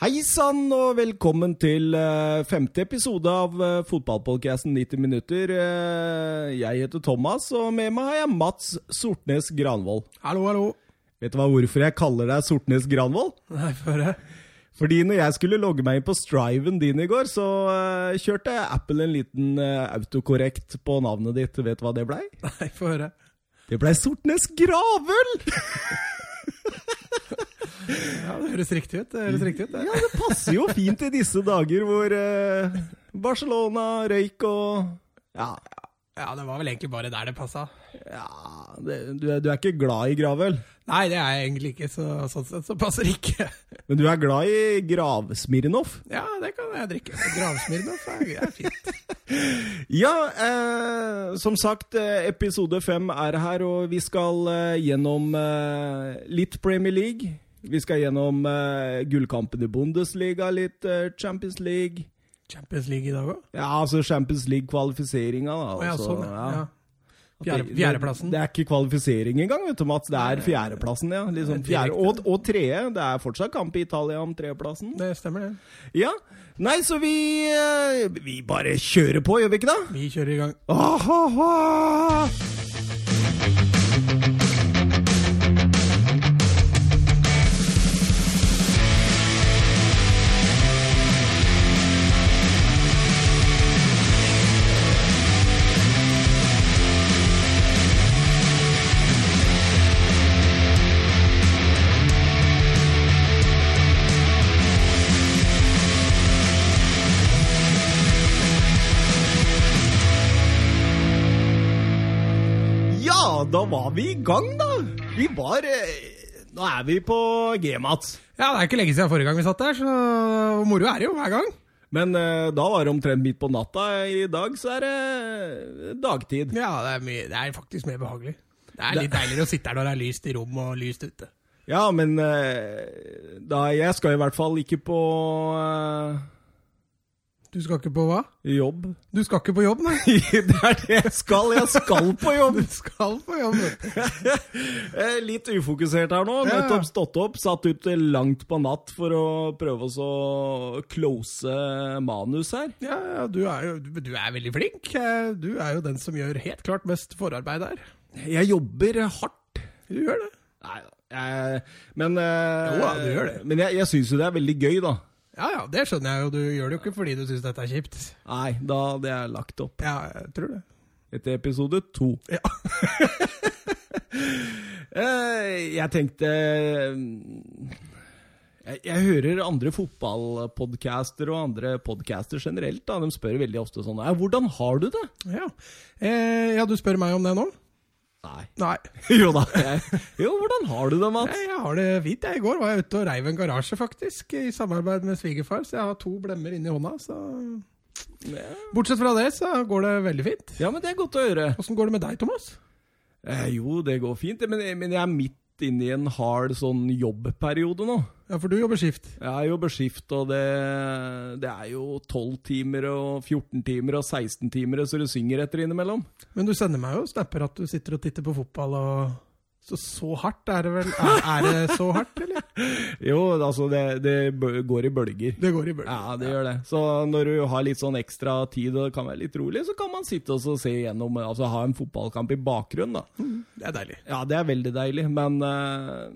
Hei sann, og velkommen til uh, femte episode av uh, fotballpodcasten 90 minutter. Uh, jeg heter Thomas, og med meg har jeg Mats Sortnes Granvold. Hallo, hallo. Vet du hva, hvorfor jeg kaller deg Sortnes Granvold? Nei, for det. Fordi når jeg skulle logge meg inn på striven din i går, så kjørte Apple en liten autokorrekt på navnet ditt. Vet du hva det blei? Nei, få høre. Det blei Sortnes Gravøl! Ja, det høres riktig ut. Det høres riktig ut, det. Ja, det passer jo fint i disse dager hvor eh, Barcelona røyk og Ja, Ja, det var vel egentlig bare der det passa. ja det, du, er, du er ikke glad i gravøl, Nei, det er jeg egentlig ikke, så sånn sett så passer det ikke. men du er glad i gravsmirnov. Ja, det kan jeg drikke. Gravsmirnoff er, er fint. Ja, eh, som sagt, eh, episode fem er her, og vi skal eh, gjennom eh, litt Premier League. Vi skal gjennom uh, gullkampen i Bundesliga, litt uh, Champions League. Champions League i dag òg? Ja, altså Champions League-kvalifiseringa, da. Oh, ja, altså, sånn, ja. ja. Fjerde, fjerdeplassen. Det, det er ikke kvalifisering engang, vet du, Mats. Det er fjerdeplassen, ja. Liksom fjerde, og, og tredje. Det er fortsatt kamp i Italia om tredjeplassen. Det stemmer, det. Ja. Nei, så vi eh, Vi bare kjører på, gjør vi ikke det? Vi kjører i gang. Ahaha! Ja, da var vi i gang, da. Vi var eh, Nå er vi på G, Mats. Ja, det er ikke lenge siden forrige gang vi satt der, så moro er det jo hver gang. Men uh, da var det omtrent midt på natta. I dag så er det dagtid. Ja, det er, mye, det er faktisk mer behagelig. Det er litt deiligere å sitte her når det er lyst i rom og lyst ute. Ja, men uh, da Jeg skal i hvert fall ikke på Du skal ikke på hva? jobb. Du skal ikke på jobb, nei? det er det jeg skal. Jeg skal på jobb! Du skal på jobb. Er Litt ufokusert her nå. Nettopp stått opp, satt ut langt på natt for å prøve å close manus her. Ja, ja, du er jo du du er veldig flink. Eh, Du er jo den som gjør helt klart mest forarbeid her. Jeg jobber hardt. Du gjør det. Nei da. Men eh, Jo ja, du gjør det. Men jeg, jeg syns jo det er veldig gøy, da. Ja, ja, det skjønner jeg jo. Du gjør det jo ikke fordi du syns dette er kjipt. Nei, da hadde jeg lagt opp Ja, jeg tror det. etter episode to. Ja. Eh, Jeg tenkte mm, jeg, jeg hører andre fotballpodcaster og andre podcaster generelt. da, De spør veldig ofte sånn 'Hvordan har du det?' Ja. Eh, ja, du spør meg om det nå? Nei. Nei. Jo da. Jeg, jo, hvordan har du det, Mats? Jeg, jeg har det fint. jeg. I går var jeg ute og reiv en garasje, faktisk. I samarbeid med svigerfar. Så jeg har to blemmer inni hånda. Så Bortsett fra det, så går det veldig fint. Ja, men det er godt å høre. Åssen går det med deg, Thomas? Eh, jo, det går fint, men, men jeg er midt inne i en hard sånn jobbperiode nå. Ja, for du jobber skift. Jeg jobber skift, og det, det er jo 12 timer og 14 timer og 16 timer så du synger etter innimellom. Men du sender meg jo snapper at du sitter og titter på fotball og Så så hardt er det vel? Er, er det så hardt, eller? Jo, altså, det, det går i bølger. Det går i bølger. Ja, det gjør det. Så når du har litt sånn ekstra tid og det kan være litt rolig, så kan man sitte og se gjennom Altså ha en fotballkamp i bakgrunnen, da. Det er deilig. Ja, det er veldig deilig, men uh,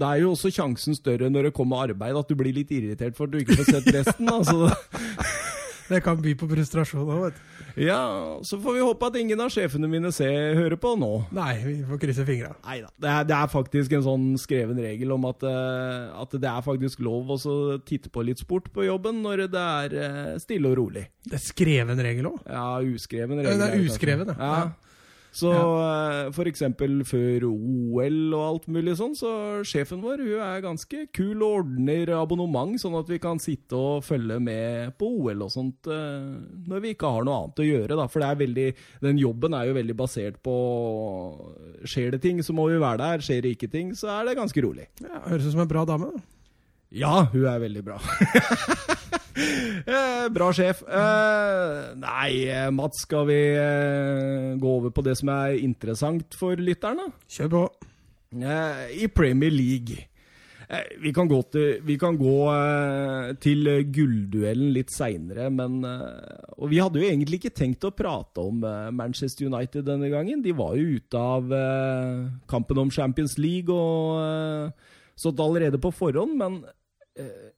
det er jo også sjansen større når det kommer arbeid, at du blir litt irritert for at du ikke får sett resten. altså. Det kan by på frustrasjon òg, vet du. Ja, så får vi håpe at ingen av sjefene mine ser, hører på nå. Nei, vi får krysse fingra. Nei da. Det, er- det er faktisk en sånn skreven regel om at, eh, at det er faktisk lov å titte på litt sport på jobben når det er eh, stille og rolig. Det er skreven regel òg. Ja, uskreven regel. det er uskreven, ja. ja. Så ja. for eksempel før OL og alt mulig sånn, så sjefen vår hun er ganske kul og ordner abonnement, sånn at vi kan sitte og følge med på OL og sånt eh, når vi ikke har noe annet å gjøre. da, For det er veldig, den jobben er jo veldig basert på Skjer det ting, så må vi være der. Skjer det ikke ting, så er det ganske rolig. Ja, høres ut som en bra dame. da. Ja, hun er veldig bra. Eh, bra sjef. Eh, nei, eh, Mats, skal vi gå over på det som er interessant for lytterne? Kjør på. I Premier League. Vi kan gå til, vi kan gå, til gullduellen litt seinere, men Og vi hadde jo egentlig ikke tenkt å prate om Manchester United denne gangen. De var jo ute av kampen om Champions League og sånt allerede på forhånd, men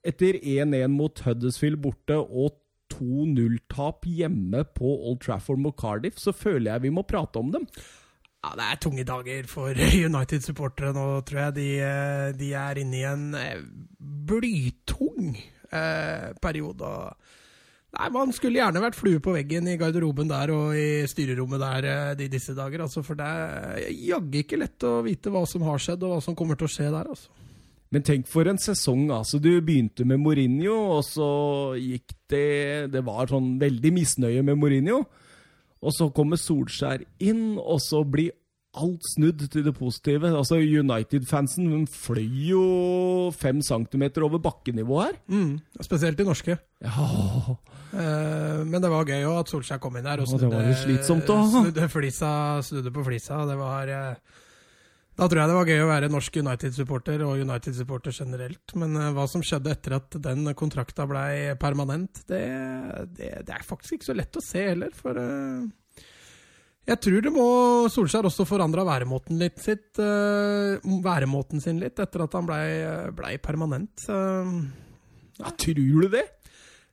etter 1-1 mot Huddersfield borte og 2-0-tap hjemme på Old Trafford mot Cardiff, så føler jeg vi må prate om dem. Ja, Det er tunge dager for United-supportere nå, tror jeg. De, eh, de, er inne i en eh, blytung eh, periode. Nei, Man skulle gjerne vært flue på veggen i garderoben der og i styrerommet der eh, de, disse dager. Altså, for det er jaggu ikke lett å vite hva som har skjedd, og hva som kommer til å skje der. altså. Men tenk for en sesong. altså Du begynte med Mourinho, og så gikk det Det var sånn veldig misnøye med Mourinho. Og så kommer Solskjær inn, og så blir alt snudd til det positive. Altså United-fansen fløy jo fem centimeter over bakkenivå her. Mm, spesielt de norske. Ja. Eh, men det var gøy òg at Solskjær kom inn her og Ja, det var jo slitsomt da. snudde, flisa, snudde på flisa. Det var eh, Da tror jeg det var gøy å være norsk United-supporter og United-supporter generelt. Men eh, hva som skjedde etter at den kontrakta blei permanent, det, det, det er faktisk ikke så lett å se heller. For eh, jeg tror det må Solskjær også forandra væremåten, litt sitt, eh, væremåten sin litt etter at han blei ble permanent. Ja, tror du det?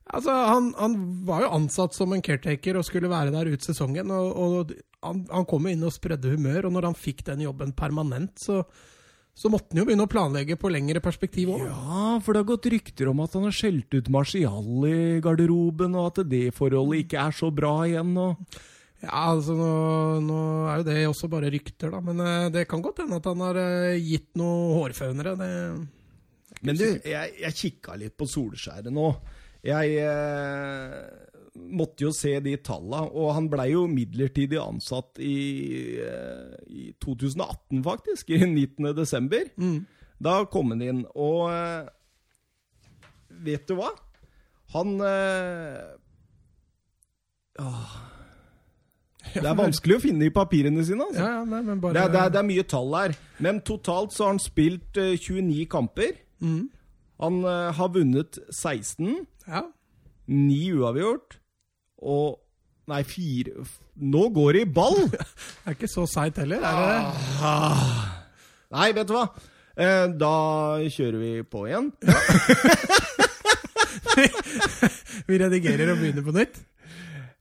Altså, han, han var jo ansatt som en caretaker og skulle være der ut sesongen. og, og han, han kom jo inn og spredde humør, og når han fikk den jobben permanent, så, så måtte han jo begynne å planlegge på lengre perspektiv òg. Ja, for det har gått rykter om at han har skjelt ut Martial i garderoben, og at det forholdet ikke er så bra igjen. og... Ja, altså nå, nå, er jo det også bare rykter, da. Men uh, det kan godt hende at han har uh, gitt noe hårfønere. Det Men du, jeg, jeg kikka litt på Solskjæret nå. Jeg uh, måtte jo se de talla, og han blei jo midlertidig ansatt i, i, 2018, faktisk. I 19. desember. Mm. Da kom han inn, og vet du hva? Han åh, det er vanskelig å finne i papirene sine. Altså. Ja, ja, nei, men bare... det, er, det, er, det, er, mye tall her. Men totalt så har han spilt uh, 29 kamper. Mm. Han har vunnet 16. Ja. 9 uavgjort. Og Nei, fire Nå går det i ball! det er ikke så seigt heller, er det? Ah. Nei, vet du hva? Eh, da kjører vi på igjen. vi redigerer og begynner på nytt?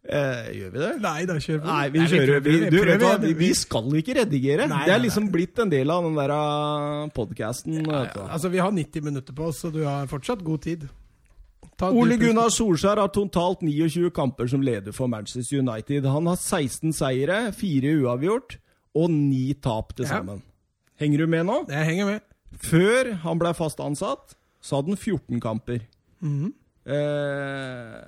Eh, gjør vi det? Nei, da kjører vi. Nei, vi, Nei, kjører, vi, du, vet hva, vi, vi skal ikke redigere. Nei, det er liksom blitt en del av den der podkasten. Ja, ja. Altså, vi har 90 minutter på oss, så du har fortsatt god tid. Ta Ole Gunnar Solskjær har totalt 29 kamper som leder for Manchester United. Han har 16 seire, 4 uavgjort og 9 tap til sammen. Ja. Henger du med nå? Jeg henger med. Før han ble fast ansatt, så hadde han 14 kamper. Mm -hmm. eh,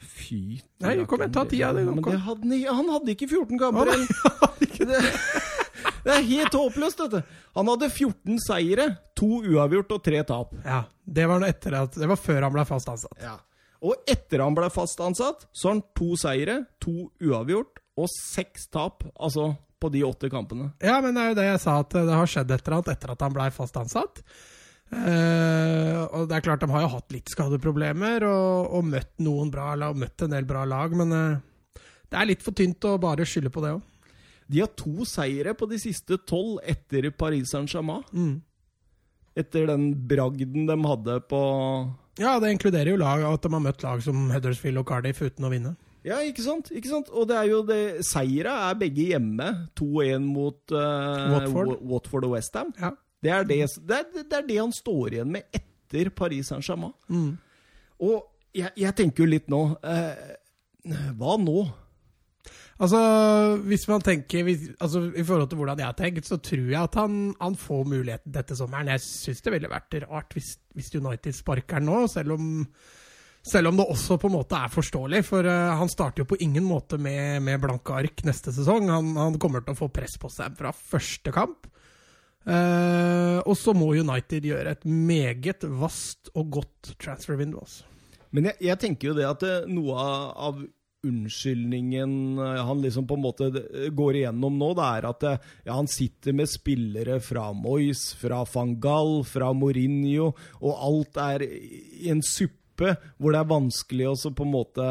Fy Nei, kom igjen, ta tida. di. det han hadde ikke 14 kamper. Jeg hadde ikke det, det er helt håpløst, dette. Han hadde 14 seire, to uavgjort og tre tap. Ja, Det var, at, det var før han ble fast ansatt. Ja. Og etter han ble fast ansatt, så har han to seire, to uavgjort og seks tap. Altså på de åtte kampene. Ja, men det er jo det jeg sa, at det har skjedd et eller annet etter at han ble fast ansatt. Uh, og det er klart De har jo hatt litt skadeproblemer og, og møtt noen bra lag, møtt en del bra lag, men uh, det er litt for tynt å bare skylde på det òg. De har to seire på de siste tolv etter Paris Saint-Germain. Mm. Etter den bragden de hadde på Ja, det inkluderer jo lag at de har møtt lag som Huddersfield og Cardiff uten å vinne. Ja, ikke sant? ikke sant? Og det er jo det Seira er begge hjemme. 2-1 mot uh, Watford. Watford og Westham. Ja. Det er det, det, er, det er det, han står igjen med etter Paris Saint-Germain. Mm. Og jeg, jeg, tenker jo litt nå eh, Hva nå? Altså, hvis man tenker hvis, altså, I forhold til hvordan jeg har tenkt, så tror jeg at han, han får muligheten dette sommeren. Jeg syns det ville vært rart hvis, hvis United sparker nå, selv om, selv om det også på en måte er forståelig. For uh, han starter jo på ingen måte med, med blanke ark neste sesong. Han, han, kommer til å få press på seg fra første kamp. Uh, og så må United gjøre et meget vast og godt transfer window. Altså. Men jeg, jeg, tenker jo det at eh, noe av unnskyldningen eh, han liksom på en måte eh, går igjennom nå, det er at eh, ja, han sitter med spillere fra Moyes, fra van Gaal, fra Mourinho, og alt er i en suppe hvor det er vanskelig å på en måte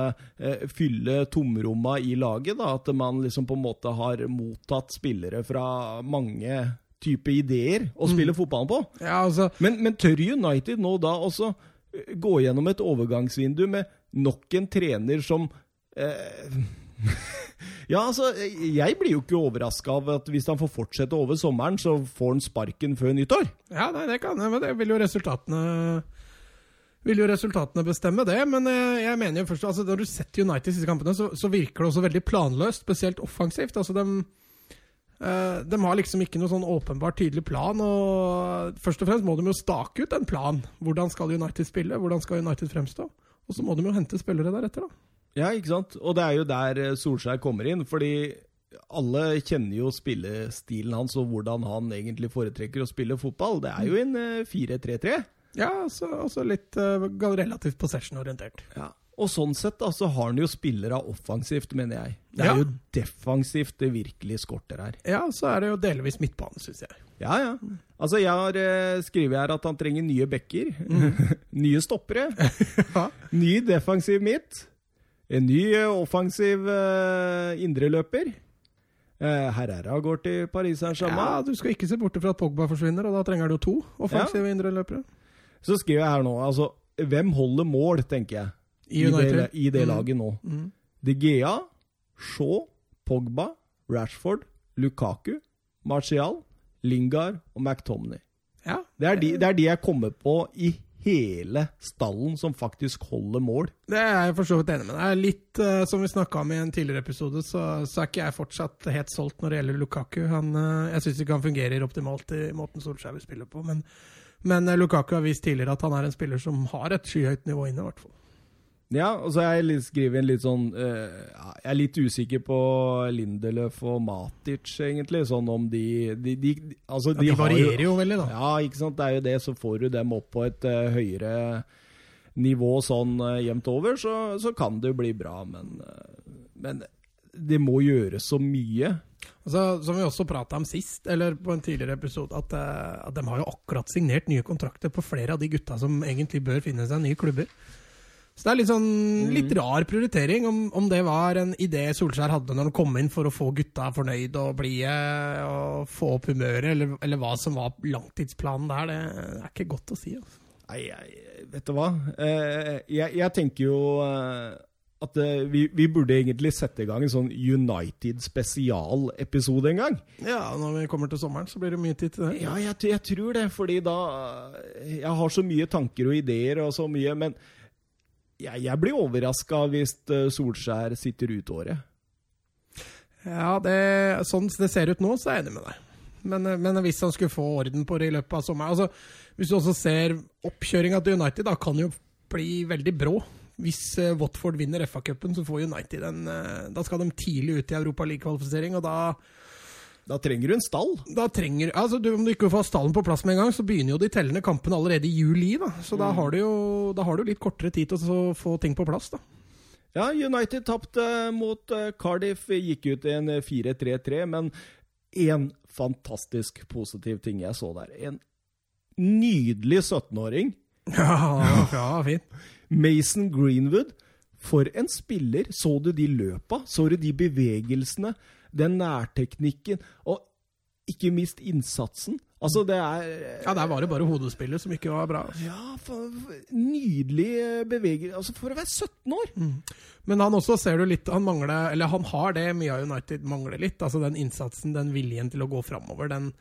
fylle tomromma i laget. Da. At man liksom på en måte har mottatt spillere fra mange type ideer å spille mm. fotball på. Ja, altså. men, men tør United nå da også gå gjennom et overgangsvindu med nok en trener som eh, Ja, altså, jeg blir jo ikke overraska av at hvis han får fortsette over sommeren, så får han sparken før nyttår. Ja, nei, det kan men det vil jo resultatene vil jo resultatene bestemme det, men jeg, jeg mener jo først altså Når du setter United i disse kampene, så, så, virker det også veldig planløst, spesielt offensivt. altså de, eh, de har liksom ikke noe sånn åpenbart tydelig plan. og Først og fremst må de jo stake ut en plan. Hvordan skal United spille? Hvordan skal United fremstå? Og så må de jo hente spillere deretter, da. Ja, ikke sant? Og det er jo der eh, Solskjær kommer inn. fordi alle kjenner jo spillestilen hans og hvordan han egentlig foretrekker å spille fotball. Det er jo en 4-3-3. Eh, ja, altså, altså litt uh, relativt possession-orientert. Ja. Og sånn sett da, så har han jo spillere offensivt, mener jeg. Det er ja. jo defensivt det virkelig skorter her. Ja, så er det jo delvis midtbane, syns jeg. Ja, ja. Altså, jeg har eh, skrevet her at han trenger nye backer. Mm. nye stoppere. ja. Ny defensiv midt. En ny eh, offensiv uh, indreløper. Uh, Herrera går til Paris Saint-Germain. Ja, du skal ikke se bort fra at Pogba forsvinner, og da trenger du to offensive ja. indreløpere. Så skriver jeg her nå altså, Hvem holder mål, tenker jeg, i, I det, i det mm. laget nå? Mm. De Gea, Shaw, Pogba, Rashford, Lukaku, Martial, Lingard og McTomney. Ja. Det, er de, det er de jeg kommer på i hele stallen som faktisk holder mål. Det er jeg for så vidt enig med deg Litt uh, som vi snakka om i en tidligere episode, så, så, er ikke jeg fortsatt helt solgt når det gjelder Lukaku. Han, uh, jeg syns ikke han fungerer optimalt i måten Solskjær vil spille på. Men, men uh, Lukaku har vist tidligere at han er en spiller som har et skyhøyt nivå inne, i hvert fall. Ja, og så er jeg skrevet en litt sånn uh, Jeg er litt usikker på Lindeløf og Matic, egentlig. Sånn om de De, de, altså, ja, de, de varierer jo, jo, veldig, da. Ja, ikke sant. Det er jo det. Så får du dem opp på et uh, høyere nivå sånn uh, jevnt over, så, så, kan det jo bli bra. Men, men det må gjøres så mye. Altså, som vi også prata om sist, eller på en tidligere episode, at, at de har jo akkurat signert nye kontrakter på flere av de gutta som egentlig bør finne seg nye klubber. Så det er litt sånn litt mm. rar prioritering, om, om, det var en idé Solskjær hadde når han kom inn for å få gutta fornøyd og blide og få opp humøret, eller, eller, hva som var langtidsplanen der, det er ikke godt å si. Altså. Nei, jeg, vet du hva. Eh, jeg, jeg, tenker jo eh, at eh, vi, vi, burde egentlig sette i gang en sånn United spesialepisode en gang. Ja, når vi kommer til sommeren, så blir det mye tid til det. Ja, jeg, jeg tror det, fordi da Jeg har så mye tanker og ideer og så mye, men jeg, jeg blir overraska hvis eh, Solskjær sitter ut året. Ja, det, sånn det ser ut nå, så er jeg enig med deg. Men, eh, men, hvis han skulle få orden på det i løpet av sommeren altså, Hvis du også ser oppkjøringa til United, da kan jo bli veldig brå. Hvis uh, Watford vinner FA-cupen, så får United en Da skal de tidlig ut i Europa League-kvalifisering, og da da trenger du en stall. Da trenger, altså du, Om du ikke får stallen på plass med en gang, så begynner jo de tellende kampene allerede i juli. da. Så mm. da, har du jo da har du litt kortere tid til å få ting på plass. da. Ja, United tapte mot uh, Cardiff, gikk ut i en 4-3-3, men én fantastisk positiv ting jeg så der. En nydelig 17-åring. Ja, ja, fint. Mason Greenwood. For en spiller! Så du de løpa? Så du de bevegelsene? Den nærteknikken, og ikke minst innsatsen. Altså, det er Ja, der var det bare hodespillet som ikke var bra. Ja, for, nydelig beveger... Altså, for å være 17 år! Mm. Men han også ser du litt Han mangler Eller han har det mye av United mangler litt. Altså den innsatsen, den viljen til å gå framover. Den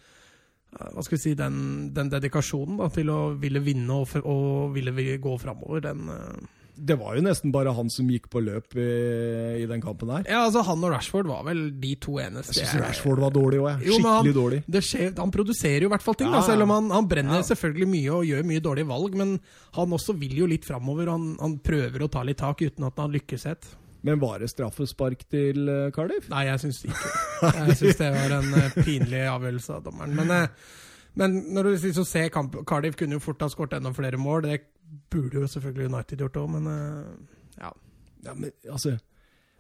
hva skal vi si, den, den dedikasjonen da, til å ville vinne og, og ville gå framover, den det var jo nesten bare han som gikk på løp i, i den kampen her. Ja, altså Han og Rashford var vel de to eneste. Jeg syns Rashford var dårlig òg, Skikkelig han, dårlig. Skjer, han produserer jo i hvert fall ting, ja, da, selv om han, han brenner ja. selvfølgelig mye og gjør mye dårlige valg. Men han også vil jo litt framover. Han, han prøver å ta litt tak uten at han lykkes helt. Men var det straffespark til uh, Cardiff? Nei, jeg syns ikke Jeg syns det var en uh, pinlig avgjørelse av dommeren. Men, uh, men når du så ser kamp, Cardiff kunne jo fort ha skåret enda flere mål. Det burde jo selvfølgelig United gjort òg, men uh, ja. ja. Men altså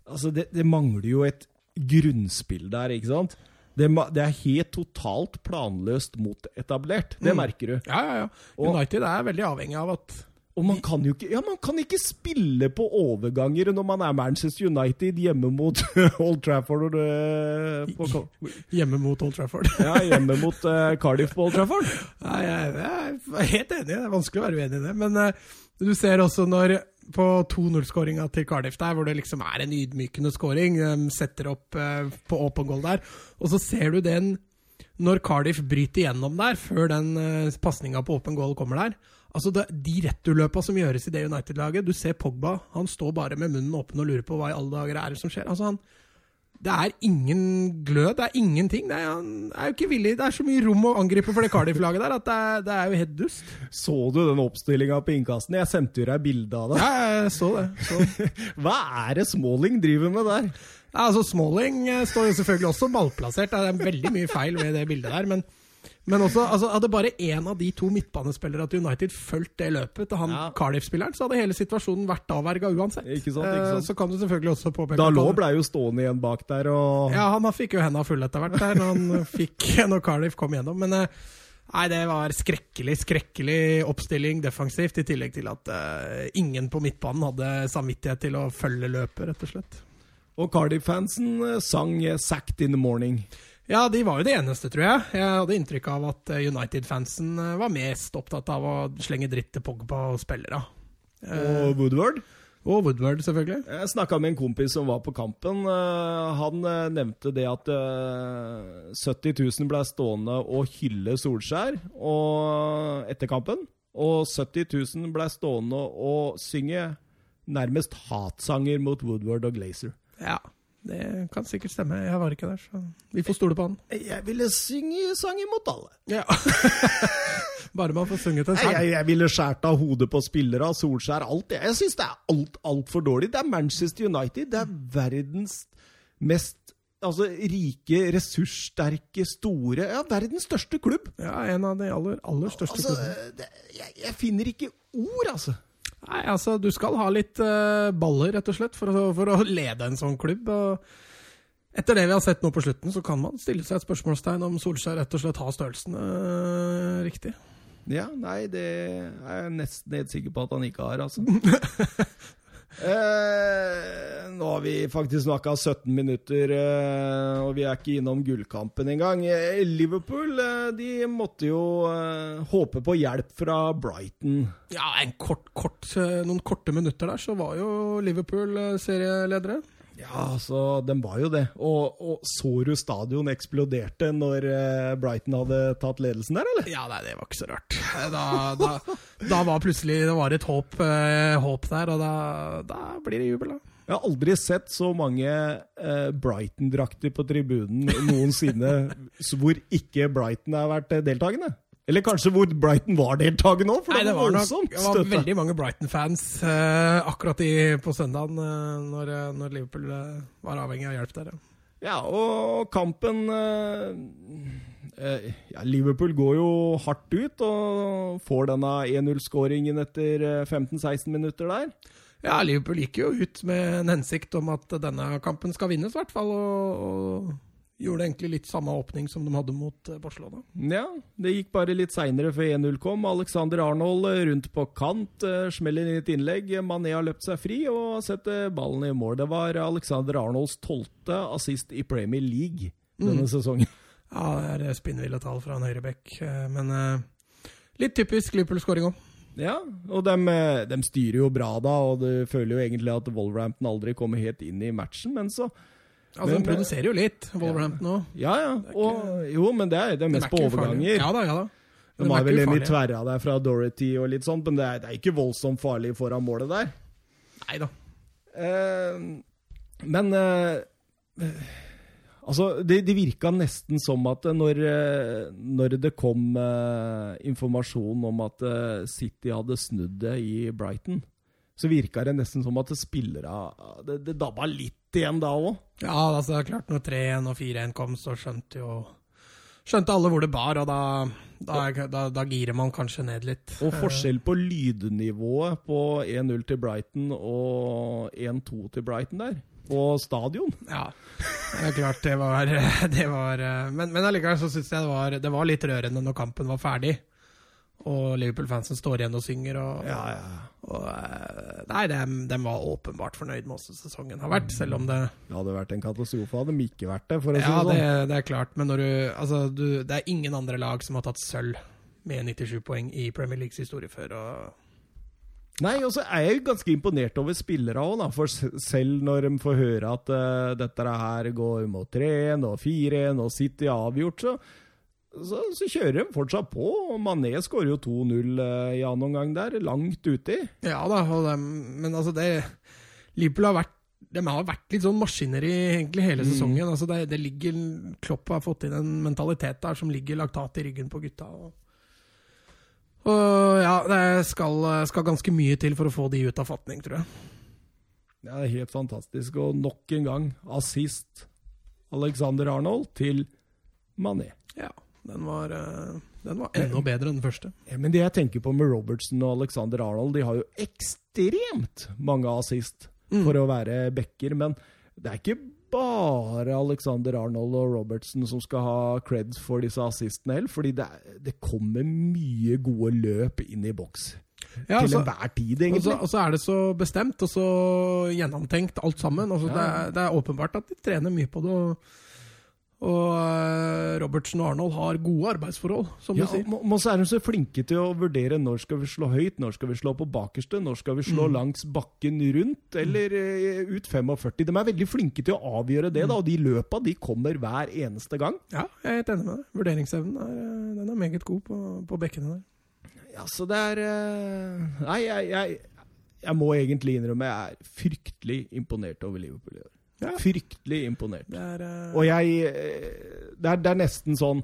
Altså, det, det mangler jo et grunnspill der, ikke sant? Det, det er helt totalt planløst mot etablert. Det Mm. merker du. Ja, ja, ja. Og- United er veldig avhengig av at Og man kan jo ikke Ja, man kan ikke spille på overganger når man er Manchester United hjemme mot Old Trafford Uh, på, Hjemme mot Old Trafford. Ja, hjemme mot uh, Cardiff på Old Trafford. Nei, jeg, jeg er helt enig. Det er vanskelig å være uenig i det. Men uh, du ser også når på 2-0-skåringa til Cardiff der, hvor det liksom er en ydmykende scoring, de setter opp på åpen goal der, og så ser du den når Cardiff bryter gjennom der, før den uh, pasninga på åpen goal kommer der. Altså det, De returløpa som gjøres i det United-laget Du ser Pogba, han står bare med munnen åpen og lurer på hva i alle dager er det som skjer. Altså han, Det er ingen glød, det er ingenting. Det er, han er jo ikke villig. Det er så mye rom å angripe for det Cardiff-laget der at det er, det er jo helt dust. Så du den oppstillinga på innkasten? Jeg sendte jo deg bilde av det. Ja, jeg så det. Så. Hva er det Smalling driver med der? Ja, altså Smalling eh, står jo selvfølgelig også malplassert. Det er veldig mye feil ved det bildet der. Men, men også, altså, hadde bare én av de to midtbanespillerne til United fulgt det løpet til han Ja. Cardiff-spilleren, så hadde hele situasjonen vært avverga uansett. Ikke sant, ikke sant. Eh, Så kan du selvfølgelig også påpeke Da at lå han- blei jo stående igjen bak der og Ja, han fikk jo henda fulle etter hvert der når, han fikk, når Cardiff kom gjennom. Men eh, nei, det var skrekkelig, skrekkelig oppstilling defensivt, i tillegg til at eh, ingen på midtbanen hadde samvittighet til å følge løpet, rett og slett. Og Cardiff-fansen sang 'Sacked in the Morning'. Ja, de var jo det eneste, tror jeg. Jeg hadde inntrykk av at eh, United-fansen eh, var mest opptatt av å slenge dritt til Pogba og spillere. Eh, Og Woodward. og Woodward, selvfølgelig. Jeg snakka med en kompis som var på kampen. Han nevnte det at eh, 70 000 ble stående og hylle Solskjær og etter kampen. Og 70 000 ble stående og synge nærmest hatsanger mot Woodward og Glazer. Ja, det kan sikkert stemme. Jeg var ikke der, så vi får stole på han. Jeg ville synge sanger mot alle. Ja. Bare man får sunget en sang. jeg, jeg ville skåret av hodet på spillere, Solskjær, alt. Jeg, jeg syns det er alt altfor dårlig. Det er Manchester United. Det er verdens mest altså, rike, ressurssterke, store Ja, verdens største klubb. Ja, en av de aller, aller største Altså, klubbene. jeg, jeg finner ikke ord, altså. Nei, altså, du skal ha litt uh, baller, rett og slett, for å, for å lede en sånn klubb. og etter det vi har sett nå på slutten, så kan man stille seg et spørsmålstegn om Solskjær rett og slett har størrelsene eh, riktig. Ja, nei, det er jeg nesten helt sikker på at han ikke har, altså. Eh, nå har vi faktisk snakka 17 minutter, eh, og vi er ikke innom gullkampen engang. Eh, Liverpool eh, de måtte jo eh, håpe på hjelp fra Brighton. Ja, kort, kort, eh, noen korte minutter der, så var jo Liverpool serieledere. Ja, altså, den var jo det. Og, og du stadion eksploderte når eh, Brighton hadde tatt ledelsen der, eller? Ja, nei, det var ikke så rart. Da, da, da var plutselig det var et håp, eh, håp der, og da, da blir det jubel, da. Jeg har aldri sett så mange eh, Brighton-drakter på tribunen noensinne hvor ikke Brighton har vært deltakende. Eller kanskje hvor Brighton var deltakende òg, det det var nok, det var veldig mange Brighton-fans eh, akkurat i, på søndagen, eh, når, eh, når Liverpool eh, var avhengig av hjelp der. Ja. Ja, og kampen eh, eh, ja, Liverpool går jo hardt ut og får denne 1-0-skåringen etter eh, 15-16 minutter der. ja, Liverpool gikk jo ut med en hensikt om at denne kampen skal vinnes, i hvert fall. Og, og gjorde egentlig litt samme åpning som de hadde mot eh, Barcelona. Ja, det gikk bare litt seinere før 1-0 kom. Alexander Arnold eh, rundt på kant, eh, smeller inn et innlegg. Mané har løpt seg fri og setter ballen i mål. Det var Alexander Arnolds tolvte assist i Premier League denne sesongen. Ja, det er spinnville tall fra en høyrebekk, men litt typisk Liverpool-skåring òg. Ja, og de, de styrer jo bra da, og du føler jo egentlig at Wolverhampton aldri kommer helt inn i matchen, men så Altså, Men- de produserer jo litt, Wolverhampton òg. Ja, ja. Og, jo, men det er, det er mest på overganger. Ja da, ja da. De har vel en i tverra der fra Dorothy og litt sånt, men det er, det er ikke voldsomt farlig foran målet der. Nei da. Eh, men eh, Altså, det, det virka nesten som at når, eh, når det kom eh, informasjon om at eh, City hadde snudd det i Brighton, så virka det nesten som at spillerne Det, det dabba litt igjen da òg. Ja, altså, det er klart, når 3-1 og 4-1 kom, så skjønte jo Skjønte alle hvor det bar, og da, da, da, da girer man kanskje ned litt. Og forskjell på lydnivået på 1-0 til Brighton og 1-2 til Brighton der. på stadion. Ja, det er klart det var, det var eh, Men, men allikevel så syns jeg det var, det var litt rørende når kampen var ferdig. Og Liverpool-fansen står igjen og synger. Og, Ja, ja. og eh, Nei, de, de var åpenbart fornøyd med hvordan sesongen har vært, selv om det Det hadde vært en katastrofe hadde de ikke vært det, for å si Ja, det det, sånn. det er klart, men du Altså, du, det er ingen andre lag som har tatt sølv med 97 poeng i Premier Leagues historie før. og Nei, og så er jeg jo ganske imponert over spillere òg. For selv når de får høre at uh, dette her går mot 3-1 og 4-1 og City avgjort, så, så, så kjører de fortsatt på. Og Mané skårer jo 2-0 eh, ja, annen omgang der, langt uti. Ja da, dem, men altså det Liverpool har vært de har vært litt sånn maskineri egentlig hele sesongen. altså det, det ligger, Klopp har fått inn en mentalitet der som ligger laktat i ryggen på gutta. Og, og ja, det skal, skal ganske mye til for å få de ut av fatning, tror jeg. Det er helt fantastisk. Og nok en gang assist Alexander Arnold til Mané. Ja, den var, eh, den var enda bedre enn den første. Ja, men det jeg tenker på med Robertson og Alexander Arnold, de har jo ekstremt mange assist for å være backer, men det er ikke bare Alexander Arnold og Robertson som skal ha creds for disse assistene heller, fordi det, er- det kommer mye gode løp inn i boks. Ja, til altså- enhver tid, Og så, egentlig. og så er det så bestemt og så gjennomtenkt alt sammen. Altså, det, er, det er åpenbart at de trener mye på det. Og, og eh, Robertsen og Arnold har gode arbeidsforhold, som Ja, du sier. men så er de så flinke til å vurdere når skal vi slå høyt, når skal vi slå på bakerste, når skal vi slå langs bakken rundt, eller mm. ut 45. De er veldig flinke til å avgjøre det, da, og de løpa de kommer hver eneste gang. Ja, jeg er helt enig med deg. Vurderingsevnen er, eh, den er meget god på, på bekkene der. Ja, så det er Nei, jeg, jeg, jeg må egentlig innrømme jeg er fryktelig imponert over Liverpool i år. Ja. Fryktelig imponert. Det er, uh... Og jeg eh, det er, det er nesten sånn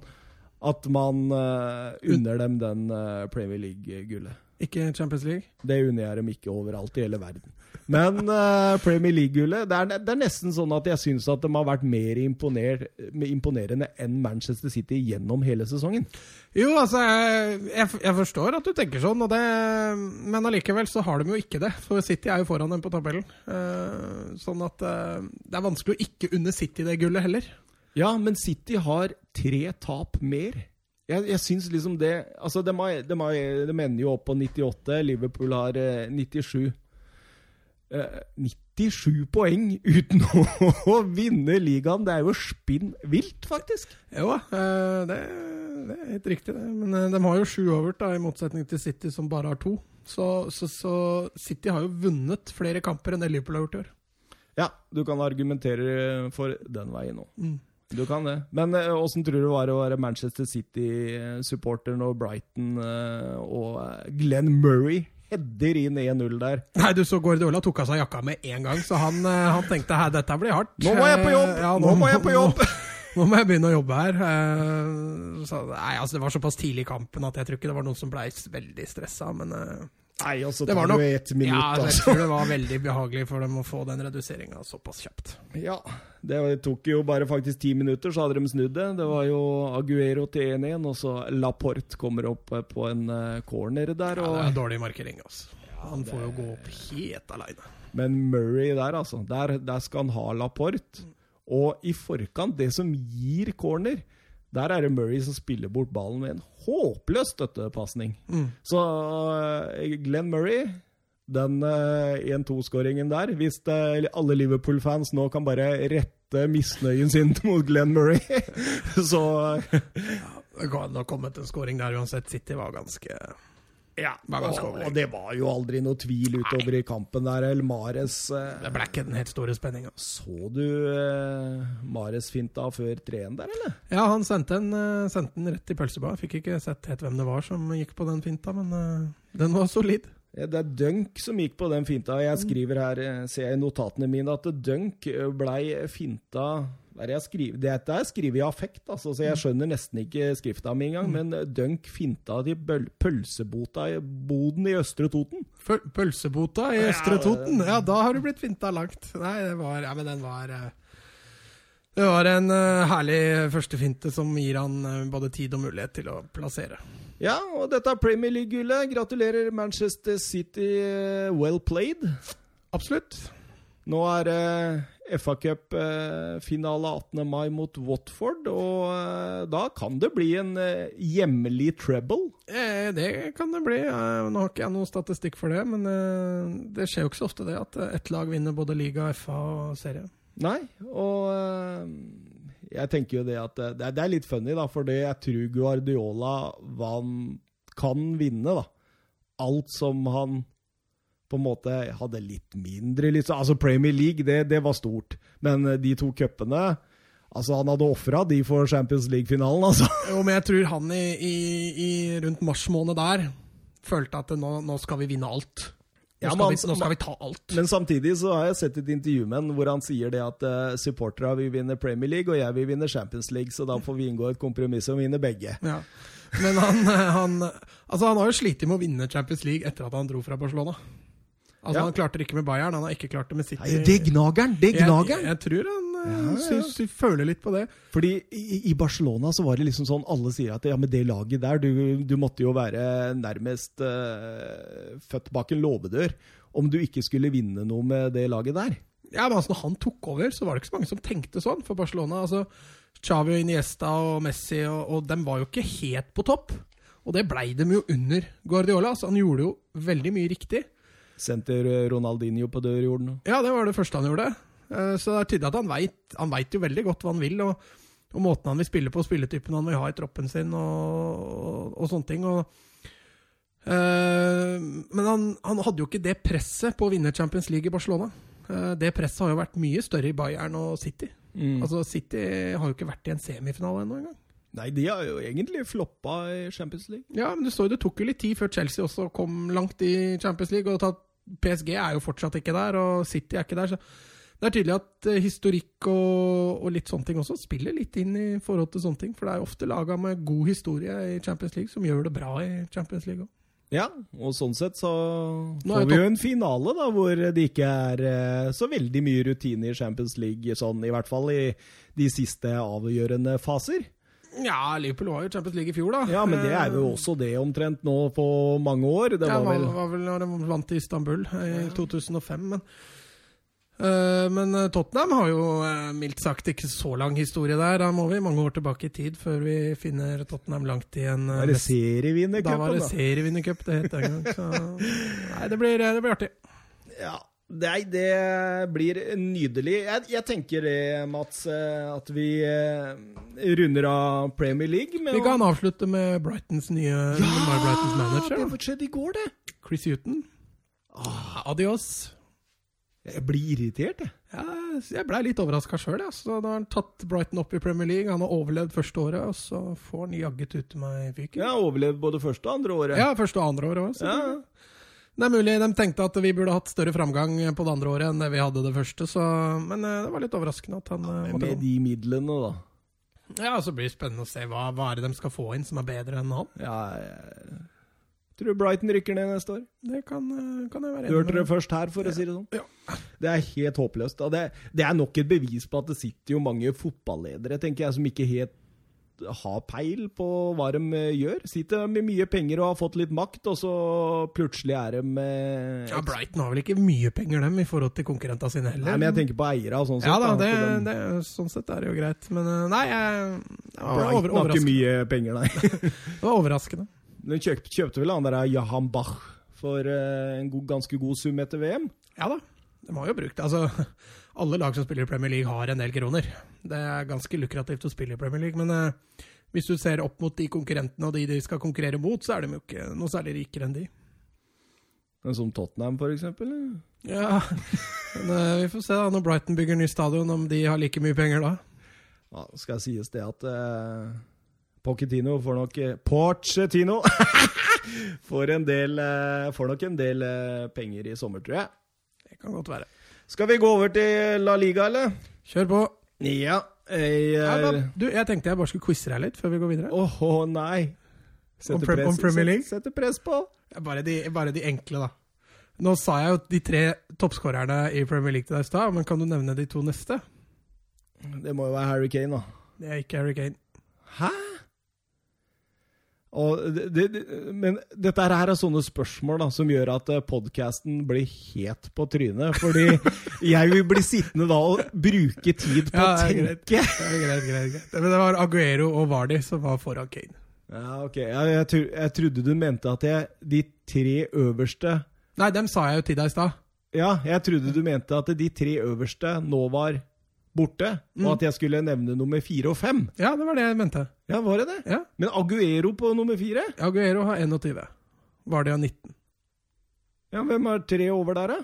at man uh, unner dem den uh, Premier League-gullet. ikke Champions League. Det unner jeg dem ikke overalt i hele verden. Men uh, Premier League-gullet det, det er nesten sånn at jeg syns at de har vært mer imponer, imponerende enn Manchester City gjennom hele sesongen. Jo, altså, jeg, jeg, forstår at du tenker sånn, det, men allikevel så har de jo ikke det. For City er jo foran dem på tabellen. Uh, sånn at uh, det er vanskelig å ikke unne City det gullet heller. Ja, men City har tre tap mer. Jeg, jeg syns liksom det Altså, de, har, de, har, de ender jo opp på 98. Liverpool har eh, 97. Eh, 97 poeng uten å, vinne ligaen. Det er jo spinn vilt, faktisk. Jo, eh, det, det er helt riktig, det. Men eh, de har jo sju over, da, i motsetning til City, som bare har to. Så, så, så City har jo vunnet flere kamper enn det Liverpool har gjort i år. Ja, du kan argumentere for den veien òg. Mm. Du kan det. Men eh, åssen tror du det var å være Manchester City-supporter når Brighton eh, og eh, Glenn Murray header inn 1-0 der? Nei, du så Guardiola tok av seg jakka med en gang, så han, eh, han tenkte her, dette blir hardt. Nå må jeg på jobb! Eh, ja, Nå må jeg på jobb! Nå, nå må jeg begynne å jobbe her. Eh, Så, nei, altså, det var såpass tidlig i kampen at jeg tror ikke det var noen som ble veldig stressa, men Nei, og så tar nok du ett minutt, ja, jeg altså. tror det var veldig behagelig for dem å få den reduseringa såpass kjapt. Ja, det tok jo bare faktisk ti minutter, så hadde de snudd det. Det var jo Aguero til 1-1, og så Laporte kommer opp eh, på en eh, corner der. Ja, det er dårlig markering, altså. Han får jo gå opp helt aleine. Men Murray der, altså. Der, der skal han ha Laporte. Og i forkant, det som gir corner, der er det Murray som spiller bort ballen med en håpløs støttepasning. Mm. Så eh, Glenn Murray den eh, 1-2-skåringen der Hvis eh, alle Liverpool-fans nå kan bare rette misnøyen sin mot Glenn Murray, så Det kan ha kommet en scoring der uansett. City var ganske Ja. Og, og det var jo aldri noe tvil utover i kampen der. El Mares eh, Det ble ikke den helt store spenninga. Så du eh, Mares-finta før 3-1 der, eller? Ja, han sendte den, eh, sendte den rett i pølsebad. Fikk ikke sett helt hvem det var som gikk på den finta, men eh, den var solid. Ja, Det er Dunk som gikk på den finta. Jeg skriver her, eh, ser jeg i notatene mine, at Dunk eh, blei finta er det jeg skriver? Dette er skrevet i affekt, altså, så jeg skjønner nesten ikke skrifta mi engang. Men Dunk finta til pølsebota i boden i Østre Toten. Pølsebota i Østre Toten. Ja, da har du blitt finta langt. Nei, det var Ja, men den var eh, Det var en herlig herlig førstefinte som gir han eh, både tid og mulighet til å plassere. Ja, og dette er Premier League-gullet. Gratulerer, Manchester City. eh, Well played. Absolutt. Nå er det FA Cup-finale 18. mai mot Watford, og eh, da kan det bli en eh, hjemlig treble. Eh, det kan det bli. Eh, Nå har ikke jeg noen statistikk for det, men eh, det skjer jo ikke så ofte det at eh, ett lag vinner både liga, FA og serie. Nei, og eh, jeg tenker jo det at eh, det er, det er litt funny, da, for det jeg tror Guardiola van, kan vinne, da. Alt som han på en måte hadde litt mindre liksom. Altså Premier League, det, det var stort. Men eh, de to cupene Altså, han hadde ofra de for Champions League-finalen, altså. Jo, men jeg tror han i, i, i rundt mars måned der følte at nå, nå skal vi vinne alt. Nå, Ja, skal, men vi, nå skal vi ta alt. Men samtidig så har jeg sett et intervju med han hvor han sier det at uh, supporterne vil vinne Premier League, og jeg vil vinne Champions League, så da får vi inngå et kompromiss og vinne begge. Ja. Men han, han, altså han har jo slitt med å vinne Champions League etter at han dro fra Barcelona. Altså Ja. Han klarte det ikke med Bayern, han har ikke klart det med City. Nei, det er gnageren! Det er jeg, gnageren! jeg tror han eh, Ja, syns- føler litt på det. Fordi i, i Barcelona så var det liksom sånn Alle sier at ja, med det laget der Du, du måtte jo være nærmest uh, født bak en låvedør om du ikke skulle vinne noe med det laget der. Ja, men altså Når han tok over, så var det ikke så mange som tenkte sånn for Barcelona. altså Xavi og Iniesta og Messi og, og dem var jo ikke helt på topp. Og det blei dem jo under Guardiola. så Han gjorde jo veldig mye riktig. Sendte Ronaldinho på dørjorden. Ja, det var det første han gjorde. Eh, Så det er tydelig at han veit Han vet jo veldig godt hva han vil, og, og måten han vil spille på, spilletypen han vil ha i troppen sin, og, og, og sånne ting. Og, eh, men han, han hadde jo ikke det presset på å vinne Champions League i Barcelona. Eh, det presset har jo vært mye større i Bayern og City. Altså City har jo ikke vært i en semifinale ennå engang. Nei, de har jo egentlig floppa i Champions League. Ja, men du så jo det tok jo litt tid før Chelsea også kom langt i Champions League. Og tatt, PSG er jo fortsatt ikke der, og City er ikke der. Så det er tydelig at eh, historikk og, og litt sånne ting også spiller litt inn i forhold til sånne ting. For det er jo ofte laga med god historie i Champions League som gjør det bra i Champions League òg. Ja, og sånn sett så får vi jo en finale da, hvor det ikke er eh, så veldig mye rutine i Champions League, sånn i hvert fall i de siste avgjørende faser. Ja, Liverpool var jo Champions League i fjor, da. Ja, men det er jo også det omtrent nå på mange år. Det ja, var vel var vel når de vant i Istanbul i 2005, men Eh, men eh, Tottenham har jo eh, mildt sagt ikke så lang historie der. Da må vi mange år tilbake i tid før vi finner Tottenham langt i en Var det mest- Da var det da? serievinnercup det het den gang. Så nei, det blir, det blir artig. Ja. Nei, det blir nydelig. Jeg, jeg tenker det, Mats, eh, at vi eh, runder av Premier League Vi kan avslutte med Brightons nye med Brightons manager. det skjedde i går, det. Chris Huton. Adios. Jeg blir irritert, jeg. Ja, jeg blei litt overraska sjøl. Så da har han tatt Brighton opp i Premier League. Han har overlevd første året, og så får han jagget ut meg i fyken. Ja, overlevd både første og andre året. Ja, første og andre året òg. Ja. Det er mulig de tenkte at vi burde hatt større framgang på det andre året enn det vi hadde det første, så Men eh, det var litt overraskende at han eh, måtte Med de midlene, da. Ja, så blir det spennende å se hva, hva er det de skal få inn som er bedre enn han. Ja, jeg tror Brighton rykker ned neste år. Det kan, eh, kan jeg være Du i. hørte dere det først her, for å si det sånn. Ja. Det er helt håpløst. Og det, det er nok et bevis på at det sitter jo mange fotballedere, tenker jeg, som ikke helt har peil på hva de eh, gjør. Sitter med mye penger og har fått litt makt, og så plutselig er de eh, Ja, Brighton har vel ikke mye penger, dem, i forhold til konkurrentene sine heller. Nei, men jeg tenker på eiere og sånn. ja da, det, det, sånn sett er det jo greit. Men eh, nei, jeg, jeg var over, har ikke mye penger, nei. Det var overraskende. De kjøpte, kjøpte vel han der Jahan Bach for en god, ganske god sum etter VM. Ja da, de har jo brukt det. Altså, alle lag som spiller i Premier League, har en del kroner. Det er ganske lukrativt å spille i Premier League, men eh, hvis du ser opp mot de konkurrentene og de de skal konkurrere mot, så er de jo ikke noe særlig rikere enn de. Men som Tottenham, for eksempel. eller? Ja, men eh, vi får se da når Brighton bygger ny stadion, om de har like mye penger da. Ja, skal sies det at uh, Pochettino får nok eh, Pochettino får, en del, eh, får nok en del eh, penger i sommer, tror jeg. Det kan godt være. Skal vi gå over til La Liga, eller? Kjør på. Ja. Jeg, Ja, eh, du, jeg tenkte jeg bare skulle quize deg litt før vi går videre. Åh, oh, nei. Sette press- om Premier League? Sette, sette press på. Bare de, bare de enkle, da. Nå sa jeg jo de tre toppskårerne i Premier League til deg i stad, men kan du nevne de to neste? Det må jo være Harry Kane, da. Det er ikke Harry Kane. Hæ? Det, det, men dette her er sånne spørsmål da, som gjør at podkasten blir helt på trynet. Fordi jeg vil bli sittende da og bruke tid på Ja, å det er greit. Greit, greit, greit. Men det var Aguero og Vardy som var foran Kane. Ja, ok. Jeg, jeg, jeg trodde du mente at jeg, de tre øverste Nei, dem sa jeg jo til deg i stad. Ja, jeg trodde du mente at de tre øverste nå var borte, Mm. og at jeg skulle nevne nummer fire og fem. Ja, det var det jeg mente. Ja, var det det? Ja. Men Aguero på nummer fire? Aguero har 21. Vardy har 19. Ja, Hvem er tre over der, da?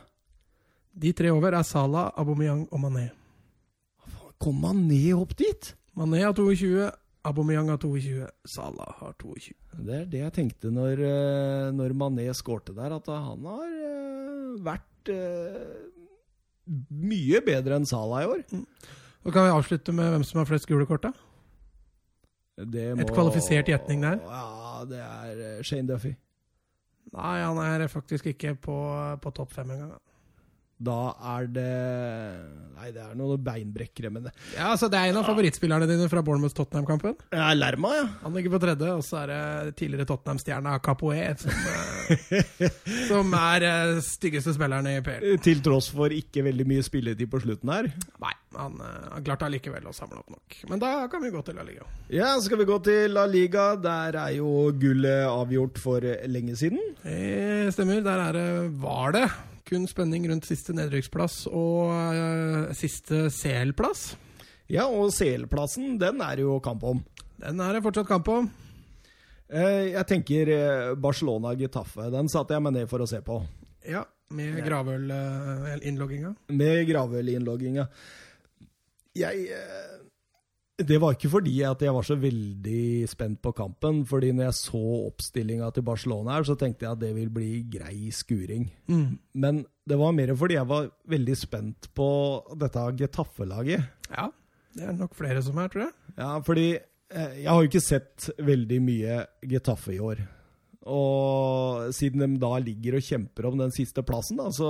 De tre over er Salah, Aubameyang og Mané. Kom Mané opp dit? Mané har 22, Aubameyang har 22, Salah har 22. Det er det jeg tenkte når, eh, når Mané skårte der, at han har eh, vært eh, mye bedre enn Salah i år. Så kan vi avslutte med hvem som har flest gule kort, da? Det Et kvalifisert gjetning der? Ja, det er eh, Shane Duffy. Nei, han er faktisk ikke på, på topp fem engang. Da. Er det Nei, det er noen beinbrekkere, men det Ja, altså Det er en av favorittspillerne dine fra Bournemouth-Tottenham-kampen. Ja, Lerma, ja. Han ligger på tredje, og så er det tidligere Tottenham-stjerna Capoe som, eh, som er eh, styggeste spilleren i PL. Til tross for ikke veldig mye spilletid på slutten her. Nei, han eh, han klarte allikevel å samle opp nok. Men da kan vi gå til La Liga. Ja, så skal vi gå til La Liga. Der er jo gullet avgjort for lenge siden. Det stemmer. Der er det, var det kun spenning rundt siste nedrykksplass og uh, siste CL-plass. Ja, og CL-plassen, den er det jo kamp om. Den er det fortsatt kamp om. Eh, Jeg tenker eh, Barcelona-Getafe. Den satte jeg meg ned for å se på. Ja, med Gravøl-innlogginga. Med gravølinnlogginga. Jeg Det var ikke fordi at jeg var så veldig spent på kampen. fordi når jeg så oppstillinga til Barcelona her, så tenkte jeg at det vil bli grei skuring. Mm. Men det var mer fordi jeg var veldig spent på dette Getafe-laget. Ja, det er nok flere som er, tror jeg. Ja, fordi eh, jeg har jo ikke sett veldig mye Getafe i år. Og siden de da ligger og kjemper om den siste plassen, da, så,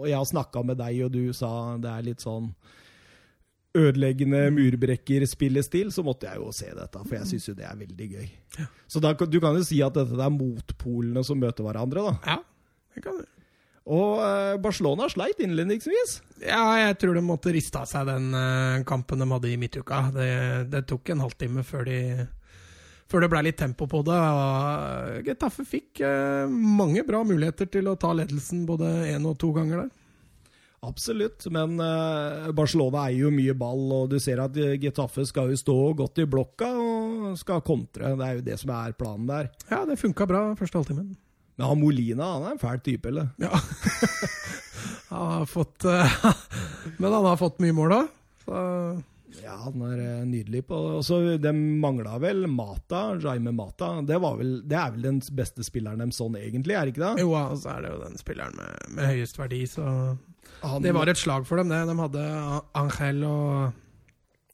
og jeg har snakka med deg, og du sa det er litt sånn ødeleggende murbrekkerspillestil, så måtte jeg jo se dette, for jeg syns jo det er veldig gøy. Så da, du kan jo si at dette er motpolene som møter hverandre, da. Ja, det kan du. Og eh, Barcelona sleit innledningsvis. Ja, jeg tror de måtte riste av seg den eh, kampen de hadde i midtuka. Det, det tok en halvtime før, de, før det ble litt tempo på det. Og Getafe fikk eh, mange bra muligheter til å ta ledelsen både én og to ganger der. Absolutt, men eh, Barcelona eier jo mye ball, og du ser at eh, Getafe skal jo stå godt i blokka og skal kontre. Det er jo det som er planen der. Ja, det funka bra første halvtimen. Men han Molina han er en fæl type, eller? Ja. han har fått eh, Men han har fått mye mål òg. Ja, han er nydelig på Og så De mangla vel Mata, Jaime Mata. Det, var vel, det er vel den beste spilleren dem sånn, egentlig, er det ikke det? Jo, og så er det jo den spilleren med, med høyest verdi, så Han, Det var et slag for dem, det. De hadde Angel og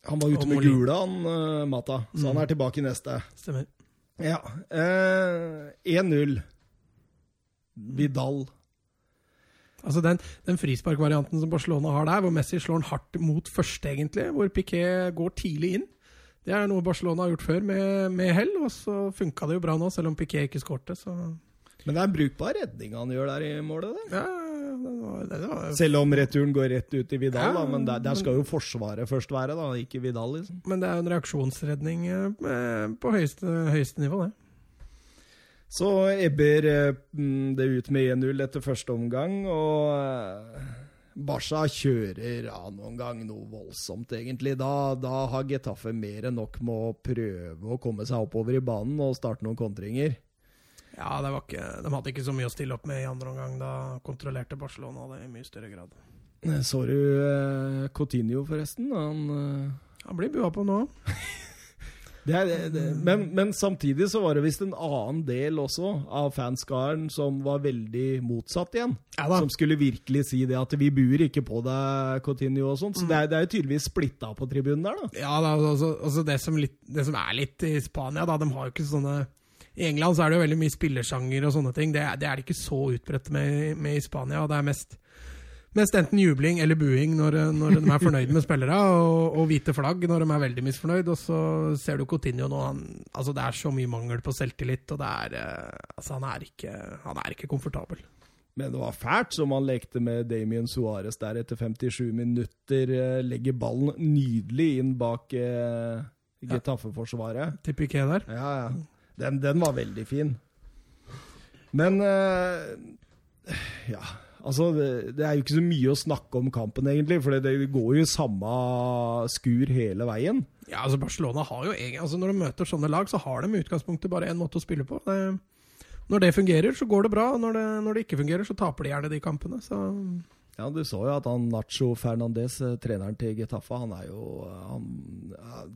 han var ute med gula, han eh, Mata. Så han er tilbake i neste. Stemmer. Ja. Eh, 1-0. Vidal. Altså Den, den frisparkvarianten som Barcelona har der, hvor Messi slår den hardt mot første, egentlig, hvor Piquet går tidlig inn. Det er noe Barcelona har gjort før med, med hell, og så funka det jo bra nå, selv om Piquet ikke skårte. Så Men det er en brukbar redning han gjør der i målet. Der. ja, det var, Selv om returen går rett ut i Vidal, Ja, da, men der, der men- skal jo Forsvaret først være, da, ikke Vidal. liksom. Men det er jo en reaksjonsredning eh, på høyeste, høyeste nivå, det. Så ebber eh, mm, det ut med 1-0 etter første omgang, og eh, Barca kjører av noen gang noe voldsomt, egentlig. Da, da har Getafe mer enn nok med å prøve å komme seg oppover i banen og starte noen kontringer. Ja, det var ikke, De hadde ikke så mye å stille opp med i andre omgang. Da kontrollerte Barcelona det i mye større grad. Så du eh, Coutinho, forresten? Han eh, Han blir bua på nå. det er, det. Men, men samtidig så var det visst en annen del også av fanskaren som var veldig motsatt igjen. Ja. Som skulle virkelig si det at vi buer ikke på deg, Coutinho og sånt. Så det er, det er jo tydeligvis splitta på tribunen der, da. Ja, da, altså, altså det, som litt, det som er litt i Spania, da, de har jo ikke sånne I England så er det jo veldig mye spillersjanger og sånne ting. Det, det er det ikke så utbredt med, med i Spania. og Det er mest, Mest enten jubling eller buing når, når de er fornøyd med spillere, og, og, hvite flagg når de er veldig misfornøyd. Og så ser du Coutinho nå han, altså Det er så mye mangel på selvtillit, og det er, eh, altså han, er ikke, han er ikke komfortabel. Men det var fælt som han lekte med Damien Suárez der etter 57 minutter. Eh, legger ballen nydelig inn bak eh, Getafe-forsvaret. Til Piquet der. Ja, ja. Den, den, var veldig fin. Men uh, Ja. Altså, det, det, er jo ikke så mye å snakke om kampen, egentlig. For det, går jo samme skur hele veien. Ja, altså Barcelona har jo egentlig, altså Når de møter sånne lag, så har de i utgangspunktet bare én måte å spille på. Det, når det fungerer, så går det bra. Når det, når det ikke fungerer, så taper de gjerne de kampene. Så ja, du så jo at han Nacho Fernandez, eh, treneren til Getafa, han er jo han,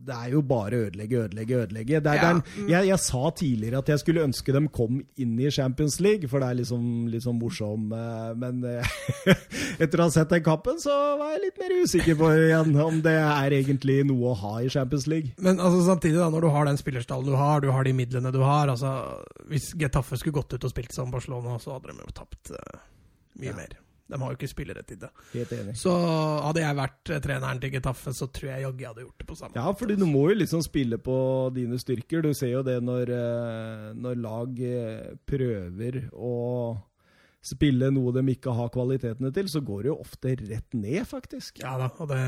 Det er jo bare ødelegge, ødelegge, ødelegge. Det er, ja. den, jeg, jeg, sa tidligere at jeg skulle ønske dem kom inn i Champions League, for det er liksom, liksom morsom eh, Men eh, etter å ha sett den kappen, så var jeg litt mer usikker på igjen om det er egentlig noe å ha i Champions League. Men altså, samtidig, da, når du har den spillerstallen du har, du har de midlene du har altså, Hvis Getafe skulle gått ut og spilt som Barcelona, så hadde de jo tapt uh, mye ja. mer. De har jo ikke spillere til det. Helt enig. Så hadde jeg vært eh, treneren til Getafe, så tror jeg jaggu jeg hadde gjort det på samme måte. Ja, fordi du må jo liksom spille på dine styrker. Du ser jo det når, eh, når lag eh, prøver å spille noe de ikke har kvalitetene til, så går det jo ofte rett ned, faktisk. Ja da, og det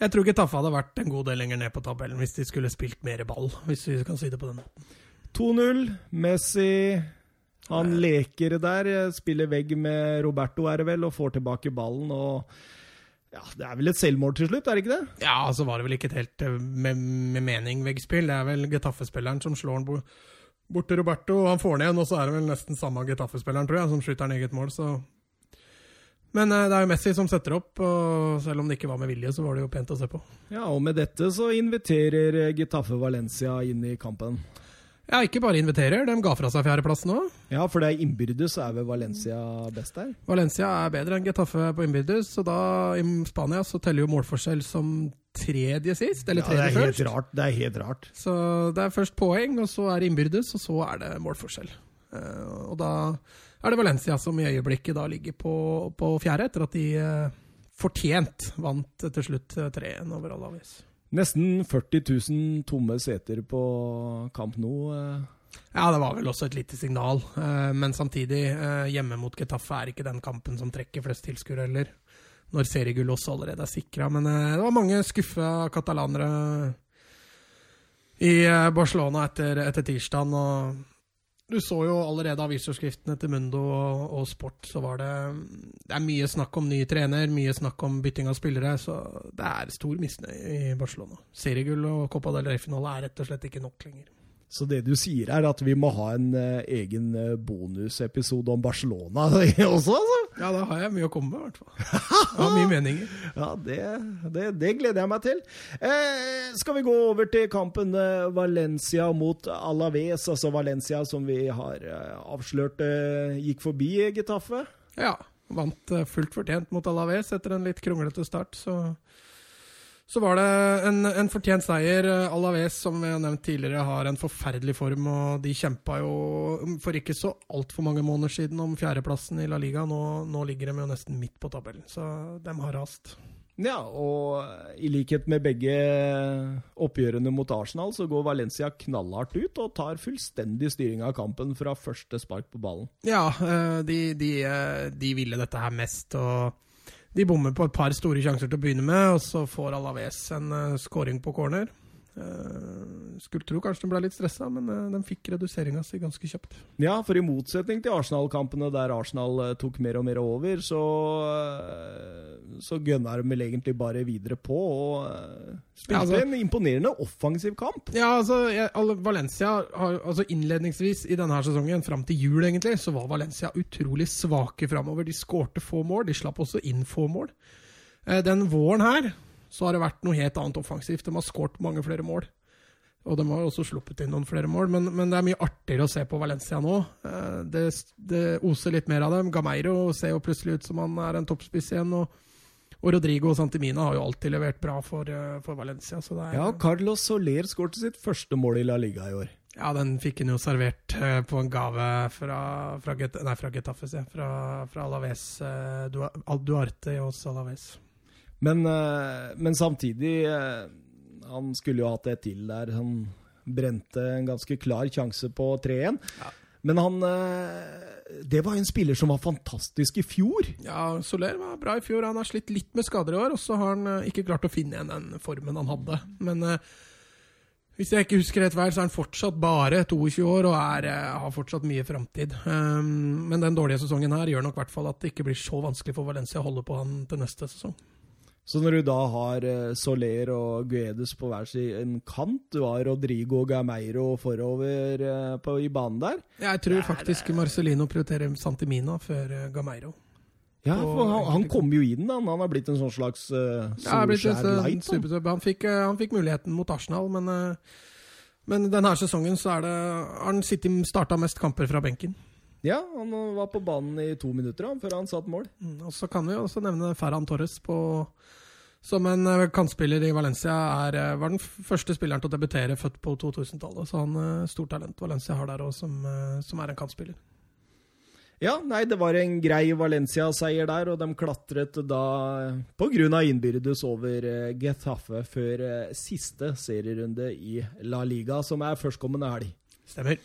Jeg tror Getafe hadde vært en god del lenger ned på tabellen hvis de skulle spilt mer ball, hvis vi kan si det på den måten. 2-0. Messi han leker der, spiller vegg med Roberto, er det vel, og får tilbake ballen. og ja, Det er vel et selvmål til slutt, er det ikke det? Ja, så var det vel ikke et helt eh, med, med mening veggspill. Det er vel Getafe-spilleren som slår han bort, bort til Roberto, han får ned. Og så er det vel nesten samme Getafe-spilleren, tror jeg, som skyter han eget mål. så... Men eh, det er jo Messi som setter opp, og selv om det ikke var med vilje, så var det jo pent å se på. Ja, og med dette så inviterer Getafe Valencia inn i kampen. Ja, ikke bare inviterer, de ga fra seg fjerdeplassen òg. Ja, for det er innbyrdes er vel Valencia best der? Valencia er bedre enn Getafe på innbyrdes, og da i Spania så teller jo målforskjell som tredje sist, eller tredje ja, det er først. Helt rart. Det er helt rart. Så det er først poeng, og så er det innbyrdes, og så er det målforskjell. Uh, og da er det Valencia som i øyeblikket da ligger på, på fjerde, etter at de uh, fortjent vant til slutt 3-1 over Alaves. Nesten 40 000 tomme seter på Camp Nou. Eh. Ja, det var vel også et lite signal. Eh, men samtidig, eh, hjemme mot Getafe er ikke den kampen som trekker flest tilskuere heller. Når seriegull også allerede er sikra. Men det var mange skuffa katalanere i Barcelona etter, etter tirsdagen. Og du så jo allerede avisoverskriftene til Mundo og, og, Sport, så var det Det er mye snakk om ny trener, mye snakk om bytting av spillere, så det er stor misnøye i Barcelona. Seriegull og Copa del Rey-finale er rett og slett ikke nok lenger. Så det du sier er at vi må ha en uh, egen uh, bonusepisode om Barcelona også, altså? Ja, da har jeg mye å komme med, i hvert fall. Jeg har mye meninger. ja, det, det, det, gleder jeg meg til. Eh, skal vi gå over til kampen uh, Valencia mot Alaves? Altså Valencia som vi har avslørt gikk forbi Getafe? Ja, vant fullt fortjent mot Alaves etter en litt kronglete start, så så var det en, en fortjent seier. Alaves, som vi har nevnt tidligere, har en forferdelig form. og De kjempa jo for ikke så altfor mange måneder siden om fjerdeplassen i La Liga. Nå, nå ligger de jo nesten midt på tabellen, så de har rast. Ja, og i likhet med begge oppgjørene mot Arsenal, så går Valencia knallhardt ut og tar fullstendig styring av kampen fra første spark på ballen. Ja, eh, de, de, eh, de ville dette her mest. og de bommer på et par store sjanser til å begynne med, og så får Alaves en uh, scoring på corner. Uh, skulle tro kanskje de ble litt stressa, men uh, de fikk reduseringa si ganske kjapt. Ja, for i motsetning til Arsenal-kampene der Arsenal uh, tok mer og mer over, så, så gønna de vel egentlig bare videre på og spilte ja, altså, en imponerende offensiv kamp. Ja, altså jeg, Valencia har, altså Innledningsvis i denne sesongen, fram til jul egentlig, så var Valencia utrolig svake framover. De skårte få mål, de slapp også inn få mål. Den våren her så har det vært noe helt annet offensivt. De har skåret mange flere mål. Og de har også sluppet inn noen flere mål, men, men, det er mye artigere å se på Valencia nå. Eh, det, det, oser litt mer av dem. Gameiro ser jo plutselig ut som han er en toppspiss igjen. og, og Rodrigo og Santimina har jo alltid levert bra for, eh, for Valencia. Er, ja, Carlos Soler skåret sitt første mål i La Liga i år. Ja, den fikk han jo servert eh, på en gave fra, fra, Get, nei, fra Getafe. Fra, fra Alaves. Dua- Al- Duarte hos Alaves. Men, eh, men samtidig eh, Han skulle jo hatt et til der. Han brente en ganske klar sjanse på 3-1. Ja. Men han eh, Det var en spiller som var fantastisk i fjor. Ja, Soler var bra i fjor. Han har slitt litt med skader i år, og så har han ikke klart å finne igjen den formen han hadde. Men hvis jeg ikke husker rett vel, så er han fortsatt bare 22 år og er, har fortsatt mye framtid. Um, men den dårlige sesongen her gjør nok i hvert fall at det ikke blir så vanskelig for Valencia å holde på han til neste sesong. Så når du da har eh, Soler og Guedes på hver sin kant, du har Rodrigo og Gameiro forover eh, på, i banen der Jeg tror faktisk Marcelino prioriterer Santimina før eh, Gameiro. Ja, for han, han kom jo inn, da. Han har blitt en sånn slags uh, Ja, det er blitt en Solskjær light. han. Han fikk, han fikk muligheten mot Arsenal, men, uh, men denne sesongen så er det har han City starta mest kamper fra benken. Ja, han var på banen i to minutter han, før han satt mål. Mm, Og så kan vi også nevne Ferran Torres på, som en eh, kantspiller i Valencia. Er, eh, var den første spilleren til å debutere født på 2000-tallet. Så han er stort talent Valencia har der òg, som, eh, som er en kantspiller. Ja, nei, det var en grei Valencia-seier der, og de klatret da pga. innbyrdes over eh, Getafe før eh, siste serierunde i La Liga, som er førstkommende helg. Stemmer.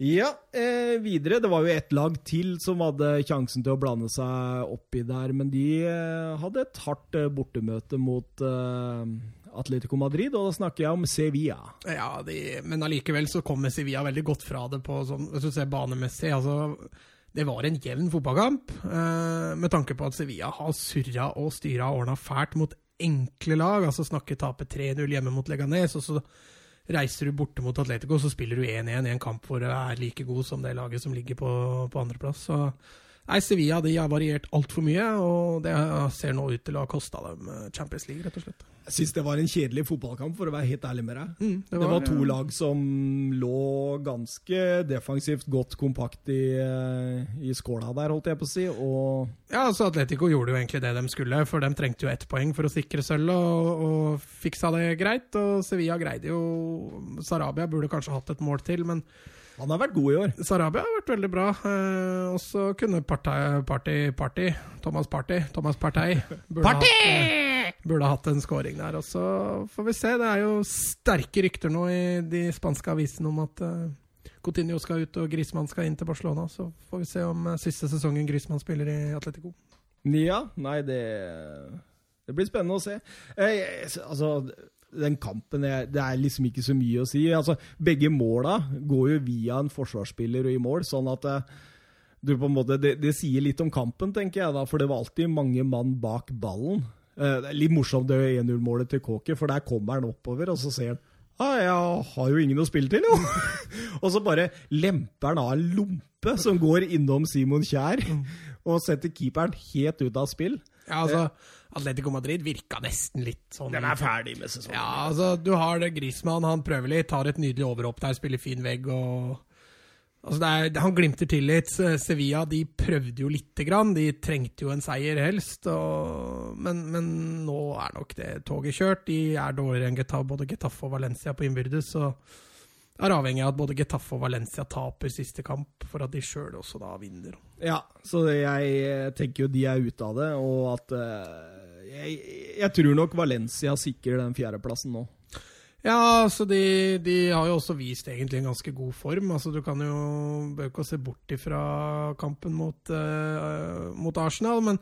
Ja, eh, videre. Det var jo ett lag til som hadde sjansen til å blande seg oppi der, men de eh, hadde et hardt eh, bortemøte mot eh, Atletico Madrid, og da snakker jeg om Sevilla. Ja, de, men allikevel så kommer Sevilla veldig godt fra det på sånn, hvis du ser banemessig. altså det var en jevn fotballkamp, eh, med tanke på at Sevilla har surra og styra og ordna fælt mot enkle lag. altså Snakke tape 3-0 hjemme mot Leganes, og så reiser du borte mot Atletico, så spiller du 1-1 i en kamp hvor du er like god som det laget som ligger på, på andreplass. Så nei, Sevilla de har variert altfor mye, og det ser nå ut til å ha kosta dem eh, Champions League, rett og slett. Jeg syns det var en kjedelig fotballkamp, for å være helt ærlig med deg. Mm, Det var, to ja. lag som lå ganske defensivt godt kompakt i, eh, i skåla der, holdt jeg på å si, og Ja, altså Atletico gjorde jo egentlig det de skulle, for de trengte jo ett poeng for å sikre sølv, og, og fiksa det greit. Og Sevilla greide jo Sarabia burde kanskje hatt et mål til, men han har vært god i år. Sarabia har vært veldig bra. Eh, og så kunne Party, Party, Party Thomas Party Thomas Partey burde, Party! Hatt, burde hatt en scoring der. Og så får vi se. Det er jo sterke rykter nå i de spanske avisene om at eh, Coutinho skal ut og Griezmann skal inn til Barcelona. Så får vi se om eh, siste sesongen Griezmann spiller i Atletico. Ja, nei, det Det blir spennende å se. Eh, altså, den kampen er, Det er liksom ikke så mye å si. Altså, begge måla går jo via en forsvarsspiller og i mål, sånn at eh, du på en måte, det, det sier litt om kampen, tenker jeg, da, for det var alltid mange mann bak ballen. Eh, det er litt morsomt det 1-0-målet til Kåke, for der kommer han oppover, og så ser han ah, jeg har jo ingen å spille til, jo! og så bare lemper han av en lompe som går innom Simon Kjær, og setter keeperen helt ut av spill. Ja, altså, Atletico Madrid virka nesten litt sånn Den er ferdig med sesongen. Ja, altså, du har det Griezmann, han prøver litt, tar et nydelig overhopp der, spiller fin vegg og Altså, det er, Han glimter til litt. Sevilla de prøvde jo lite grann. De trengte jo en seier, helst. Og, men, men nå er nok det toget kjørt. De er dårligere enn Getafe, både Getafe og Valencia på innbyrdes. Så det er avhengig av at både Getafe og Valencia taper siste kamp, for at de sjøl også da vinner. Ja, så jeg tenker jo de er ute av det, og at eh, jeg, jeg tror nok Valencia sikrer den fjerdeplassen nå. Ja, altså de, de har jo også vist egentlig en ganske god form. Altså Du kan jo bør ikke se bort ifra kampen mot, uh, mot Arsenal, men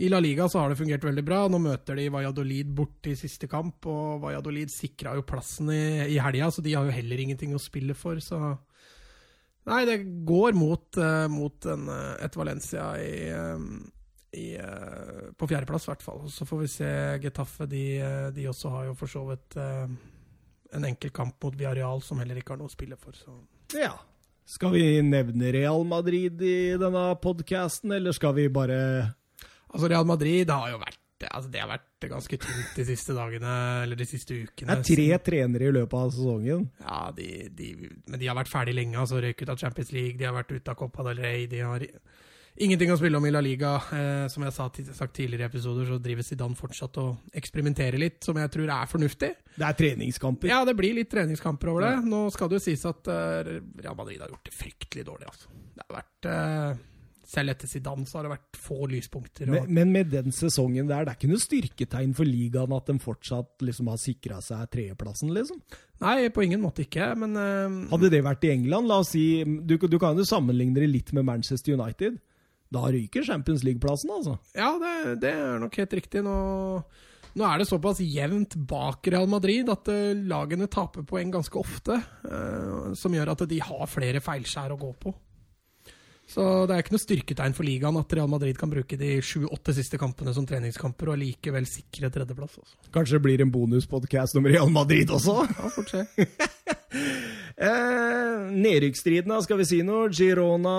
i La Liga så har det fungert veldig bra. Nå møter de Valladolid borte i siste kamp, og Valladolid sikra jo plassen i, i helga, så de har jo heller ingenting å spille for, så Nei, det går mot, uh, mot en, eh, et Valencia i, eh, i, eh, på fjerdeplass, i hvert fall. Så får vi se Getafe. De, eh, de også har jo for så vidt eh, en enkel kamp mot Villarreal, som heller ikke har noe å spille for. Så. Ja. Skal vi nevne Real Madrid i denne podkasten, eller skal vi bare Altså, Real Madrid har jo vært altså, Det har vært ganske tynt de siste dagene, eller de siste Det er tre trenere i løpet av sesongen. Ja, de, de, men de har vært ferdig lenge. altså Røyk ut av Champions League, de har vært ute av Copa del Rey. De har Ingenting å spille om i La Liga. Eh, som jeg har sagt tidligere i episoder, så driver Zidane fortsatt og eksperimenterer litt, som jeg tror er fornuftig. Det er treningskamper. Ja, det blir litt treningskamper over det. Ja. Nå skal det jo sies at eh, Real Madrid har gjort det fryktelig dårlig, altså. Det har vært eh, Selv etter Zidane så har det vært få lyspunkter. Men, men, med den sesongen der, det er ikke noe styrketegn for ligaen at de fortsatt liksom har sikra seg tredjeplassen, liksom? Nei, på ingen måte ikke, men uh... Hadde det vært i England, la oss si Du, du kan jo sammenligne det litt med Manchester United. Da ryker Champions League-plassen, altså. Ja, det, det, er nok helt riktig. Nå, nå, er det såpass jevnt bak Real Madrid at uh, lagene taper poeng ganske ofte. Uh, som gjør at de har flere feilskjær å gå på. Så det er ikke noe styrketegn for ligaen at Real Madrid kan bruke de sju-åtte siste kampene som treningskamper og likevel sikre tredjeplass. Også. Kanskje det blir en bonuspodkast om Real Madrid også? Ja, fort se. Eh, Nedrykksstriden, skal vi si noe? Girona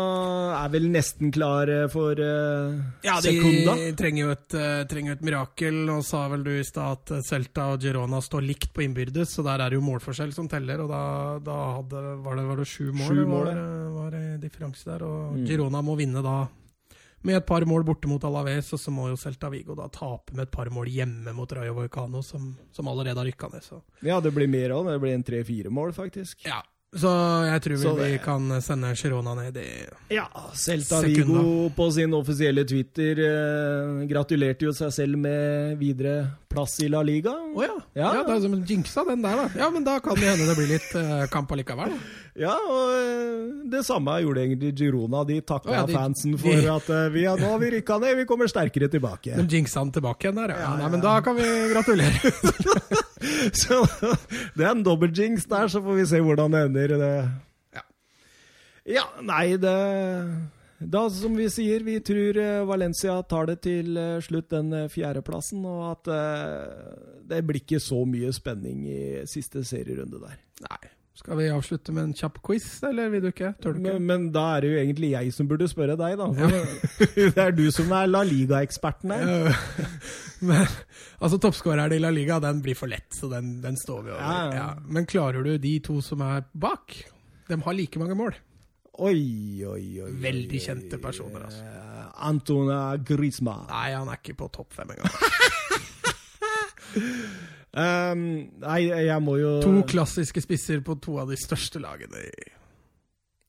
er vel nesten klar eh, for eh, ja, de sekunda? trenger jo et, uh, trenger et mirakel. Nå sa vel du i stad at Celta og Girona står likt på innbyrdes, så der er det jo målforskjell som teller. Og da, da hadde, var, det, var, det, sju mål, sju mål var, var differanse der. Og mm. Girona må vinne da med et par mål borte mot Alaves, og så må jo Celta Vigo da tape med et par mål hjemme mot Rayo Volcano, som, som allerede har rykka ned. Så. Ja, det blir mer òg. Det blir en tre-fire mål, faktisk. Ja, så jeg tror vi, vi kan sende Girona ned i Ja, Celta. Vigo på sin offisielle Twitter eh, gratulerte jo seg selv med videre plass i La Liga. Å oh, ja. Ja, ja. Det er som en jinxa, den der, da. Ja, men da kan det hende det blir litt eh, kamp allikevel. Ja, og eh, det samme gjorde egentlig Girona. De takka oh, ja, de, fansen for de, at eh, vi, ja, nå har vi rykka ned, vi kommer sterkere tilbake. De jinxa han tilbake igjen der, ja. Nei, men da kan vi gratulere. så det er en dobbel jinx der, så får vi se hvordan det ender. Det. Ja. ja, nei, det da, som vi sier, vi tror eh, Valencia tar det til eh, slutt, den eh, fjerdeplassen. Og at det blir ikke så mye spenning i siste serierunde der. Nei. Skal vi avslutte med en kjapp quiz, eller vil du ikke? Tør du ikke? Men, men da er det jo egentlig jeg som burde spørre deg, da. Det er du som er La Liga-eksperten her. men, altså, Toppskåreren i La Liga den blir for lett, så den, den står vi over. Ja, ja. Men klarer du de to som er bak? De har like mange mål. Oi, oi, oi. Veldig kjente personer, altså. Antona Griezmann. Nei, han er ikke på topp fem engang. um, nei, jeg må jo To klassiske spisser på to av de største lagene i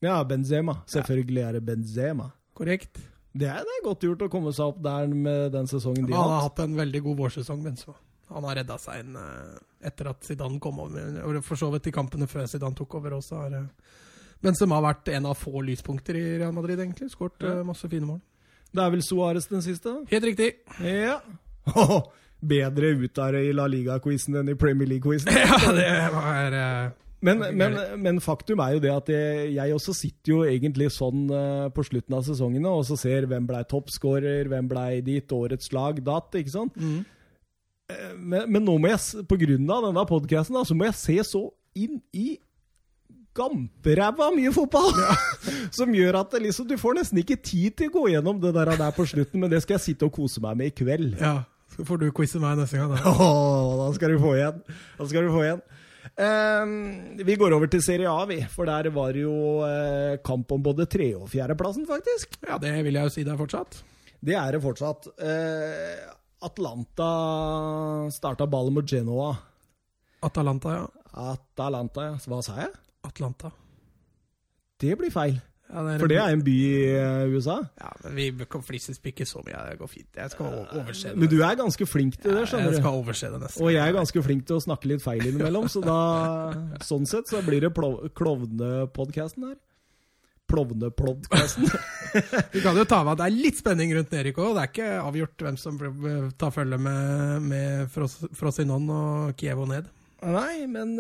Ja, Benzema. Selvfølgelig er det Benzema. Korrekt. Det er, det er godt gjort å komme seg opp der med den sesongen de har hatt. Han har hatt en veldig god vårsesong, Benzema. Han har redda seg inn uh, etter at Zidane kom over. For så vidt i kampene før Zidane tok over også. har uh, Benzema har vært en av få lyspunkter i Real Madrid, egentlig. Skåret ja. uh, masse fine mål. Det er vel Suárez den siste? Helt riktig. Ja. bedre ut av det i La Liga-quizen enn i Premier League-quizen. ja, det var... Uh, men, men, men, faktum er jo det at jeg, jeg også sitter jo egentlig sånn uh, på slutten av sesongene og så ser hvem blei toppskårer, hvem blei ditt, årets lag, datt, ikke sant? Mm. Men, men, nå må jeg, på grunn av denne podkasten, så må jeg se så inn i gamperæva mye fotball! Ja. Som gjør at liksom, du får nesten ikke tid til å gå gjennom det der, der på slutten, men det skal jeg sitte og kose meg med i kveld. Ja, Så får du quize meg neste gang, da. Oh, da skal du få igjen. Da skal du få igjen. Um, vi går over til Serie A, vi. For der var jo uh, kamp om både tre- og fjerdeplassen, faktisk. Ja, det vil jeg jo si det er fortsatt. Det er det fortsatt. Uh, Atlanta starta ballen mot Genoa. Atalanta, ja. Atalanta, ja. Hva sa jeg? Atlanta. Det blir feil. Ja, det For det er en by i eh, USA? Ja, men vi flises ikke så mye. Det går fint. Jeg skal overse det. Men du er ganske flink til det, skjønner du. Jeg skal overse det nesten. Og jeg er ganske flink til å snakke litt feil innimellom, så da Sånn sett så blir det klovnepodkasten her. Plovnepodkasten. vi kan jo ta med at det er litt spenning rundt Erik òg. Det er ikke avgjort hvem som tar følge med, med Frosinon og Kiev og ned. Nei, men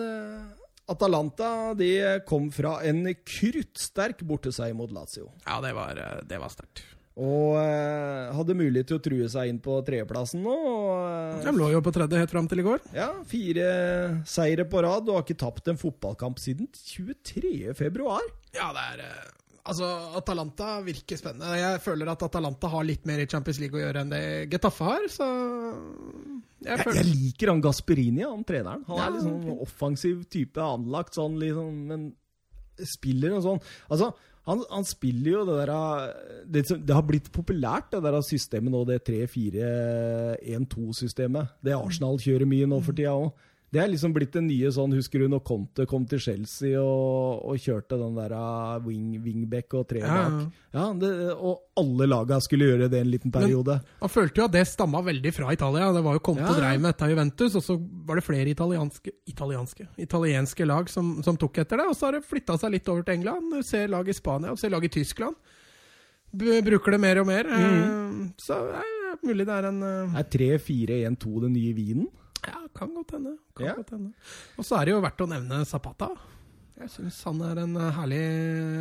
Atalanta de kom fra en kruttsterk borteseier mot Lazio. Ja, det var, det var sterkt. Og eh, hadde mulighet til å true seg inn på tredjeplassen nå. Eh, De lå jo på tredje helt fram til i går. Ja, fire seire på rad og har ikke tapt en fotballkamp siden 23. februar. Ja, det er eh, Altså, Atalanta virker spennende. Jeg føler at Atalanta har litt mer i Champions League å gjøre enn det Getafe har, så jeg, jeg, liker han Gasperini, han treneren. Han er sånn offensiv type, anlagt sånn liksom, men spiller og sånn Altså, Han, han spiller jo det der det, det har blitt populært, det der systemet nå, det 3-4-1-2-systemet. Det Arsenal kjører mye nå for tida òg. Det er liksom blitt det nye sånn Husker du når Conte kom til Chelsea og, og kjørte den der uh, wing, wingback og tre Ja, ja. Ja, det, og alle laga skulle gjøre det en liten periode. Man følte jo at det stamma veldig fra Italia. Det var jo Conte Ja. dreiv med dette i Juventus, og så var det flere italienske, italienske, italienske lag som, som tok etter det. Og så har det flytta seg litt over til England. Du ser lag i Spania, og ser lag i Tyskland. Bruker det mer og mer. Mm. Så det er mulig det er en Det Er 3-4-1-2 den nye vinen? Ja, kan godt hende. Kan Ja. godt hende. Og så er det jo verdt å nevne Zapata. Jeg syns han er en eh, herlig,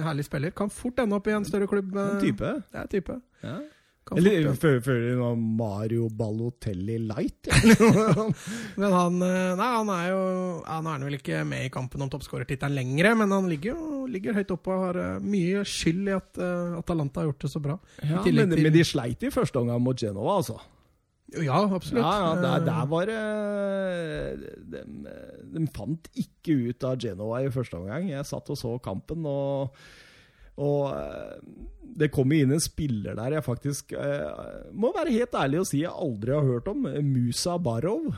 herlig spiller. Kan fort ende opp i en større klubb. eh, En type. Det er type. Ja. Eller føler du Mario Balotelli light? Men han eh, Nei, han er jo Han er vel ikke med i kampen om toppskårertittelen lenger, men han ligger jo ligger høyt oppe og har eh, mye skyld i at eh, Atalanta har gjort det så bra. Ja, men, til- men de sleit i første omgang mot Genova, altså. Ja, absolutt. Ja, ja, der, Eh, der var det de, de fant ikke ut av Genova i første omgang. Jeg satt og så kampen, og, og eh, det kom jo inn en spiller der jeg faktisk eh, må være helt ærlig å si jeg aldri har hørt om. Musa Barov.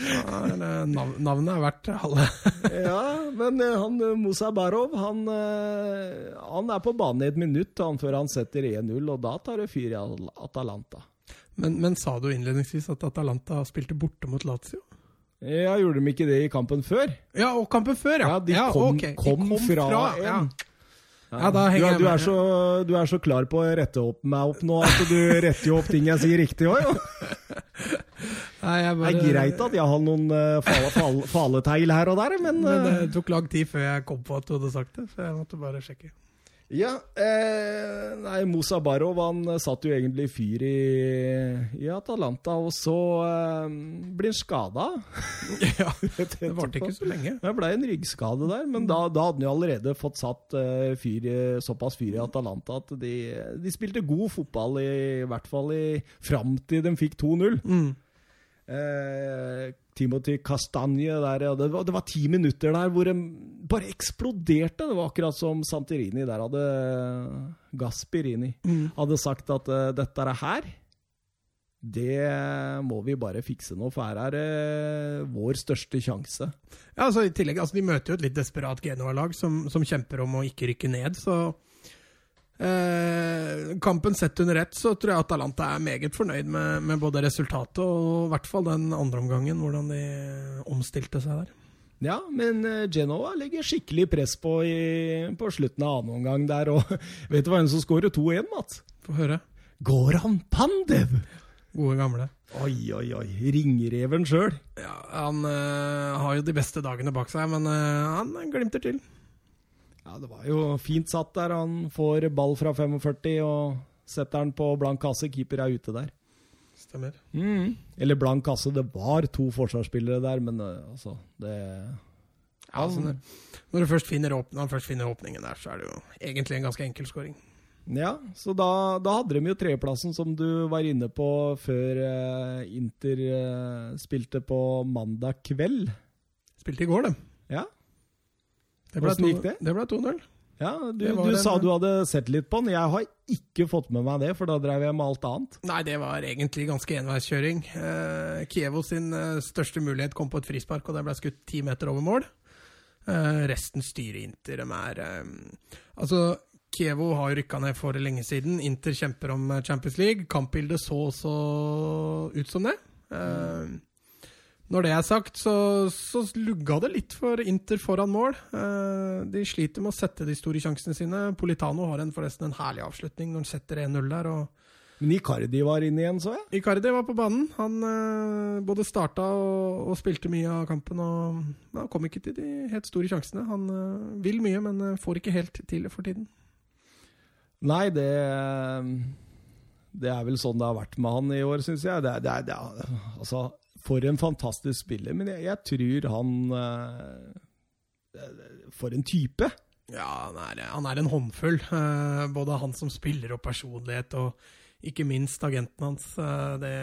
ja, nav navnet er verdt halve. ja, men eh, han eh, Musa Barov han, eh, han er på banen i et minutt han før han setter 1-0, og da tar det fyr i Al- Atalanta. Men, men sa du innledningsvis at Atalanta spilte borte mot Lazio? Ja, Gjorde de ikke det i kampen før? Ja, og kampen før, ja. Ja, de kom, ok. De kom, fra, fra en. Ja, da du, er- du, er så, du er så klar på å rette opp meg opp nå at du retter jo opp ting jeg sier riktig òg, jo. Nei, jeg Det er greit at jeg har noen uh, fale, fale, faleteil her og der, men, Men det eh, tok lang tid før jeg kom på at du hadde sagt det, så jeg måtte bare sjekke. Ja, eh, nei, Mosa Barov han eh, satt jo egentlig fyr i, i Atalanta, og så eh, blir han skada. ja, det varte ikke så lenge. Det ble en ryggskade der, men da, da hadde han jo allerede fått satt eh, fyr, såpass fyr i Atalanta at de, de spilte god fotball, i, i hvert fall i, fram til de fikk 2-0. Mm. Eh, Timothy Castagne der, ja, det, var, det var ti minutter der hvor de bare eksploderte. Det var akkurat som Santirini der hadde Gasperini Mm. hadde sagt at uh, dette er her det må vi bare fikse nå, for her er det vår største sjanse. Ja, altså i tillegg, altså De møter jo et litt desperat Genoa-lag som, som kjemper om å ikke rykke ned, så eh, Kampen sett under ett, så tror jeg Atalanta er meget fornøyd med, med både resultatet og i hvert fall den andre omgangen, hvordan de omstilte seg der. Ja, men Genova Genoa legger skikkelig press på i, på slutten av annen omgang der, og vet du hva en som skårer 2-1, Mats? Få høre. Goran Pandev! Gode gamle. Oi, oi, oi. Ringreven sjøl. Ja, Han øh, har jo de beste dagene bak seg, men øh, han glimter til. Ja, det var jo fint satt der. Han får ball fra 45 og setter den på blank kasse. Keeper er ute der. Stemmer. Eller blank kasse. Det var to forsvarsspillere der, men eh, altså Det Ja, altså, når, når, du først finner åp når du først finner åpningen der, så er det jo egentlig en ganske enkel skåring. Ja, så da, da hadde de jo tredjeplassen, som du var inne på før eh, Inter eh, spilte på mandag kveld. Spilte i går, de. Ja, Det ble to- det? Det ble 2-0. ja du, du sa du hadde sett litt på den. Jeg har ikke fått med meg det, for da drev jeg med alt annet. Nei, det var egentlig ganske enveiskjøring. Eh, Kievo sin eh, største mulighet kom på et frispark, og der ble skutt ti meter over mål. Eh, resten styrer Inter. De er eh, Altså, Kievo har rykka ned for lenge siden. Inter kjemper om eh, Champions League. Kampbildet så også ut som det. Eh, Når det er sagt, så, så lugga det litt for Inter foran mål. Eh, De sliter med å sette de store sjansene sine. Politano har en, forresten en herlig avslutning når han setter 1-0 der. Men Icardi var inne igjen, så jeg. Icardi var på banen. Han eh, både starta og, og spilte mye av kampen. og ja, kom ikke til de helt store sjansene. Han eh, vil mye, men får ikke helt til for tiden. Nei, det Det er vel sånn det har vært med han i år, syns jeg. Det det det altså, for en fantastisk spiller, men jeg, jeg tror han eh, For en type! Ja, han er, han er en håndfull. eh, både han som spiller og personlighet, og ikke minst agenten hans. eh, det,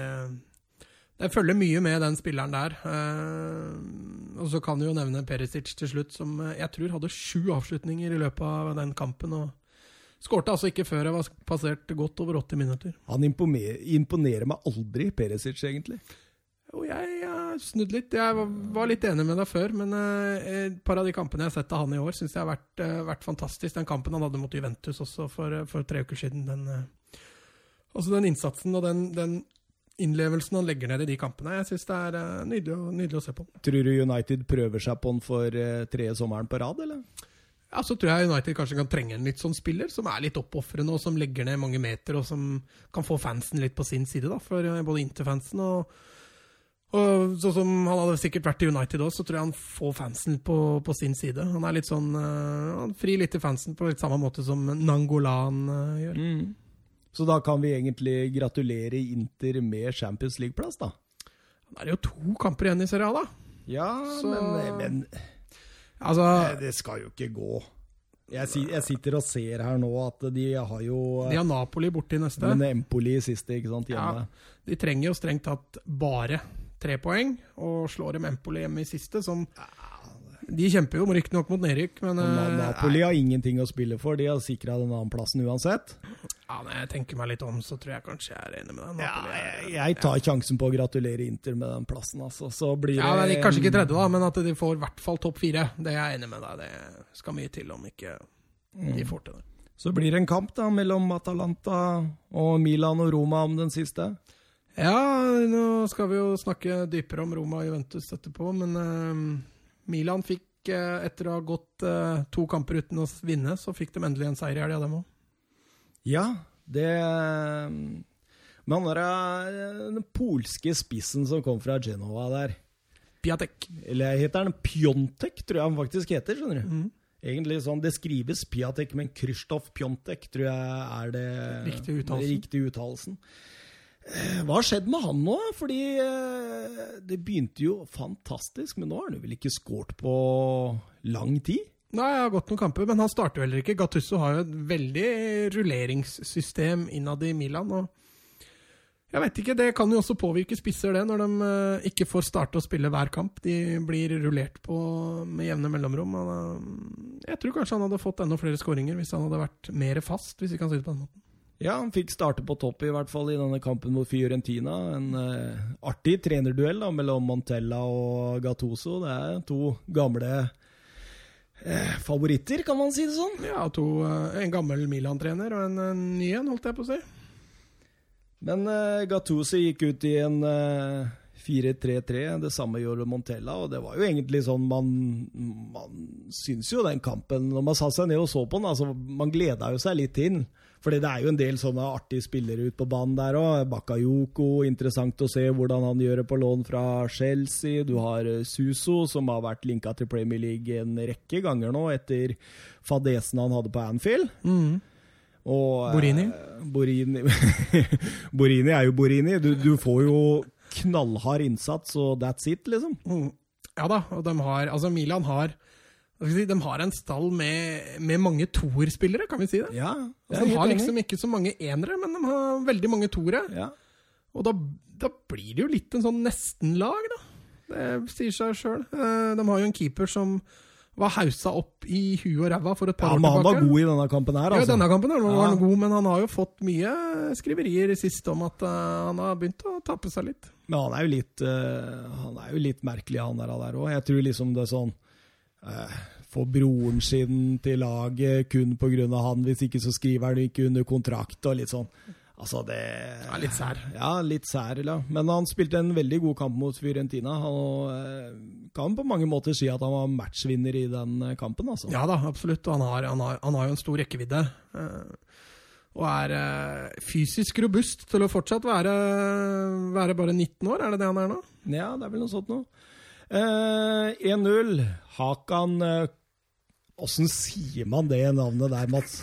det følger mye med den spilleren der. Og så kan du jo nevne Perisic til slutt, som jeg tror hadde sju avslutninger i løpet av den kampen. og Skårte altså ikke før jeg var passert godt over 80 minutter. Han imponerer, imponerer meg aldri, Perisic, egentlig. Jo, jeg har snudd litt. Jeg var, litt enig med deg før, men eh, et par av de kampene jeg har sett av han i år, syns jeg har vært, eh, vært, fantastisk. Den kampen han hadde mot Juventus også for, for tre uker siden, den, eh, altså den innsatsen og den, den, innlevelsen han legger ned i de kampene, jeg syns det er eh, nydelig, nydelig, å se på. Tror du United prøver seg på han for eh, tredje sommeren på rad, eller? Ja, Så tror jeg United kanskje kan trenge en litt sånn spiller, som er litt oppofrende, og som legger ned mange meter, og som kan få fansen litt på sin side, da, for eh, både Inter-fansen og, og sånn som Han hadde sikkert vært i United òg, så tror jeg han får fansen på, på, sin side. Han er litt sånn uh, Han frir litt til fansen på litt samme måte som Nangolan uh, gjør. Mm. Så da kan vi egentlig gratulere Inter med Champions League-plass, da? Det er jo to kamper igjen i Serie A, da. Ja, så... men, men Altså, det skal jo ikke gå. Jeg, jeg, sitter og ser her nå at de har jo De har Napoli borti neste. Men Empoli siste, ikke sant, hjemme. Ja, de trenger jo strengt tatt bare tre poeng, og slår dem Empoli hjemme i siste, som De kjemper jo riktignok mot nedrykk, men eh, Napoli har ingenting å spille for. De har sikra den andre plassen uansett. Ja, Når jeg tenker meg litt om, så tror jeg kanskje jeg er enig med deg. Ja, jeg, jeg, tar sjansen på å gratulere Inter med den plassen. Altså. Så blir ja, det, Kanskje ikke tredje, da, men at de får i hvert fall topp fire. Det er jeg enig med deg. Det skal mye til om ikke de mm. får til det. Så blir det en kamp da mellom Atalanta og Milan og Roma om den siste? Ja, nå skal vi jo snakke dypere om Roma og Juventus etterpå, men uh, Milan fikk, uh, etter å ha gått uh, to kamper uten å vinne, så fikk de endelig en seier i helga, dem òg. Ja, det Men han eh, den polske spissen som kom fra Genova der Piatek. Eller heter han Pjontek, tror jeg han faktisk heter. skjønner du? Mm. Egentlig sånn, Det skrives Piatek, men Krzysztof Pjontek tror jeg er det riktige uttalelsen. Eh, hva har skjedd med han nå? Fordi eh, det begynte jo fantastisk, men nå har han vel ikke skåret på lang tid? Nei, jeg har gått noen kamper, men han starter heller ikke. Gattusso har jo et veldig rulleringssystem innad i Milan. og jeg vet ikke, Det kan jo også påvirke spisser, det, når de uh, ikke får starte å spille hver kamp. De blir rullert på med jevne mellomrom. Jeg tror kanskje han hadde fått enda flere skåringer hvis han hadde vært mer fast, hvis vi kan si det på den måten. Ja, han fikk starte på topp i hvert fall i denne kampen mot Fiorentina. En uh, artig trenerduell da, mellom Montella og Gattuso. Det er to gamle eh, favoritter, kan man si det sånn? Ja, to, eh, en gammel Milan-trener og en, en, ny en, holdt jeg på å si. Men eh, Gattuso gikk ut i en eh, 4-3-3, det samme gjorde Montella, og det var jo egentlig sånn Man, man syns jo den kampen Når man satte seg ned og så på den, altså man gleda jo seg litt til den. Fordi det er jo en del sånne artige spillere ute på banen der òg. Bakayoko, interessant å se hvordan han gjør det på lån fra Chelsea. Du har eh, Suso, som har vært linka til Premier League en rekke ganger nå, etter fadesen han hadde på Anfield. Mm. Og, Borini? Eh, Borini. Borini er jo Borini. Du, du, får jo knallhard innsats, og that's it, liksom. Mm. Ja da, og de har Altså, Milan har de har en stall med, med mange toerspillere, kan vi si det? Ja, altså, de har liksom ikke så mange enere, men de har veldig mange toere. Ja. Og da, da, blir det jo litt en sånn nesten-lag, da. Det sier seg sjøl. Eh, de har jo en keeper som var hausa opp i huet og ræva for et par ja, år tilbake. Men Han var god i denne kampen her, altså. Ja, denne kampen her var ja. han god, men han har jo fått mye skriverier i siste om at uh, han har begynt å tape seg litt. Men han er jo litt, uh, han er jo litt merkelig, han der òg. Jeg tror liksom det er sånn eh, få broren sin til laget kun pga. han. Hvis ikke så skriver han ikke under kontrakt og litt sånn. Altså, det ja, Litt sær. Ja, litt sær. Ja. Men han spilte en veldig god kamp mot Fiorentina. Han eh, kan på mange måter si at han var matchvinner i den eh, kampen. Altså. Ja da, absolutt. Han har, han har, han har jo en stor rekkevidde. Eh, og er eh, fysisk robust til å fortsatt være, være bare 19 år. Er det det han er nå? Ja, det er vel noe sånt noe. 1-0. Eh, Hakan Åssen eh, sier man det navnet der, Mats?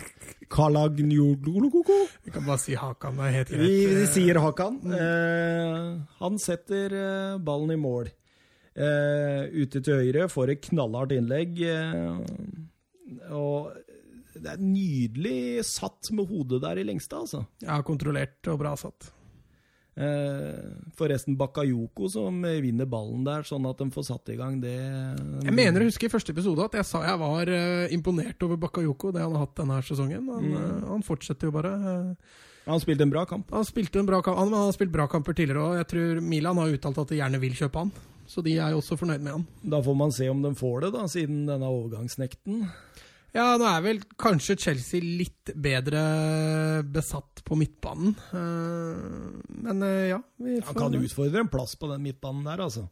Kalagnjolokoko? Vi kan bare si Hakan. Det er. Vi, vi sier Hakan. Eh, han setter ballen i mål. Eh, ute til høyre, får et knallhardt innlegg. Eh, og det er nydelig satt med hodet der i lengste, altså. Ja, kontrollert og bra satt. Eh, forresten Bakayoko som vinner ballen der, sånn at de får satt i gang det. Jeg mener jeg husker i første episode at jeg sa jeg var uh, imponert over Bakayoko, det han har hatt denne sesongen. Han, mm. uh, han fortsetter jo bare. Han spilte en bra kamp. Han spilte en bra kamp, han, han har spilt bra kamper tidligere òg. Jeg tror Milan har uttalt at de gjerne vil kjøpe han. Så de er jo også fornøyd med han. Da får man se om de får det, da, siden denne overgangsnekten. Ja, nå er vel kanskje Chelsea litt bedre besatt på midtbanen. Uh, men uh, ja Han kan utfordre en plass på den midtbanen der, altså.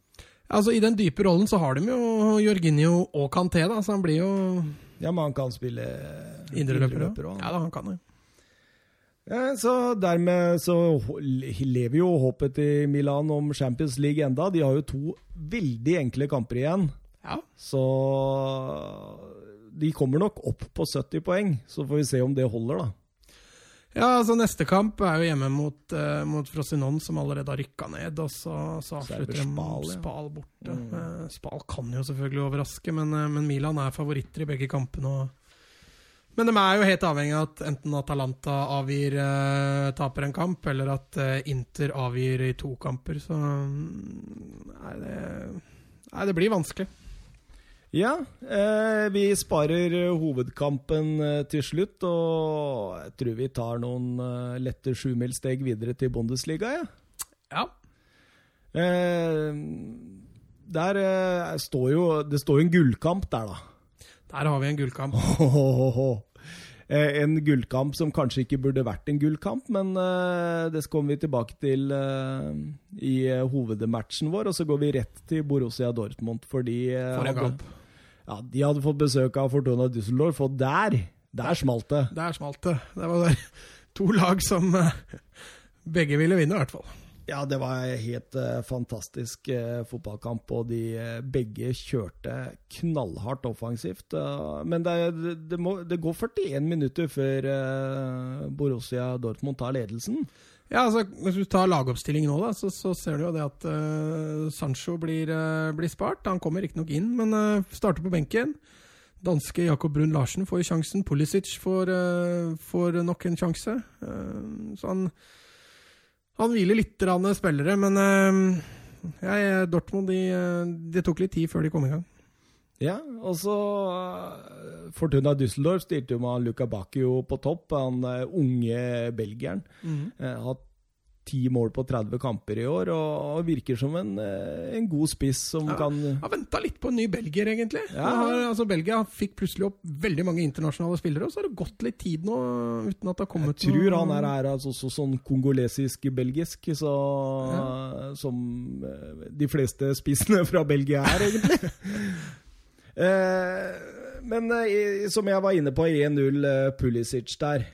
Altså, I den dype rollen så har de jo Jorginho og Kanté, da, så han blir jo Ja, men han kan spille indreløper òg. Ja da, han kan det. Ja, så dermed så lever jo håpet til Milan om Champions League enda. De har jo to veldig enkle kamper igjen. Ja. Så de kommer nok opp på 70 poeng, så får vi se om det holder, da. Ja, altså Neste kamp er jo hjemme mot, uh, mot Frosinon, som allerede har rykka ned. Og så, så avslutter de Spal, ja. Spal borte. Mm. Uh, Spal kan jo selvfølgelig overraske, men, uh, men, Milan er favoritter i begge kampene. Men de er jo helt avhengig av at enten Atalanta avgir taper en kamp, eller at Inter avgir i to kamper. Så mm, nei, det, nei, det blir vanskelig. Ja, eh, vi sparer eh, hovedkampen eh, til slutt, og jeg tror vi tar noen eh, lette sjumilssteg videre til Bundesliga, ja. ja. Eh, der eh, står jo Det står jo en gullkamp der, da. Der har vi en gullkamp. en gullkamp som kanskje ikke burde vært en gullkamp, men det kommer vi tilbake til i hovedmatchen vår. Og så går vi rett til Borussia Dortmund, fordi For en kamp. Ja, De hadde fått besøk av Fortuna Düsseldorf, og der, der smalt det. Der smalt det. Det var to lag som eh, begge ville vinne, i hvert fall. Ja, det var en helt uh, fantastisk uh, fotballkamp, og de uh, begge kjørte knallhardt offensivt. men det, det, må, det, går 41 minutter før Borussia Dortmund tar ledelsen. Ja, altså, Hvis du tar lagoppstilling nå, da, så, så, ser du jo det at uh, Sancho blir, uh, blir, spart. Han kommer riktignok inn, men uh, starter på benken. Danske Jakob Brun Larsen får sjansen. Pulisic får, får nok en sjanse. så han, han hviler litt spillere, men jeg, Dortmund de, de tok litt tid før de kom i gang. Ja, og så Fortuna Düsseldorf styrte jo med Luca Bacchio på topp, han unge belgieren. Mm. Eh, hatt ti mål på 30 kamper i år, og, virker som en, eh, en god spiss som ja, kan Har venta litt på en ny belgier, egentlig. Ja. Har, altså, Belgia fikk plutselig opp veldig mange internasjonale spillere, og så har det gått litt tid nå uten at det har kommet Jeg tror han er, er altså, så, sånn kongolesisk-belgisk, så, ja. som eh, de fleste spissene fra Belgia er, egentlig. Eh, men eh, som jeg var inne på, 1-0 eh, Pulisic der.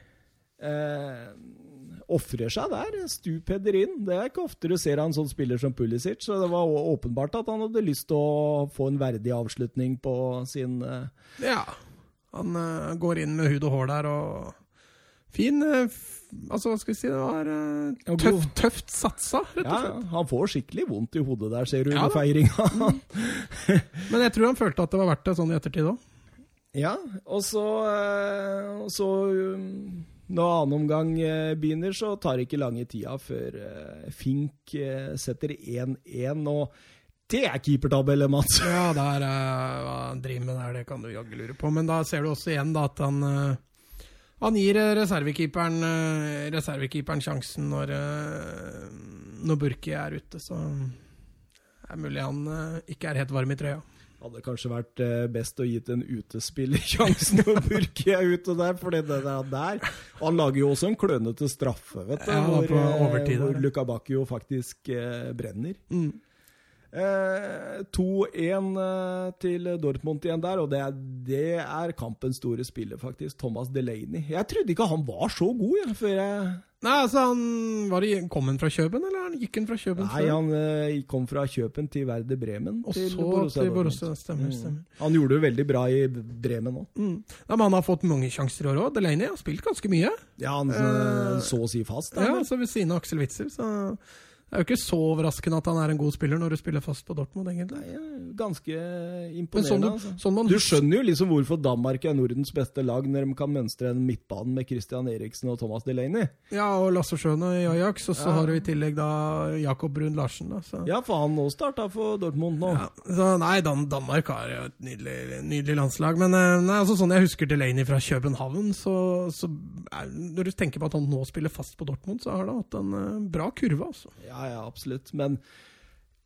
Ofrer seg der. Stupheader inn. Det er ikke ofte du ser han sånn spiller som Pulisic. Så det var åpenbart at han hadde lyst til å få en verdig avslutning på sin. Ja. Han går inn med hud og hår der og Fin uh, Altså, hva skal vi si, det var uh, tøft, tøft satsa, rett og slett. Ja, han får skikkelig vondt i hodet der, ser du, ja, under feiringa. Mm. Men jeg tror han følte at det var verdt det sånn i ettertid òg. Ja, og så, uh, så um, når annen omgang begynner, så tar det ikke lange tida før Fink setter 1-1. og det er keepertabelle, Mats! Ja, der, hva han driver med der, det kan du jaggu lure på. Men da ser du også igjen da, at han han gir eh, reservekeeperen, eh, reservekeeperen sjansen når, eh, når Burki er ute, så det er mulig han ikke er helt varm i trøya. Hadde kanskje vært best å gitt en utespiller sjansen når Burki er ute der, for det der, der. Han lager jo også en klønete straffe, vet du, ja, hvor, hvor Lukabakio faktisk brenner. Mm. Eh, 2-1 eh, til Dortmund igjen der, og det er, det er, kampens store spiller, faktisk. Thomas Delaney. Jeg trodde ikke han var så god, ja, før jeg Nei, altså, han var det, Kom han fra Kjøben, eller gikk han fra Kjøben Nei, før? han eh, kom fra Kjøpen til Werder Bremen. Og til så Borussia til Borussia, stemmer, mm. stemmer. Han gjorde det veldig bra i Bremen òg. Mm. Ja, men han har fått mange sjanser i år òg. Delaney har spilt ganske mye. Ja, han eh, så å si fast. Da, ja, så ved siden av Aksel Witzel, så Det er jo ikke så overraskende at han er en god spiller når du spiller fast på Dortmund, egentlig. Nei, ganske imponerende. sånn, du, altså. sånn man Du skjønner jo liksom hvorfor Danmark er Nordens beste lag når de kan mønstre en midtbane med Christian Eriksen og Thomas Delaney. Ja, og Lasse Schøne i Ajax, og så Ja. har du i tillegg da Jakob Brun Larsen. Da, så. Ja, for han nå starta for Dortmund nå. Ja, så nei, Dan Danmark har jo et nydelig, nydelig landslag. Men eh, nei, altså, sånn jeg husker Delaney fra København, så, så er, Når du tenker på at han nå spiller fast på Dortmund, så har han hatt en eh, bra kurve, altså. Ja, ja, absolutt. Men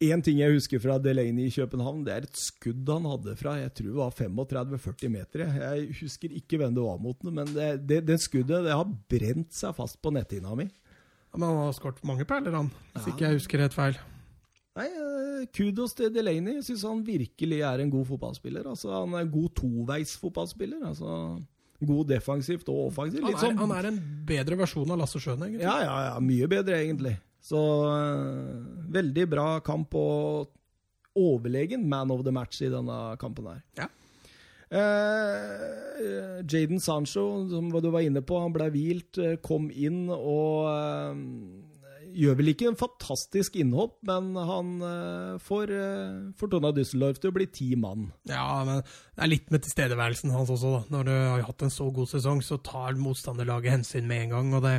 én ting jeg husker fra Delaney i København, det er et skudd han hadde fra jeg tror det var 35-40 meter. Jeg husker ikke hvem det var mot, men det, det, det skuddet det har brent seg fast på netthinna mi. Ja, Men han har skåret mange perler, han. Hvis Ja. ikke jeg husker helt feil. Nei, eh, Kudos til Delaney. Jeg syns han virkelig er en god fotballspiller. Altså, han er en god toveisfotballspiller. Altså, god defensivt og offensivt. Han er, sånn han er en bedre versjon av Lasse Schøne, egentlig. Ja, ja, ja. Mye bedre, egentlig. Så eh, veldig bra kamp og overlegen man of the match i denne kampen her. Ja. Eh, Jaden Sancho, som du var inne på, han ble hvilt, eh, kom inn og eh, gjør vel ikke en fantastisk innhopp, men han eh, får eh, Fortuna Düsseldorf til å bli ti mann. Ja, men det er litt med tilstedeværelsen hans også, da. Når du har hatt en så god sesong, så tar motstanderlaget hensyn med en gang, og det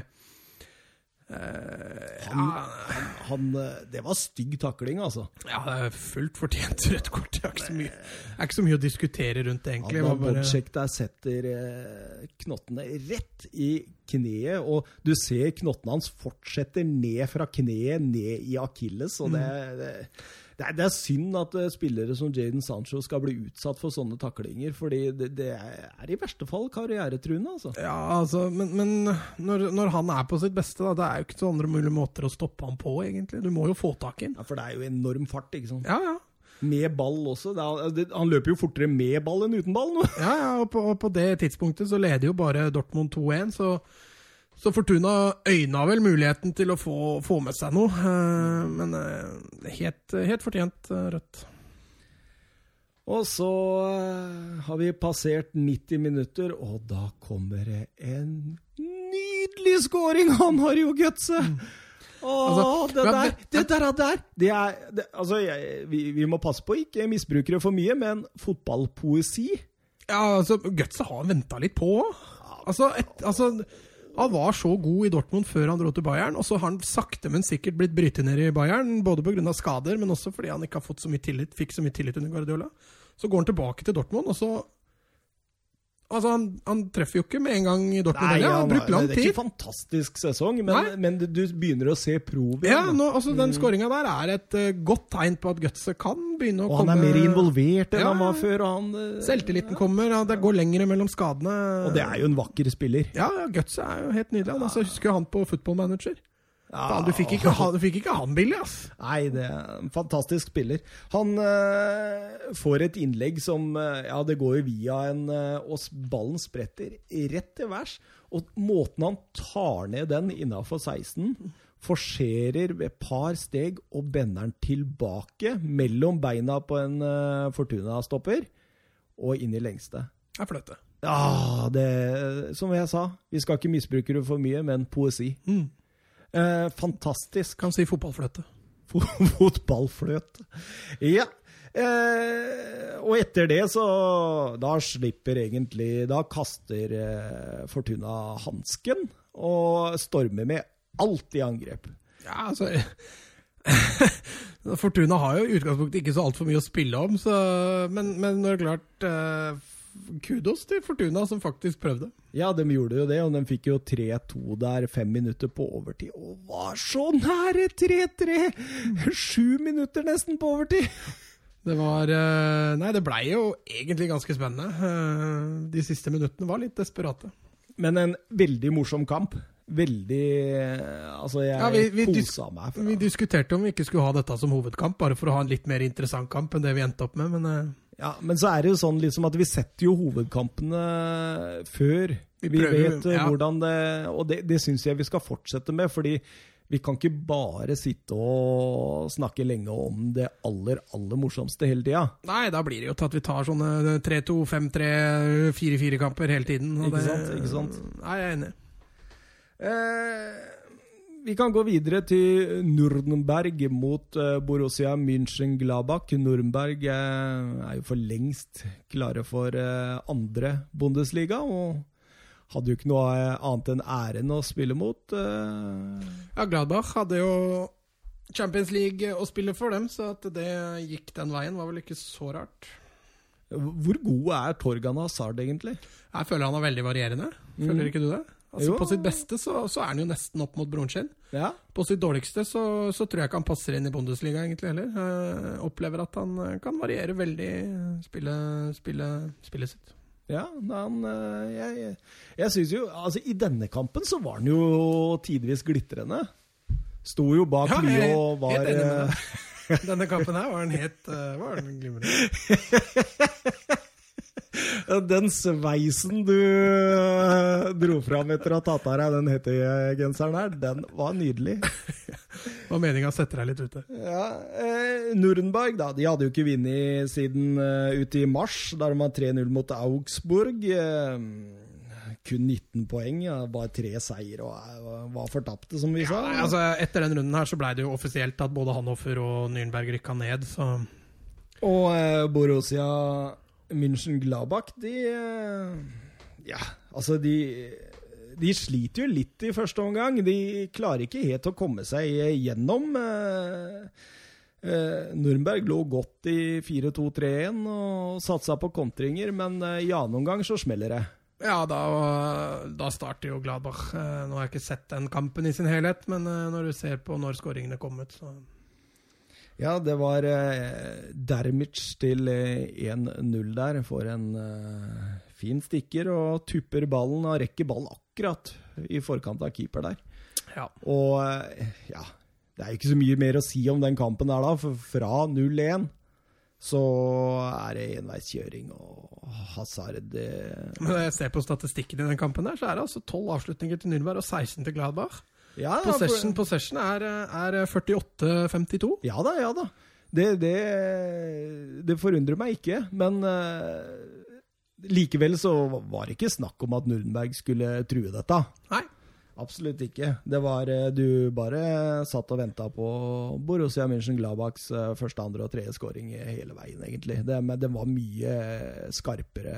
eh, Han, han, han, eh, det var stygg takling, altså. ja, det er fullt fortjent rødt kort. Det er ikke så mye, ikke så mye å diskutere rundt det, egentlig. Han Det bare- der setter eh, knottene rett i kneet, og du ser knottene hans fortsetter ned fra kneet, ned i akilles. Og det, Mm. det, det, er, det er synd at eh, spillere som Jaden Sancho skal bli utsatt for sånne taklinger, fordi det, det er i verste fall karrieretruende, altså. Ja, altså, men, men når, når han er på sitt beste, da, det er jo ikke så andre mulige måter å stoppe ham på, egentlig. Du må jo få tak i ham. Ja, For det er jo enorm fart, ikke sant. Ja, ja. Med ball også. Han løper jo fortere med ball enn uten ball nå. Ja, ja, og på, og på det tidspunktet så leder jo bare Dortmund 2-1, så, så Fortuna øyna vel muligheten til å få, få med seg noe. eh, Men eh, helt, helt fortjent eh, rødt. Og så har vi passert 90 minutter, og da kommer det en nydelig scoring! Han har jo gutse! Åh, Altså, det der, det- det der, der det er, det, Altså, jeg, vi, vi må passe på ikke misbruke det for mye, men fotballpoesi Ja, altså, Gutse har venta litt på. Altså, et- altså, han var så god i Dortmund før han dro til Bayern, og så har han sakte, men sikkert blitt brytet ned i Bayern, både pga. skader, men også fordi han ikke har fått så mye tillit, fikk så mye tillit under Guardiola. Så går han tilbake til Dortmund, og så Altså, han, han treffer jo ikke med en gang i Dortmund. heller. han har brukt lang det er ikke ikke fantastisk sesong, men, men du begynner å se prov Ja, nå, altså Den skåringa der er et uh, godt tegn på at Gutse kan begynne å og han er mer involvert enn Ja, han var før. Og, han, uh, Selvtilliten kommer, og det går lengre mellom skadene. og det er jo en vakker spiller. Ja, ja, Gutse er jo helt nydelig. Han. Altså, husker han på Football Manager. Ja, du, fikk ikke han, du fikk ikke han billig, ass! Nei, det er en fantastisk spiller. Han uh, får et innlegg som uh, Ja, det går jo via en uh, Og ballen spretter rett til værs. Og måten han tar ned den innafor 16, forserer ved et par steg og bender den tilbake mellom beina på en eh, Fortuna-stopper og inn i lengste. Det er fløte. Ja, det Som jeg sa, vi skal ikke misbruke det for mye, men poesi. Mm. Eh, fantastisk. Kan si fotballfløte. Fotballfløte. Ja. Eh, og etter det så Da slipper egentlig Da kaster eh, Fortuna hansken og stormer med alt i angrep. Ja, altså Fortuna har jo i utgangspunktet ikke så altfor mye å spille om, så, men, men det er klart eh, Kudos til Fortuna som faktisk prøvde. Ja, de gjorde jo det, og de fikk jo 3-2 der, fem minutter på overtid. Og var så nære 3-3! Sju minutter nesten på overtid! Det var eh, Nei, det blei jo egentlig ganske spennende. Eh, De siste minuttene var litt desperate. Men en veldig morsom kamp. Veldig Altså, jeg Ja, vi- vi kosa meg. Vi diskuterte om vi ikke skulle ha dette som hovedkamp, bare for å ha en litt mer interessant kamp enn det vi endte opp med, men eh, Ja, Men så er det jo sånn liksom at vi setter jo hovedkampene før Vi vi, prøver, vet eh, ja. hvordan det Og det, det syns jeg vi skal fortsette med, fordi vi kan ikke bare sitte og snakke lenge om det aller, aller morsomste hele tida. Nei, da blir det jo til at vi tar sånne 3-2, 5-3, 4-4-kamper hele tiden. Ikke det- sant, ikke sant. Nei, jeg er enig. Eh, vi kan gå videre til Nürnberg mot uh, Borussia München-Glabach. Nürnberg uh, er jo for lengst klare for uh, andre Bundesliga, og hadde jo ikke noe annet enn æren å spille mot. Ja, Gladbach hadde jo Champions League å spille for dem, så at det gikk den veien, var vel ikke så rart. Hvor god er Torgan Hazard, egentlig? Jeg føler han er veldig varierende. Føler mm. ikke du det? Altså, på sitt beste så, så, er han jo nesten opp mot broren sin. Ja. På sitt dårligste så, så, tror jeg ikke han passer inn i Bundesliga egentlig heller. Jeg opplever at han eh, kan variere veldig spillet spille, spillet sitt. Ja, han eh, Jeg, jeg, jeg syns jo Altså, i denne kampen så var han jo tidvis glitrende. Sto jo bak ja, Lyo og var helt enig med deg. Eh, denne kampen her var han helt var den glimrende. Den sveisen du uh, dro fram etter å ha tatt av deg den hettegenseren her, den var nydelig. Det var meninga å sette deg litt ute. Ja, eh, Nürnberg da, de hadde jo ikke vunnet siden uh, ute i mars, da de var 3-0 mot Augsburg. Eh, kun 19 poeng, ja, bare tre seier og uh, var fortapte, som vi sa. Ja, altså, etter den runden her så ble det jo offisielt at både Hanoffer og Nürnberg rykka ned, så Og Borussia München-Glabach, de eh, Ja, altså, de de sliter jo litt i første omgang. De klarer ikke helt å komme seg gjennom. Eh, eh, Nürnberg lå godt i 4-2-3-1 og satsa på kontringer, men i annen omgang så smeller det. Ja, da, da, starter jo Gladbach. Nå har jeg ikke sett den kampen i sin helhet, men når du ser på når skåringene kom ut, så ja, det var eh, Dermic til 1-0 eh, der for en eh, fin stikker, og tupper ballen og rekker ballen akkurat i forkant av keeper der. Ja. Og eh, ja, det er ikke så mye mer å si om den kampen der, da, for fra 0-1 så er det enveiskjøring og hasard eh. Men Når jeg ser på statistikken i den kampen, der, så er det altså 12 avslutninger til Nürnberg og 16 til Gladbach. Ja, possession, for... possession er, er 48-52. Ja da, ja da. Det, det, det, forundrer meg ikke, men uh, likevel så var det ikke snakk om at Nürnberg skulle true dette. Nei. Absolutt ikke. Det var eh, Du bare satt og venta på Borussia München-Glabachs eh, første, andre og tredje skåring hele veien, egentlig. Det, men den var mye skarpere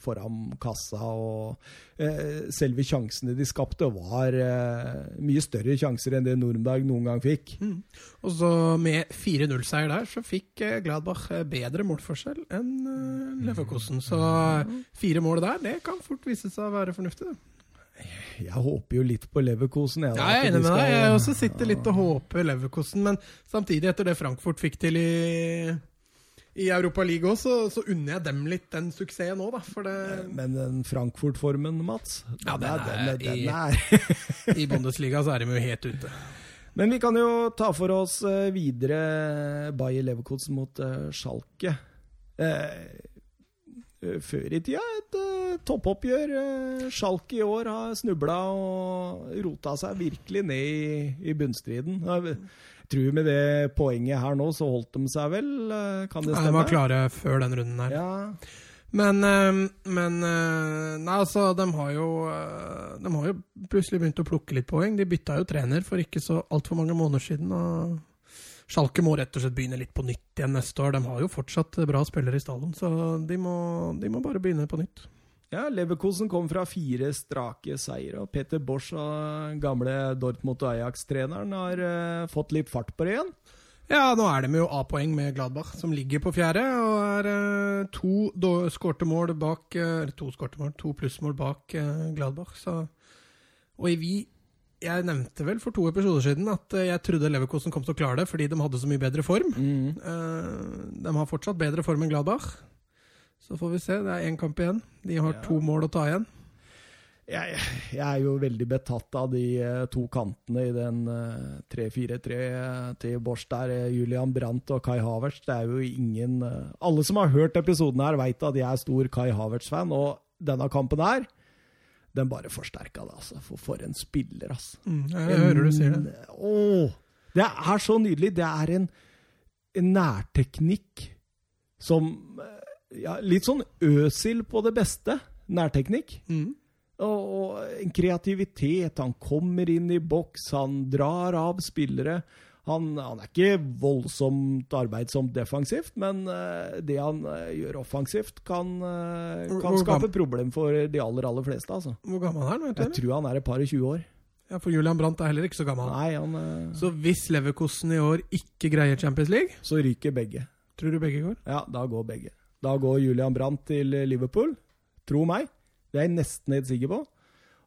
foran kassa, og eh, selve sjansene de skapte, var eh, mye større sjanser enn det Nürnberg noen gang fikk. Mm. Og så med 4-0-seier der, så fikk eh, Gladbach bedre målforskjell enn Leverkosen. Så fire mål der, det kan fort vise seg å være fornuftig, det. Jeg håper jo litt på Leverkosen. Jeg, jeg er enig med deg. Jeg også sitter litt og håper Leverkosen. Men samtidig, etter det Frankfurt fikk til i, i Europa League òg, så, så, unner jeg dem litt den suksessen nå, da. Det... Men den Frankfurt-formen, Mats Ja, den er, den, er, den er. I, Bundesliga så er de jo helt ute. Men vi kan jo ta for oss eh, videre Bayer Leverkosen mot uh, Schalke. Eh, Eh, før i tida et uh, toppoppgjør. Uh, Schalke i år har snubla og rota seg virkelig ned i, i bunnstriden. Jeg tror med det poenget her nå, så holdt de seg vel? Uh, kan det stemme? Ja, de var klare før den runden her. Ja. Men, men Nei, altså, de har, jo, de har jo plutselig begynt å plukke litt poeng. De bytta jo trener for ikke så altfor mange måneder siden. og Schalke må rett og slett begynne litt på nytt igjen neste år. De har jo fortsatt bra spillere i stallen, så de må, de må bare begynne på nytt. Ja, Leverkosen kom fra fire strake seire, og Peter Bosch, gamle Dortmund og Ajax-treneren, har uh, fått litt fart på det igjen. Ja, nå er de jo A-poeng med Gladbach, som ligger på fjerde, og er uh, to skårte mål bak uh, to skårte mål, to plussmål bak Gladbach. Så. Og vi jeg nevnte vel for to episoder siden at eh, jeg trodde Leverkosen kom til å klare det fordi de hadde så mye bedre form. Mm. Uh, de har fortsatt bedre form enn Gladbach. Så får vi se. Det er én kamp igjen. De har ja. to mål å ta igjen. Jeg, jeg, er jo veldig betatt av de uh, to kantene i den uh, 3-4-3 til Bosch der. Julian Brandt og Kai Havertz. Det er jo ingen Alle som har hørt episoden her, veit at jeg er stor Kai Havertz-fan, og denne kampen her den bare forsterka det, altså. For, for en spiller, altså. Mm, jeg hører du sier det. Å! det er så nydelig. Det er en, en nærteknikk som ja, Litt sånn Øsil på det beste. Nærteknikk. Mm. Og, og en kreativitet. Han kommer inn i boks, han drar av spillere. Han, han, er ikke voldsomt arbeidsomt defensivt, men uh, det han uh, gjør offensivt, kan, uh, kan skape problem for de aller aller fleste. Altså. Hvor gammel er han? Vet jeg tror han er et par og 20 år. Ja, For Julian Brandt er heller ikke så gammel. Nei, han... Så hvis Leverkosten i år ikke greier Champions League Så ryker begge. Tror du begge går? Ja, da går begge. Da går Julian Brandt til Liverpool. Tro meg. Det er jeg nesten helt sikker på.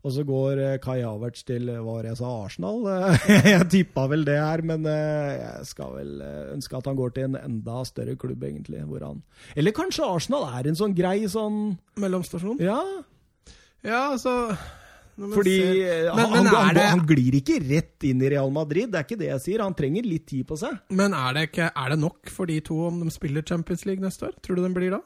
Og så går eh, Kai Havertz til eh, hva var jeg sa, Arsenal. jeg tippa vel det her, men eh, jeg skal vel ønske at han går til en enda større klubb, egentlig. Hvor han Eller kanskje Arsenal er en sånn grei sånn Mellomstasjon? Ja. Ja, altså Fordi men, han, men han, det... han, glir ikke rett inn i Real Madrid, det er ikke det jeg sier. Han trenger litt tid på seg. Men er det, ikke, er det nok for de to om de spiller Champions League neste år? Tror du den blir da?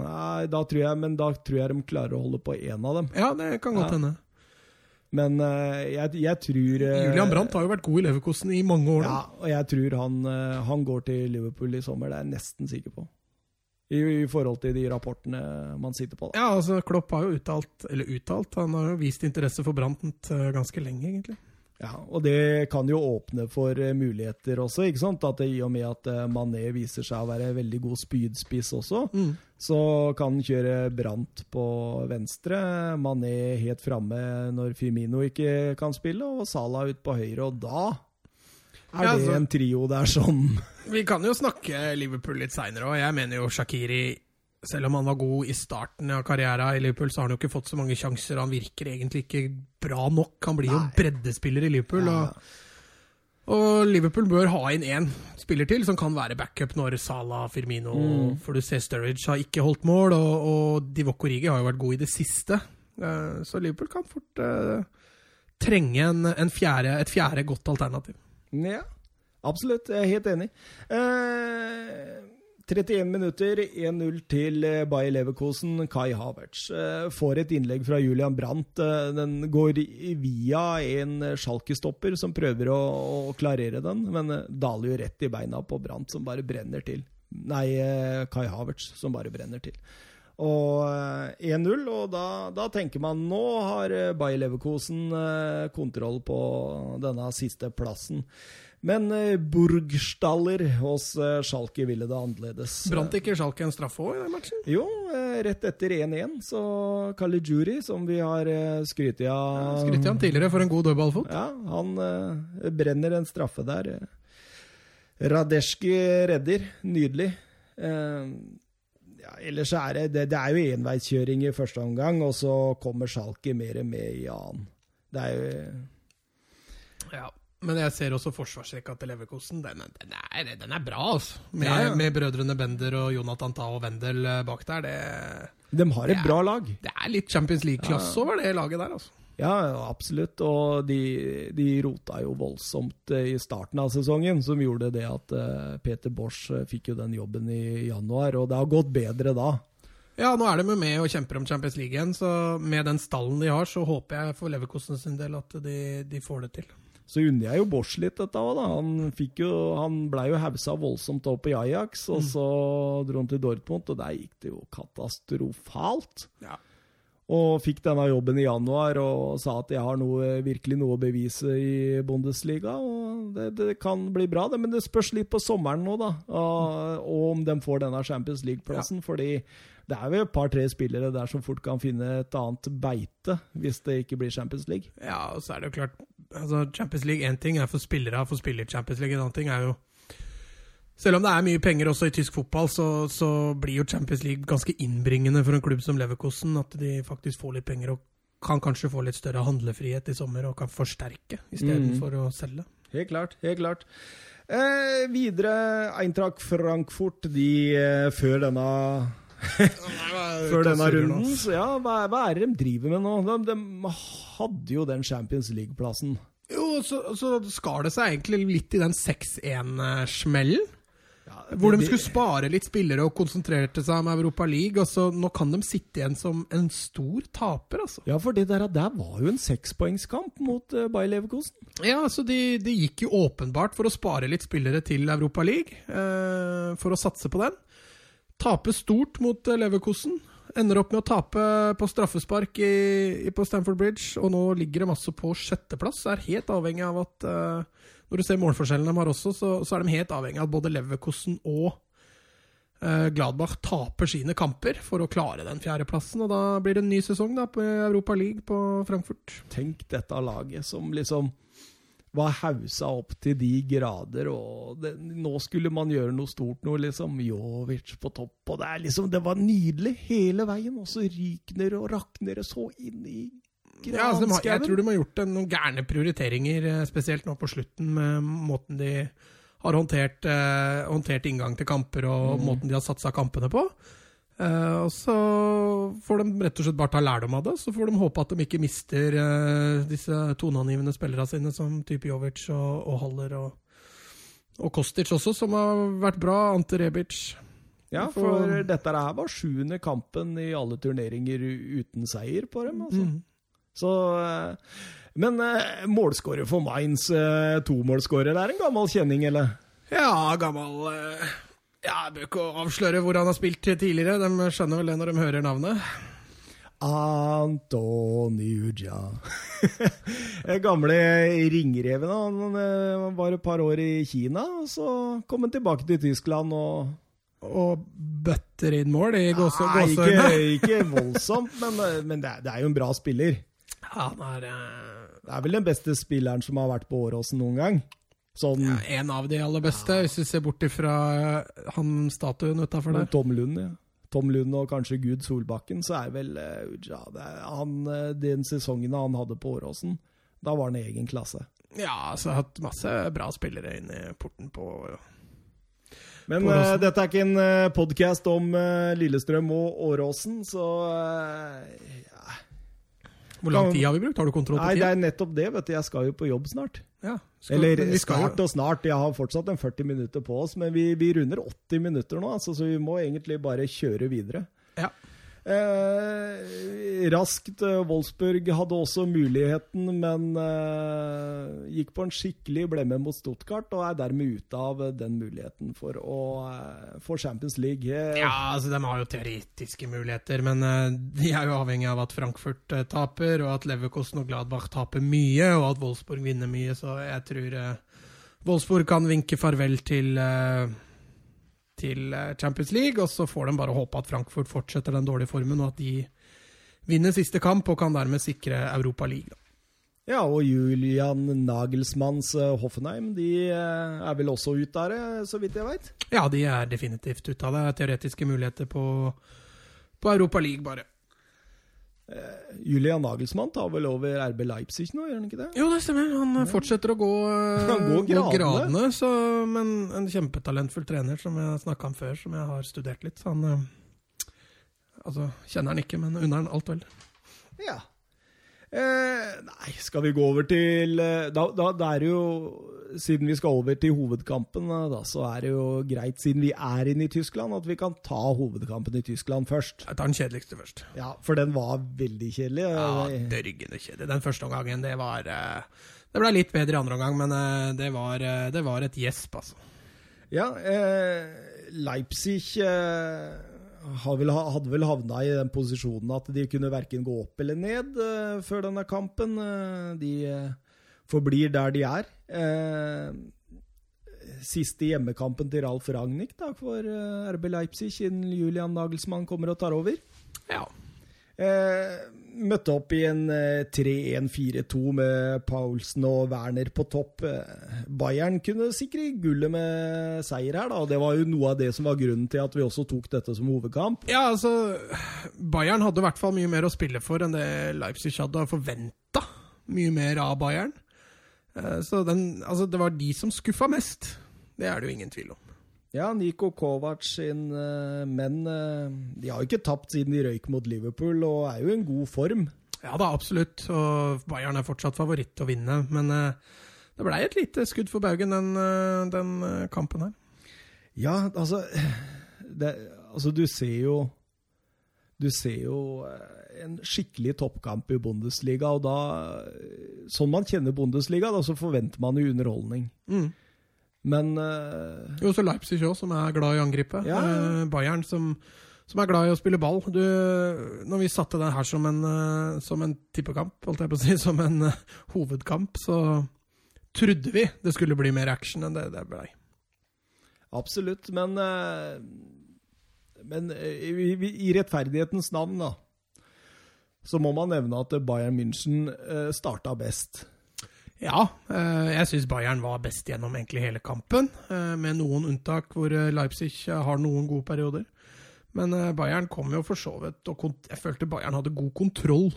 Nei, da tror jeg, men da tror jeg de klarer å holde på én av dem. Ja, det kan godt hende. Men uh, jeg, jeg, tror uh, Julian Brandt har jo vært god i Leverkosten i mange år. Ja, og jeg tror han, uh, han, går til Liverpool i sommer. Det er jeg nesten sikker på. I, I, forhold til de rapportene man sitter på. Da. Ja, altså Klopp har jo uttalt, eller uttalt, han har jo vist interesse for Brandt ganske lenge, egentlig. Ja, og det kan jo åpne for uh, muligheter også, ikke sant? At det, I og med at uh, Mané viser seg å være veldig god spydspiss også, mm. så kan han kjøre Brant på venstre, Mané helt framme når Firmino ikke kan spille, og Salah ut på høyre. Og da er ja, altså, det en trio der som Vi kan jo snakke Liverpool litt seinere òg. Jeg mener jo Shakiri selv om han var god i starten av karrieren i Liverpool, så har han jo ikke fått så mange sjanser. Han virker egentlig ikke bra nok. Han blir Nei. jo breddespiller i Liverpool. Og, og, Liverpool bør ha inn én spiller til som kan være backup når Salah, Firmino mm. For du ser Sturridge har ikke holdt mål, og, og Divok Rigi har jo vært god i det siste. Uh, så Liverpool kan fort uh, trenge en, en fjerde, et fjerde godt alternativ. Ja, absolutt. Jeg er helt enig. Uh, 31 minutter, 1-0 til eh, Bayer Leverkosen. Kai Havertz eh, får et innlegg fra Julian Brandt. Eh, den går via en Schalke-stopper som prøver å, å, klarere den, men daler jo rett i beina på Brandt, som bare brenner til. Nei, Kai Havertz, som bare brenner til. Og 1-0, og da, da, tenker man nå har Bayer Leverkosen kontroll på denne siste plassen. Men uh, Burgstaller hos uh, Schalke ville det annerledes. Brant ikke Schalke en straffe òg i den matchen? Jo, uh, rett etter 1-1. Så Kalijuri, som vi har uh, skrytt av ja, Skrytt av tidligere for en god dødballfot. Ja, han brenner en straffe der. Radeski redder. Nydelig. Ja, ellers er det, det, det er jo enveiskjøring i første omgang, og så kommer Schalke mer med i annen. Det er jo Ja. Men jeg ser også forsvarsrekka til Leverkosen. Den, den, er, den er bra, altså. Med, ja, ja. med, brødrene Bender og Jonathan Tao Wendel eh, bak der. Det, de har et er, bra lag. Det er litt Champions League-klasse ja. over det laget der, altså. Ja, absolutt. Og de, de, rota jo voldsomt eh, i starten av sesongen, som gjorde det at uh, Peter Bosch fikk jo den jobben i januar. Og det har gått bedre da. Ja, nå er de med og kjemper om Champions League igjen, så med den stallen de har, så håper jeg for Leverkosen sin del at de, de får det til. Så unner jeg jo Bosch litt dette òg, da. Han, fikk jo, han ble jo hausa voldsomt opp i Ajax, og mm. så dro han til Dortmund, og der gikk det jo katastrofalt. Ja. Og fikk denne jobben i januar og sa at jeg har noe, virkelig noe å bevise i Bundesliga. og det, det, kan bli bra, det, men det spørs litt på sommeren nå, da. Og, og om de får denne Champions League-plassen. Ja. fordi det er jo et par-tre spillere der som fort kan finne et annet beite hvis det ikke blir Champions League. Ja, og så er det jo klart altså Champions League én ting er for spillere for spiller i Champions League, en annen ting er jo selv om det er mye penger også i tysk fotball, så, så, blir jo Champions League ganske innbringende for en klubb som Leverkosten. At de faktisk får litt penger og kan kanskje få litt større handlefrihet i sommer og kan forsterke istedenfor mm. å selge. Helt klart. helt klart. Eh, videre, Eintracht Frankfurt, de eh, før denne før denne runden. Så ja, hva, hva, er det de driver med nå? De, de hadde jo den Champions League-plassen. Jo, så, så skar det seg egentlig litt i den 6-1-smellen. Ja, hvor de skulle spare litt spillere og konsentrerte seg om Europa League. Altså, nå kan de sitte igjen som en stor taper, altså. Ja, for det der, der var jo en sekspoengskamp mot uh, Bayer Leverkosen. Ja, så de, de, gikk jo åpenbart for å spare litt spillere til Europa League. Uh, for å satse på den. Taper stort mot eh, Leverkosen. Ender opp med å tape på straffespark i, i, på Stamford Bridge, og nå ligger de altså på sjetteplass. Er helt avhengig av at uh, Når du ser målforskjellen de har også, så, så, er de helt avhengig av at både Leverkosen og uh, Gladbach taper sine kamper for å klare den fjerdeplassen. Og da blir det en ny sesong da på Europa League på Frankfurt. Tenk dette laget som liksom var hausa opp til de grader, og det, nå skulle man gjøre noe stort noe, liksom. Jovic på topp, og det er liksom Det var nydelig hele veien, og så rykner og rakner det så inn i ja, altså, har, jeg tror de har gjort noen gærne prioriteringer, eh, spesielt nå på slutten, med måten de har håndtert, eh, håndtert inngang til kamper og mm. måten de har satsa kampene på. Uh, og så får de rett og slett bare ta lærdom av det. Så får de håpe at de ikke mister uh, disse toneangivende spillerne sine, som type Jovic og, og Haller og, og, Kostic også, som har vært bra. Ante Rebic. Ja, for, for dette her var sjuende kampen i alle turneringer uten seier på dem. altså. Mm. Så uh, Men målskårer for Mainz, tomålsskårer, det er en gammel kjenning, eller? Ja, gammel ja, Jeg bør ikke avsløre hvor han har spilt tidligere. De skjønner vel det når de hører navnet. Antoniuja. Gamle ringreven. Han eh, var et par år i Kina, og så kom han tilbake til Tyskland og Og bøtter inn mål i gåseøynene? Ikke, ikke voldsomt, men, eh, men det, er, det, er, jo en bra spiller. Ja, han er... Uh... Det er vel den beste spilleren som har vært på Åråsen noen gang. Sånn, ja, en av de aller beste, ja. hvis vi ser bort ifra eh, han statuen utafor der. Tom Lund, ja. Tom Lund og kanskje Gud Solbakken, så er vel uh, Uja han, uh, Den sesongen han hadde på Åråsen, da var han i egen klasse. Ja, så har hatt masse bra spillere inn i porten på Men uh, dette er ikke en uh, podkast om Lillestrøm og Åråsen, så hvor lang tid har vi brukt? Har du kontroll på tida? Nei, det er nettopp det. vet du. Jeg skal jo på jobb snart. Ja, skal, Eller snart og snart. Jeg har fortsatt en 40 minutter på oss, men vi, vi runder 80 minutter nå, altså, så vi må egentlig bare kjøre videre. Eh, raskt. Eh, Wolfsburg hadde også muligheten, men eh, gikk på en skikkelig blemme mot Stuttgart og er dermed ute av den muligheten for å eh, få Champions League. Ja, altså De har jo teoretiske muligheter, men eh, de er jo avhengig av at Frankfurt eh, taper, og at Leverkosten og Gladbach taper mye, og at Wolfsburg vinner mye, så jeg tror Wolfsburg kan vinke farvel til til eh, Champions League, og så får de bare håpe at Frankfurt fortsetter den dårlige formen, og at de vinner siste kamp og kan dermed sikre Europa League. Ja, og Julian Nagelsmanns eh, Hoffenheim de eh, er vel også ute der, så vidt jeg veit? Ja, de er definitivt ute av det. Teoretiske muligheter på, på Europa League, bare. Uh, Julian Nagelsmann tar vel over RB Leipzig nå, gjør han ikke det? Jo, det stemmer. Han ja. fortsetter å gå, han går gradene. Gradene så, men en kjempetalentfull trener som jeg snakka om før, som jeg har studert litt. Så han Altså, kjenner han ikke, men unner han alt vel. Ja. Eh, nei, skal vi gå over til eh, Da, da, da er det jo Siden vi skal over til hovedkampen, eh, da, så er det jo greit, siden vi er inne i Tyskland, at vi kan ta hovedkampen i Tyskland først. Jeg tar den kjedeligste først. Ja, For den var veldig kjedelig. Ja, dørgende kjedelig. Den første omgangen, det var Det ble litt bedre i andre omgang, men det var, det var et gjesp, altså. Ja, eh, Leipzig eh, hadde vel havna i den posisjonen at de kunne verken gå opp eller ned før denne kampen. De forblir der de er. Siste hjemmekampen til Ralf Ragnhild da, for RB Leipzig, siden Julian Nagelsmann kommer og tar over. Ja. Eh, møtte opp i en 3-1-4-2 eh, med Paulsen og Werner på topp. Eh, Bayern kunne sikre gullet med seier her, da. og Det var jo noe av det som var grunnen til at vi også tok dette som hovedkamp. Ja, altså Bayern hadde i hvert fall mye mer å spille for enn det Leipzig hadde forventa. Mye mer av Bayern. Så den, altså, det var de som skuffa mest. Det er det jo ingen tvil om. Ja, Niko Kovac sin uh, menn uh, De har jo ikke tapt siden de røyk mot Liverpool, og er jo i en god form. Ja da, absolutt. Og Bayern er fortsatt favoritt til å vinne. Men det blei et lite skudd for baugen, den, den kampen her. Ja, altså det, Altså, du ser jo Du ser jo en skikkelig toppkamp i Bundesliga, og da Sånn man kjenner Bundesliga, da så forventer man jo underholdning. Mm. Men uh, Jo, så Leipzig òg, som er glad i å angripe. Ja. Uh, Bayern, som, som er glad i å spille ball. Du, når vi satte den her som en, uh, som en tippekamp, holdt jeg på å si, som en hovedkamp, så trodde vi det skulle bli mer action enn det det blei. Absolutt, men Men i, i- i rettferdighetens navn, da, så må man nevne at Bayern München eh, starta best. Ja, eh, jeg syns Bayern var best gjennom egentlig hele kampen, eh, med noen unntak hvor Leipzig har noen gode perioder. Men Bayern kom jo for så vidt, og jeg følte Bayern hadde god kontroll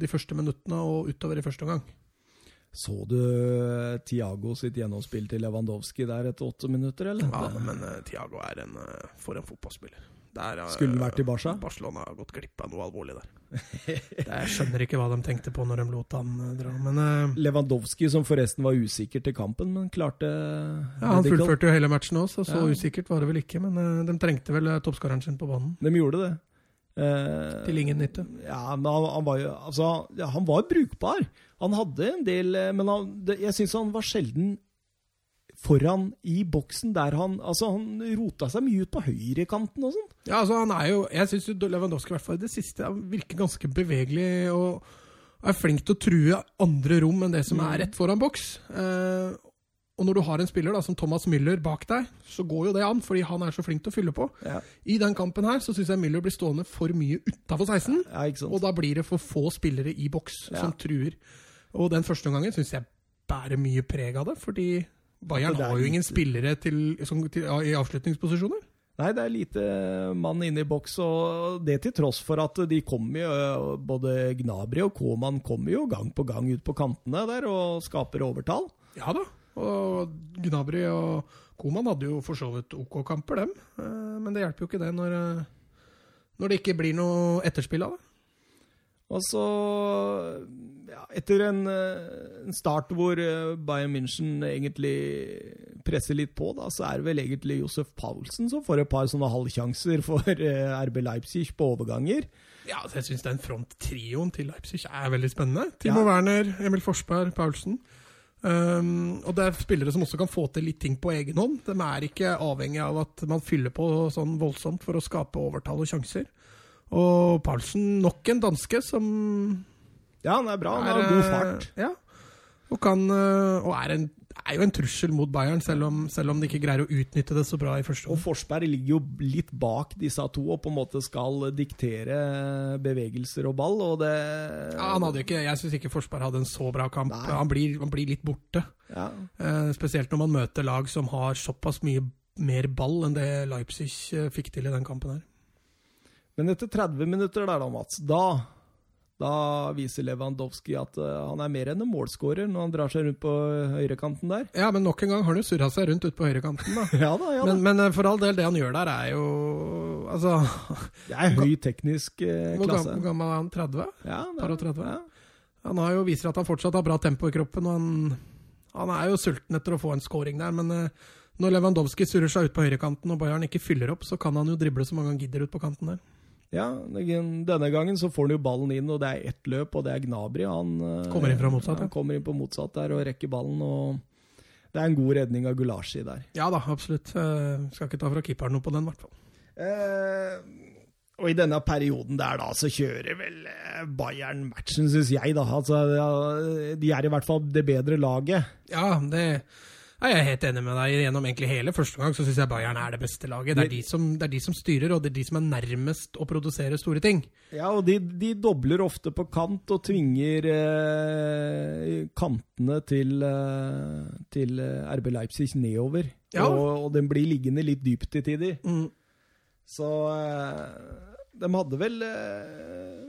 de første minuttene og utover i første omgang. Så du Thiago sitt gjennomspill til Lewandowski der etter åtte minutter, eller? Ja, men Thiago er en, for en fotballspiller. Der, eh, Skulle den vært i Barca? Barcelona har gått glipp av noe alvorlig der. Jeg skjønner ikke hva de tenkte på når de lot han eh, dra, men uh, Lewandowski, som forresten var usikker til kampen, men klarte ja, Han fullførte jo hele matchen òg, så så Ja. usikkert var det vel ikke. Men uh, de trengte vel toppskåreren sin på banen. De gjorde det. Uh, Til ingen nytte. Ja, men han, han var jo Altså, ja, han var brukbar. Han hadde en del Men han, det, jeg syns han var sjelden foran i boksen der han Altså, han rota seg mye ut på høyrekanten og sånn. Ja, altså han er jo Jeg syns Lewandowski i hvert fall i det siste virker ganske bevegelig og er flink til å true andre rom enn det som er rett foran boks. Eh, og når du har en spiller da, som Thomas Müller bak deg, så går jo det an, fordi han er så flink til å fylle på. Ja. I den kampen her så syns jeg Müller blir stående for mye utafor 16. Ja, sant? Og da blir det for få spillere i boks Ja. som truer. Og den første omgangen syns jeg bærer mye preg av det, fordi Bayern er har jo ingen spillere til, som, til, i avslutningsposisjoner. Nei, det er lite mann inne i boks, og det til tross for at de kommer jo Både Gnabry og Koman kommer jo gang på gang ut på kantene der og skaper overtall. Ja da. Og Gnabry og Koman hadde jo for så vidt OK kamper, dem. Eh, Men det hjelper jo ikke det når, eh, når det ikke blir noe etterspill av det. Og så, ja, etter en, eh, en start hvor eh, Bayern München egentlig presser litt på, da, så er det vel egentlig Josef Paulsen som får et par sånne halvsjanser for eh, RB Leipzig på overganger. Ja, altså jeg syns den fronttrioen til Leipzig er veldig spennende. Timo Ja. Werner, Emil Forsberg, Paulsen. Um, og det er spillere som også kan få til litt ting på egen hånd. De er ikke avhengig av at man fyller på sånn voldsomt for å skape overtall og sjanser. Og Paulsen, nok en danske som Ja, han er bra. Han har god fart. eh, Ja. Og, kan, eh, og er, en, er jo en trussel mot Bayern, selv om, selv om de ikke greier å utnytte det så bra i første Og. Forsberg ligger jo litt bak disse to og på en måte skal diktere bevegelser og ball, og det Ja, han hadde ikke, jeg syns ikke Forsberg hadde en så bra kamp. Han blir, han blir litt borte. ja. Eh, spesielt når man møter lag som har såpass mye mer ball enn det Leipzig fikk til i den kampen her. Men etter 30 minutter der da, Mats, da, da viser Lewandowski at eh, han er mer enn en målskårer når han drar seg rundt på høyrekanten der. Ja, men nok en gang har han jo surra seg rundt ute på høyrekanten, da. Ja da, ja da. Men, men eh, for all del, det han gjør der, er jo Altså, det er høy teknisk eh, klasse. hvor gammel er han? 30? Ja, er, Par og 30? Ja. Han har jo viser at han fortsatt har bra tempo i kroppen, og han, han er jo sulten etter å få en scoring der. Men eh, når Lewandowski surrer seg ut på høyrekanten og Bayern ikke fyller opp, så kan han jo drible så mange han gidder ut på kanten der. Ja, denne gangen så får han jo ballen inn, og det er ett løp, og det er Gnabry. Han eh, Kommer inn fra motsatt, ja. Han kommer inn på motsatt der og rekker ballen, og det er en god redning av Gulashi der. Ja da, absolutt. Eh, skal ikke ta fra keeperen noe på den, i hvert fall. Eh, og i denne perioden der, da, så kjører vel eh, Bayern matchen, syns jeg, da. Altså, de er i hvert fall det bedre laget. Ja, det er jeg helt enig med deg. Gjennom egentlig hele første gang så syns jeg Bayern er det beste laget. Det er, de som, det er de som styrer, og det er de som er nærmest å produsere store ting. Ja, og de, de dobler ofte på kant og tvinger eh, kantene til, eh, til eh, RB Leipzig nedover. Ja. Og, og den blir liggende litt dypt til tider. Mm. Så eh, de hadde vel eh,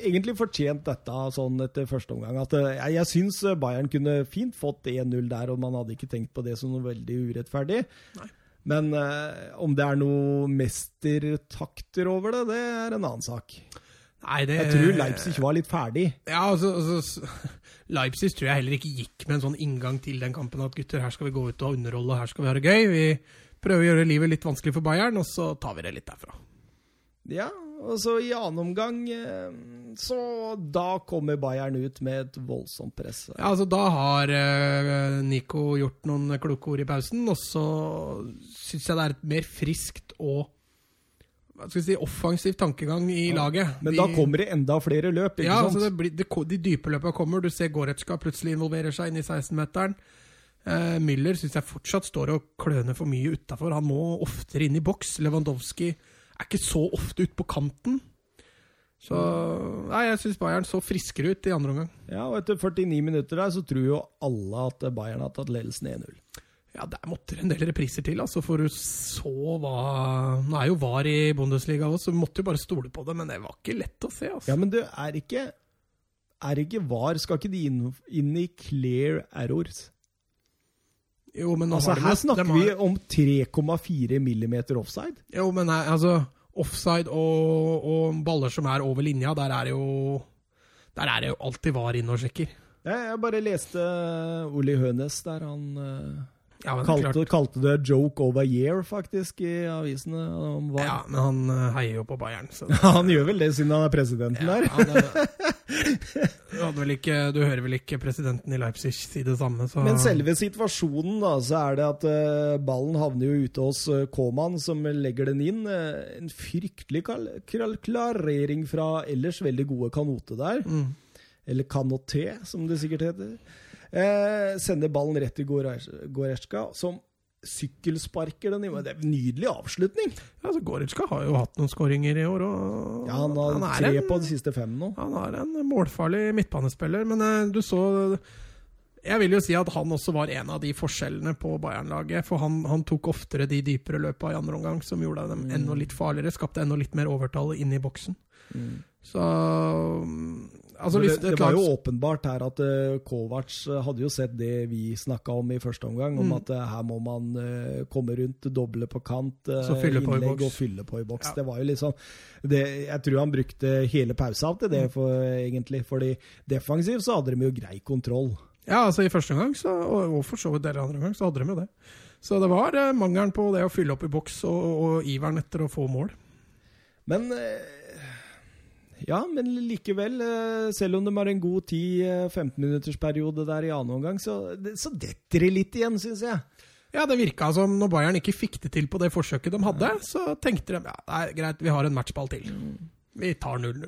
egentlig fortjent dette sånn etter første omgang. At, eh, jeg jeg syns Bayern kunne fint fått 1-0 der, og man hadde ikke tenkt på det som noe veldig urettferdig. Nei. Men eh, om det er noe mestertakter over det, det er en annen sak. Nei, det Jeg tror Leipzig var litt ferdig. Ja, altså, altså Leipzig tror jeg heller ikke gikk med en sånn inngang til den kampen at gutter, her skal vi gå ut og underholde, her skal vi ha det gøy. Vi prøver å gjøre livet litt vanskelig for Bayern, og så tar vi det litt derfra. Ja, og så i annen omgang eh, Så da kommer Bayern ut med et voldsomt press. Ja, altså Da har eh, Nico gjort noen kloke ord i pausen, og så syns jeg det er et mer friskt og hva skal vi si, offensiv tankegang i laget. Men de, da kommer det enda flere løp, ikke ja, sant? altså det blir, det, de dype løpene kommer. Du ser Goretzka plutselig involverer seg inn i 16-meteren. Eh, Müller syns jeg fortsatt står og kløner for mye utafor. Han må oftere inn i boks. Lewandowski er ikke så ofte ute på kanten. Så Nei, jeg syns Bayern så friskere ut i andre omgang. Ja, og etter 49 minutter der så tror jo alle at Bayern har tatt ledelsen 1-0. Ja, der måtte det en del repriser til, altså, for du så hva Nå er jo VAR i Bundesliga òg, så vi måtte jo bare stole på det, men det var ikke lett å se, altså. Ja, men du, er ikke Er ikke VAR Skal ikke de inn, inn i clear errors? Jo, men Altså, her snakker har- vi om 3,4 millimeter offside. Jo, men altså Offside og, og baller som er over linja, der er det jo Der er det jo alltid VAR inne og sjekker. Jeg, bare leste Oli Hønes der han eh, Ja, det kalte, kalte det 'joke of a year', faktisk, i avisene. om Ja, men han eh, heier jo på Bayern, så Han gjør vel det siden han er presidenten ja, der. han, eh, du, ikke, du hører vel ikke presidenten i Leipzig si det samme, så Men selve situasjonen, da, så er det at uh, ballen havner jo ute hos uh, Koman, som legger den inn. Uh, en fryktelig klarering fra ellers veldig gode Kanote der. mm. Eller Kanoté, som det sikkert heter. Eh, sender ballen rett til Goretzka, som sykkelsparker den i. Det er en nydelig avslutning. Ja, altså Goretzka har jo hatt noen skåringer i år, og Ja, Han har han tre en- på de siste fem nå. Han er en målfarlig midtbanespiller, men eh, du så Jeg vil jo si at han også var en av de forskjellene på Bayern-laget. For han, han tok oftere de dypere løpa i andre omgang, som gjorde dem enda litt farligere. Skapte enda litt mer overtall inne i boksen. Så mm, Altså, det, hvis det det, var jo åpenbart her at uh, Kovac eh, hadde jo sett det vi snakka om i første omgang, om Mm. at uh, her må man uh, komme rundt, doble på kant, eh, på innlegg og fylle på i boks. Ja. Det var jo sånn det, Jeg tror han brukte hele pausa til Mm. det, for, egentlig. Fordi defensivt så hadde de jo grei kontroll. Ja, altså i første omgang, og, og for så vidt deler andre omgang, så hadde de jo det. Så det var eh, mangelen på det å fylle opp i boks og, og iveren etter å få mål. Men eh, Ja, men likevel, eh, selv om de har en god 10-15-minuttersperiode der i annen omgang, så, så detter det litt igjen, syns jeg. Ja, det virka som når Bayern ikke fikk det til på det forsøket de hadde, så tenkte de ja, det er greit, vi har en matchball til. Vi tar 0-0.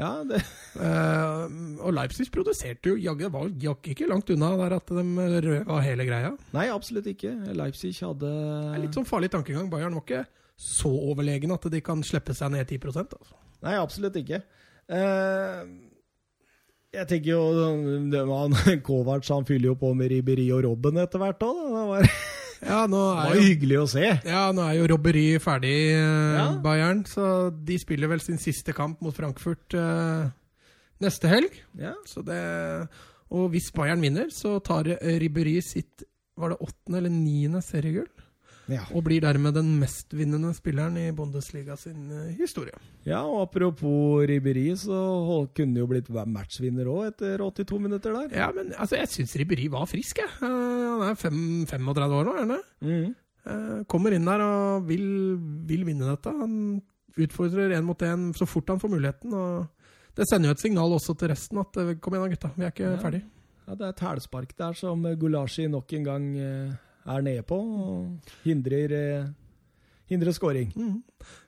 Ja, det, uh, og Leipzig produserte jo jaggu var jaggu ikke langt unna der at de røva hele greia. Nei, absolutt ikke. Leipzig hadde Det er litt sånn farlig tankegang. Bayern var ikke så overlegne at de kan slippe seg ned 10 altså. Nei, absolutt ikke. Uh, jeg tenker jo det var Kovac han fyller jo på med Riberi og Robben etter hvert òg. Det var, Ja, nå er var jo hyggelig å se. Ja, nå er jo Robbery ferdig, eh, Ja. Bayern. Så de spiller vel sin siste kamp mot Frankfurt eh, neste helg. Ja. Så det, og hvis Bayern vinner, så tar Riberi Ribéry sitt var det åttende eller niende seriegull. Ja. Og blir dermed den mestvinnende spilleren i Bundesliga sin eh, historie. ja, og apropos Riberi, så kunne jo blitt matchvinner òg etter 82 minutter der. Ja, men altså, jeg syns Ribéry var frisk, jeg. Eh, han er fem, 35 år nå, er han det? Mm. Eh, kommer inn der og vil, vil vinne dette. Han utfordrer én mot én så fort han får muligheten. og Det sender jo et signal også til resten at kom igjen da, gutta, vi er ikke Ja. ferdig. Ja, det er et hælspark der som Gulashi nok en gang er nede på, og hindrer, eh, hindrer scoring. Mm.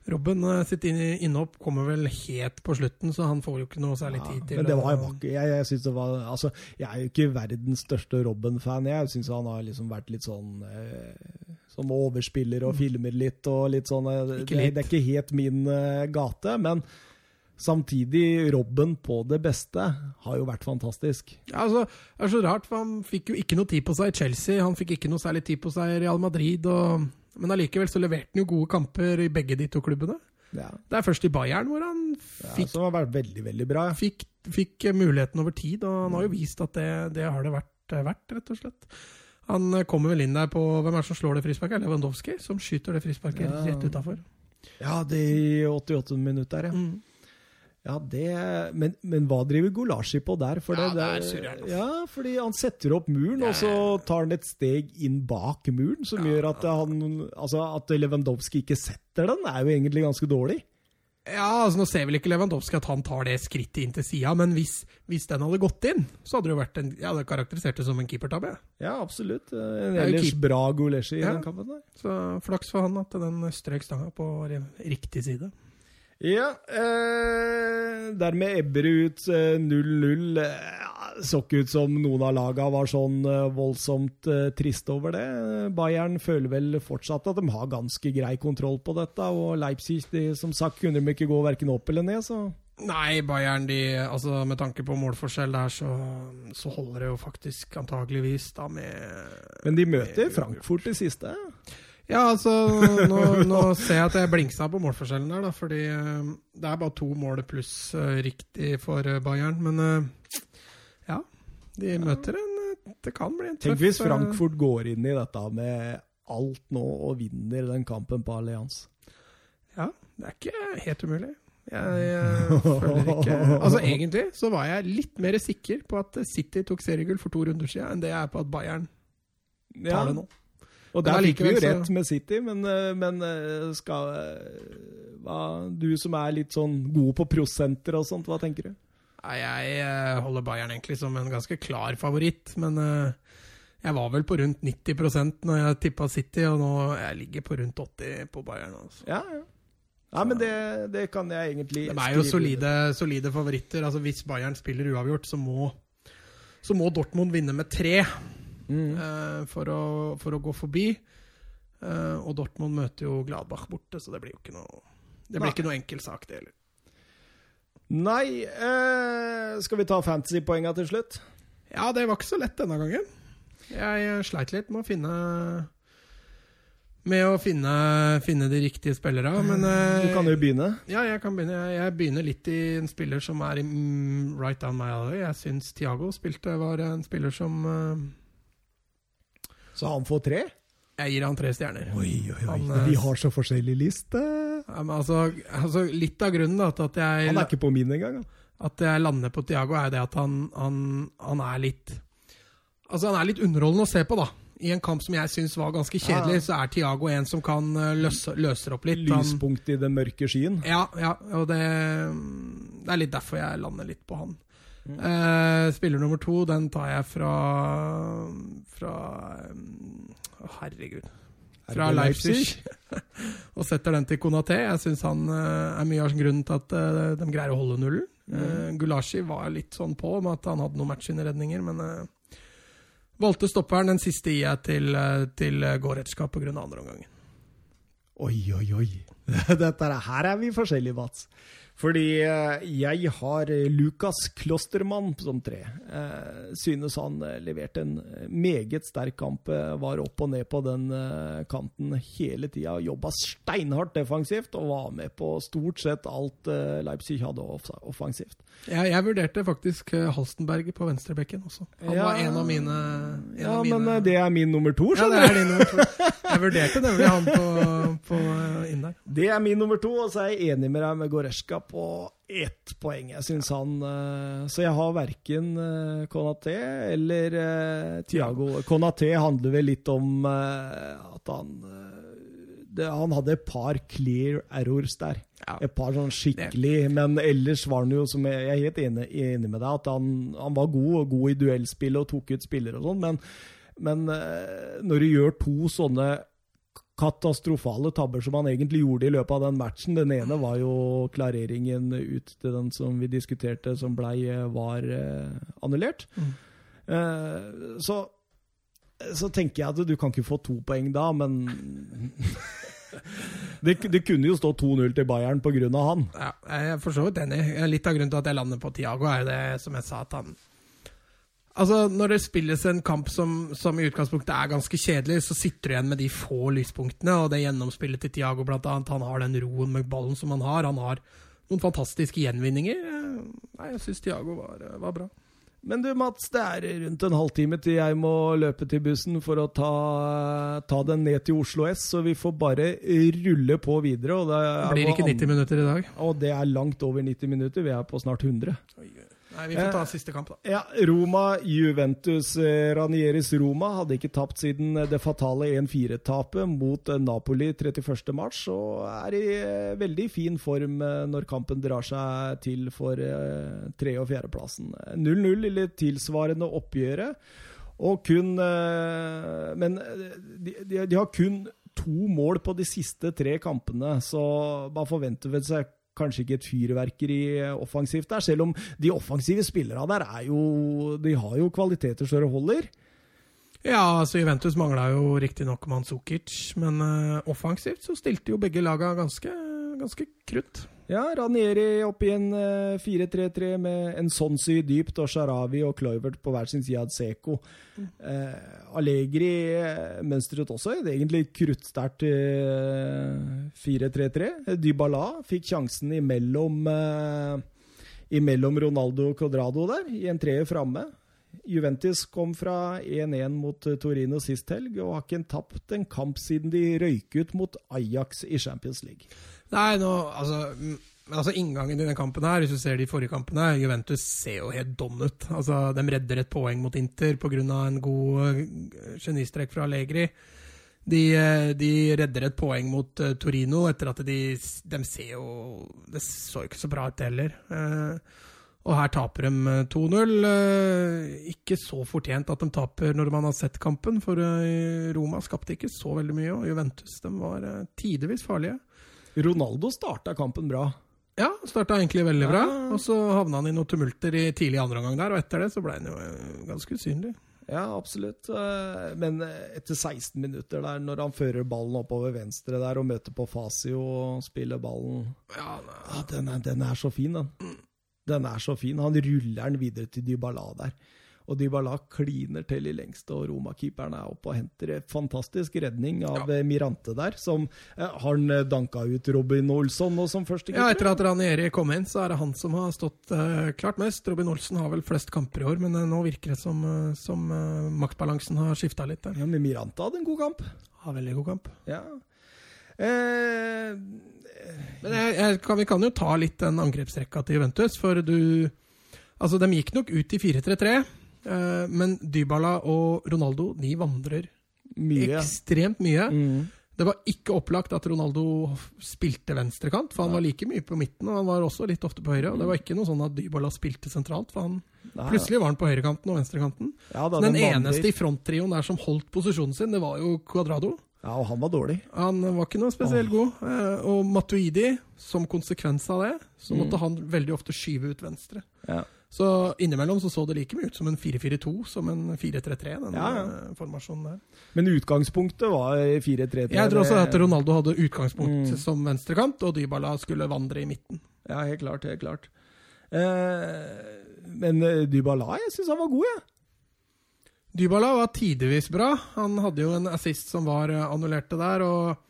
Robben eh, sitt inn- innhopp kommer vel helt på slutten, så han får jo ikke noe særlig tid til men det var jo vakkert. Jeg, jeg, det var, altså, jeg er jo ikke verdens største Robben-fan. Jeg syns han har liksom vært litt sånn eh, Som overspiller og filmer litt og litt sånn eh, Mm. Det, det er ikke helt min gate. Men samtidig, Robben på det beste har jo vært fantastisk. Ja, altså, det er så rart, for han fikk jo ikke noe tid på seg i Chelsea. Han fikk ikke noe særlig tid på seg i Real Madrid. Og, men allikevel så leverte han jo gode kamper i begge de to klubbene. Ja, Det er først i Bayern hvor han fikk, ja, veldig, veldig bra. fikk, fikk muligheten over tid, og han har jo vist at det, det har det vært, verdt, rett og slett. Han eh, kommer vel inn der på Hvem er det som slår det frisparket? Lewandowski, som skyter det frisparket rett utafor. Ja, det i 88 minutter, ja. Mm. Ja, det, men, men hva driver Gulashi på der? For Ja, det er der- surreal, altså. Ja, fordi han setter opp muren, og så tar han et steg inn bak muren, som gjør at, han, altså at Lewandowski ikke setter den, er jo egentlig ganske dårlig. Ja, altså Nå ser vel ikke Lewandowski at han tar det skrittet inn til sida, men hvis, hvis den hadde gått inn, så hadde det jo vært en Ja, det karakteriserte som en keepertabbe. Ja, absolutt. En Det er ellers keep- bra Gulashi i Ja. den kampen der. Så flaks for han at den strøk stanga på riktig side. Ja, eh, dermed ebber det ut eh, 0-0. Eh, så ikke ut som noen av laga var sånn eh, voldsomt eh, triste over det. Bayern føler vel fortsatt at de har ganske grei kontroll på dette, og Leipzig de, som sagt kunne de ikke gå verken opp eller ned, så Nei, Bayern, de, altså med tanke på målforskjell der, så, så holder det jo faktisk antageligvis da med Men de møter Frankfurt i siste. Ja, altså Nå, nå ser jeg at jeg blingsa på målforskjellen der, da, fordi eh, det er bare to mål pluss eh, riktig for eh, Bayern. Men ja, de møter en Det kan bli en tøff Tenk hvis Frankfurt går inn i dette med alt nå og vinner den kampen på Allianz. Ja, det er ikke helt umulig. Jeg, jeg føler ikke Altså Egentlig så var jeg litt mer sikker på at City tok seriegull for to runder siden, enn det jeg er på at Bayern Ja, tar det nå. Og der fikk vi jo rett med City, men, eh, men eh, skal eh, hva, Du som er litt sånn god på prosenter og sånt, hva tenker du? Jeg holder Bayern egentlig som en ganske klar favoritt, men jeg var vel på rundt 90% når jeg tippa City, og nå jeg ligger på rundt 80 på Bayern. Altså. Ja, ja. Ja, men det, det kan jeg egentlig De er jo solide, solide favoritter. Altså Hvis Bayern spiller uavgjort, så må, så må Dortmund vinne med tre Mm. uh, for, å, for å gå forbi. Uh, og Dortmund møter jo Gladbach borte, så det blir jo ikke noe Det blir Nei. ikke noe enkel sak, det heller. Nei, uh, skal vi ta fantasypoenga til slutt? Ja, det var ikke så lett denne gangen. Jeg sleit litt med å finne Med å finne, finne de riktige spillerne, men Du kan jo begynne. Ja, jeg kan begynne. Jeg, begynner litt i en spiller som er mm, right down my alley. Jeg syns Thiago spilte var en spiller som Så han får tre? Jeg gir han tre stjerner. Oi, oi, oi. Han, eh, Vi har så forskjellig liste. Ja, altså, altså, litt av grunnen da, til at jeg, Han er ikke på min engang. at jeg lander på Thiago, er det at han, han, han er litt Altså, han er litt underholdende å se på, da. I en kamp som jeg syns var ganske kjedelig, Ja. så er Thiago en som kan eh, løse, løser opp litt. Lyspunkt i den mørke skyen. ja, ja, og det, det er litt derfor jeg lander litt på han. Eh, spiller nummer to, den tar jeg fra Fra Å, herregud. Fra Leipzig. Leipzig. og setter den til Konaté. Jeg syns han uh, er mye av grunnen til at uh, de greier å holde nullen. Uh, Gulashi var litt sånn på med at han hadde noen matchinnredninger, men valgte stopperen. Den siste gir jeg til, uh, til uh, Goretzka pga. andreomgangen. Oi, oi, oi. Dette er- her er vi forskjellige, Mats. Fordi eh, jeg har eh, Lukas Klostermann som tre. Eh, synes han leverte en meget sterk kamp. Var opp og ned på den kanten hele tida. Jobba steinhardt defensivt og var med på stort sett alt Leipzig hadde offensivt. Jeg, jeg vurderte faktisk Halstenberg på venstrebekken også. Han Ja. var en av mine, en Ja, av mine men det er min nummer to, Ja, det er din nummer to. Jeg vurderte nemlig han på, på inn der. Det er min nummer to, og så er jeg enig med deg med Goreska på ett poeng. Jeg synes han uh, Så jeg har verken uh, Konaté eller uh, Tiago. Konaté handler vel litt om eh, at han eh, det, Han hadde et par clear errors der. Ja. Et par sånn skikkelig Men ellers var han jo, som jeg, jeg er helt enig, enig med deg, at han, han var god, og god i duellspill og tok ut spillere og sånn, men, men eh, når du gjør to sånne katastrofale tabber som han egentlig gjorde i løpet av den matchen. Den ene var jo klareringen ut til den som vi diskuterte, som blei eh, var eh, annullert. Mm. Eh, så, så tenker jeg at du kan ikke få to poeng da, men det, det kunne jo stå 2-0 til Bayern pga. han. Ja, jeg er for så vidt enig. Litt av grunnen til at jeg lander på Tiago, er det som jeg sa, at han Altså, Når det spilles en kamp som, som i utgangspunktet er ganske kjedelig, så sitter du igjen med de få lyspunktene, og det gjennomspillet til Tiago, blant annet. Han har den roen med ballen som han har. Han har noen fantastiske gjenvinninger. Eh, Nei, jeg syns Tiago var, var bra. Men du Mats, det er rundt en halvtime til jeg må løpe til bussen for å ta, ta den ned til Oslo S, så vi får bare rulle på videre. Og det, Blir ikke 90 minutter i dag. Og det er langt over 90 minutter. Vi er på snart 100. Nei, Vi får ta siste kamp, da. Ja, Roma, Juventus, eh, Ranieris Roma hadde ikke tapt siden det fatale 1-4-tapet mot eh, Napoli 31. mars, og er i eh, veldig fin form eh, når kampen drar seg til for eh, tre- og fjerdeplassen. 0-0 i litt tilsvarende oppgjøret, og kun eh, Men eh, de, de, de har kun to mål på de siste tre kampene, så man forventer vel seg kanskje ikke et fyrverkeri offensivt der, selv om de offensive spillerne der er jo De har jo kvaliteter så det holder. Ja, altså Juventus mangla jo riktignok Manzukic, men uh, offensivt så stilte jo begge laga ganske, ganske krutt. Ja, Ranieri opp i en uh, 4-3-3 med en Sonsi dypt og Sharawi og Kluivert på hver sin side av Seko. Mm. Eh, Allegri mønstret også et egentlig kruttsterkt 4-3-3. Dybala fikk sjansen imellom, imellom Ronaldo og Codrado der, i en treer framme. Juventus kom fra 1-1 mot eh, Torino sist helg, og har ikke tapt en kamp siden de røyk ut mot Ajax i Champions League. Nei, nå, altså, altså Inngangen i den kampen her, hvis du ser de forrige kampene, Juventus ser jo helt don ut. Altså, De redder et poeng mot Inter pga. en god genistrekk genistrek fra Allegri. De, eh, de, redder et poeng mot uh, Torino etter at de, de ser jo Det så ikke så bra ut heller. Og her taper de 2-0. Eh, eh, ikke så fortjent at de taper når man har sett kampen, for eh, Roma skapte ikke så veldig mye, og Juventus de var tidvis farlige. Ronaldo starta kampen bra. Ja, starta egentlig veldig bra. Og så havna han i noen tumulter i tidlig andre omgang der, og etter det så ble han jo ganske usynlig. Ja, absolutt. Men etter 16 minutter der, når han fører ballen oppover venstre der og møter på Fasio og spiller ballen Ja, den, er, den er så fin, den. Mm. Den er så fin. Han ruller den videre til Dybala der. Og Dybala kliner til i lengste, og Roma-keeperen er oppe og henter en fantastisk redning av ja. Mirante der. Som eh, Har han eh, danka ut Robin Olsson nå som første keeper? Ja, etter at Ranieri kom inn, så er det han som har stått uh, klart mest. Robin Olsen har vel flest kamper i år, men uh, nå virker det som, uh, som maktbalansen har skifta litt der. Ja, Men Mirante hadde en god kamp. Har veldig god kamp. Ja. Eh, men jeg, jeg kan, vi kan jo ta litt den angrepsrekka til Juventus, for du Altså, de gikk nok ut i 4-3-3, eh, men Dybala og Ronaldo, de vandrer mye. ekstremt mye. Mm. Det var ikke opplagt at Ronaldo spilte venstrekant, for han var like mye på midten, og han var også litt ofte på høyre. Og det var ikke noe sånn at Dybala spilte sentralt, for han Nei, plutselig var han på høyrekanten og venstrekanten. Ja, da, den, den eneste i fronttrioen der som holdt posisjonen sin, det var jo Cuadrado. Ja, og han var dårlig. Han var ikke noe spesielt oh. god. Eh, og Matuidi, som konsekvens av det, så mm. måtte mm. han veldig ofte skyve ut venstre. Ja. Så innimellom så, så det like mye ut som en 4-4-2 som en 4-3-3, den ja, ja. Eh, formasjonen der. Men utgangspunktet var 4-3-3? Jeg tror også at Ronaldo hadde utgangspunkt mm. som venstrekant, og Dybala skulle vandre i midten. Ja, helt klart. Helt klart. Eh, men eh, Dybala, jeg syns han var god, jeg. Ja. Dybala var tidvis bra. Han hadde jo en assist som var uh, annullerte der, og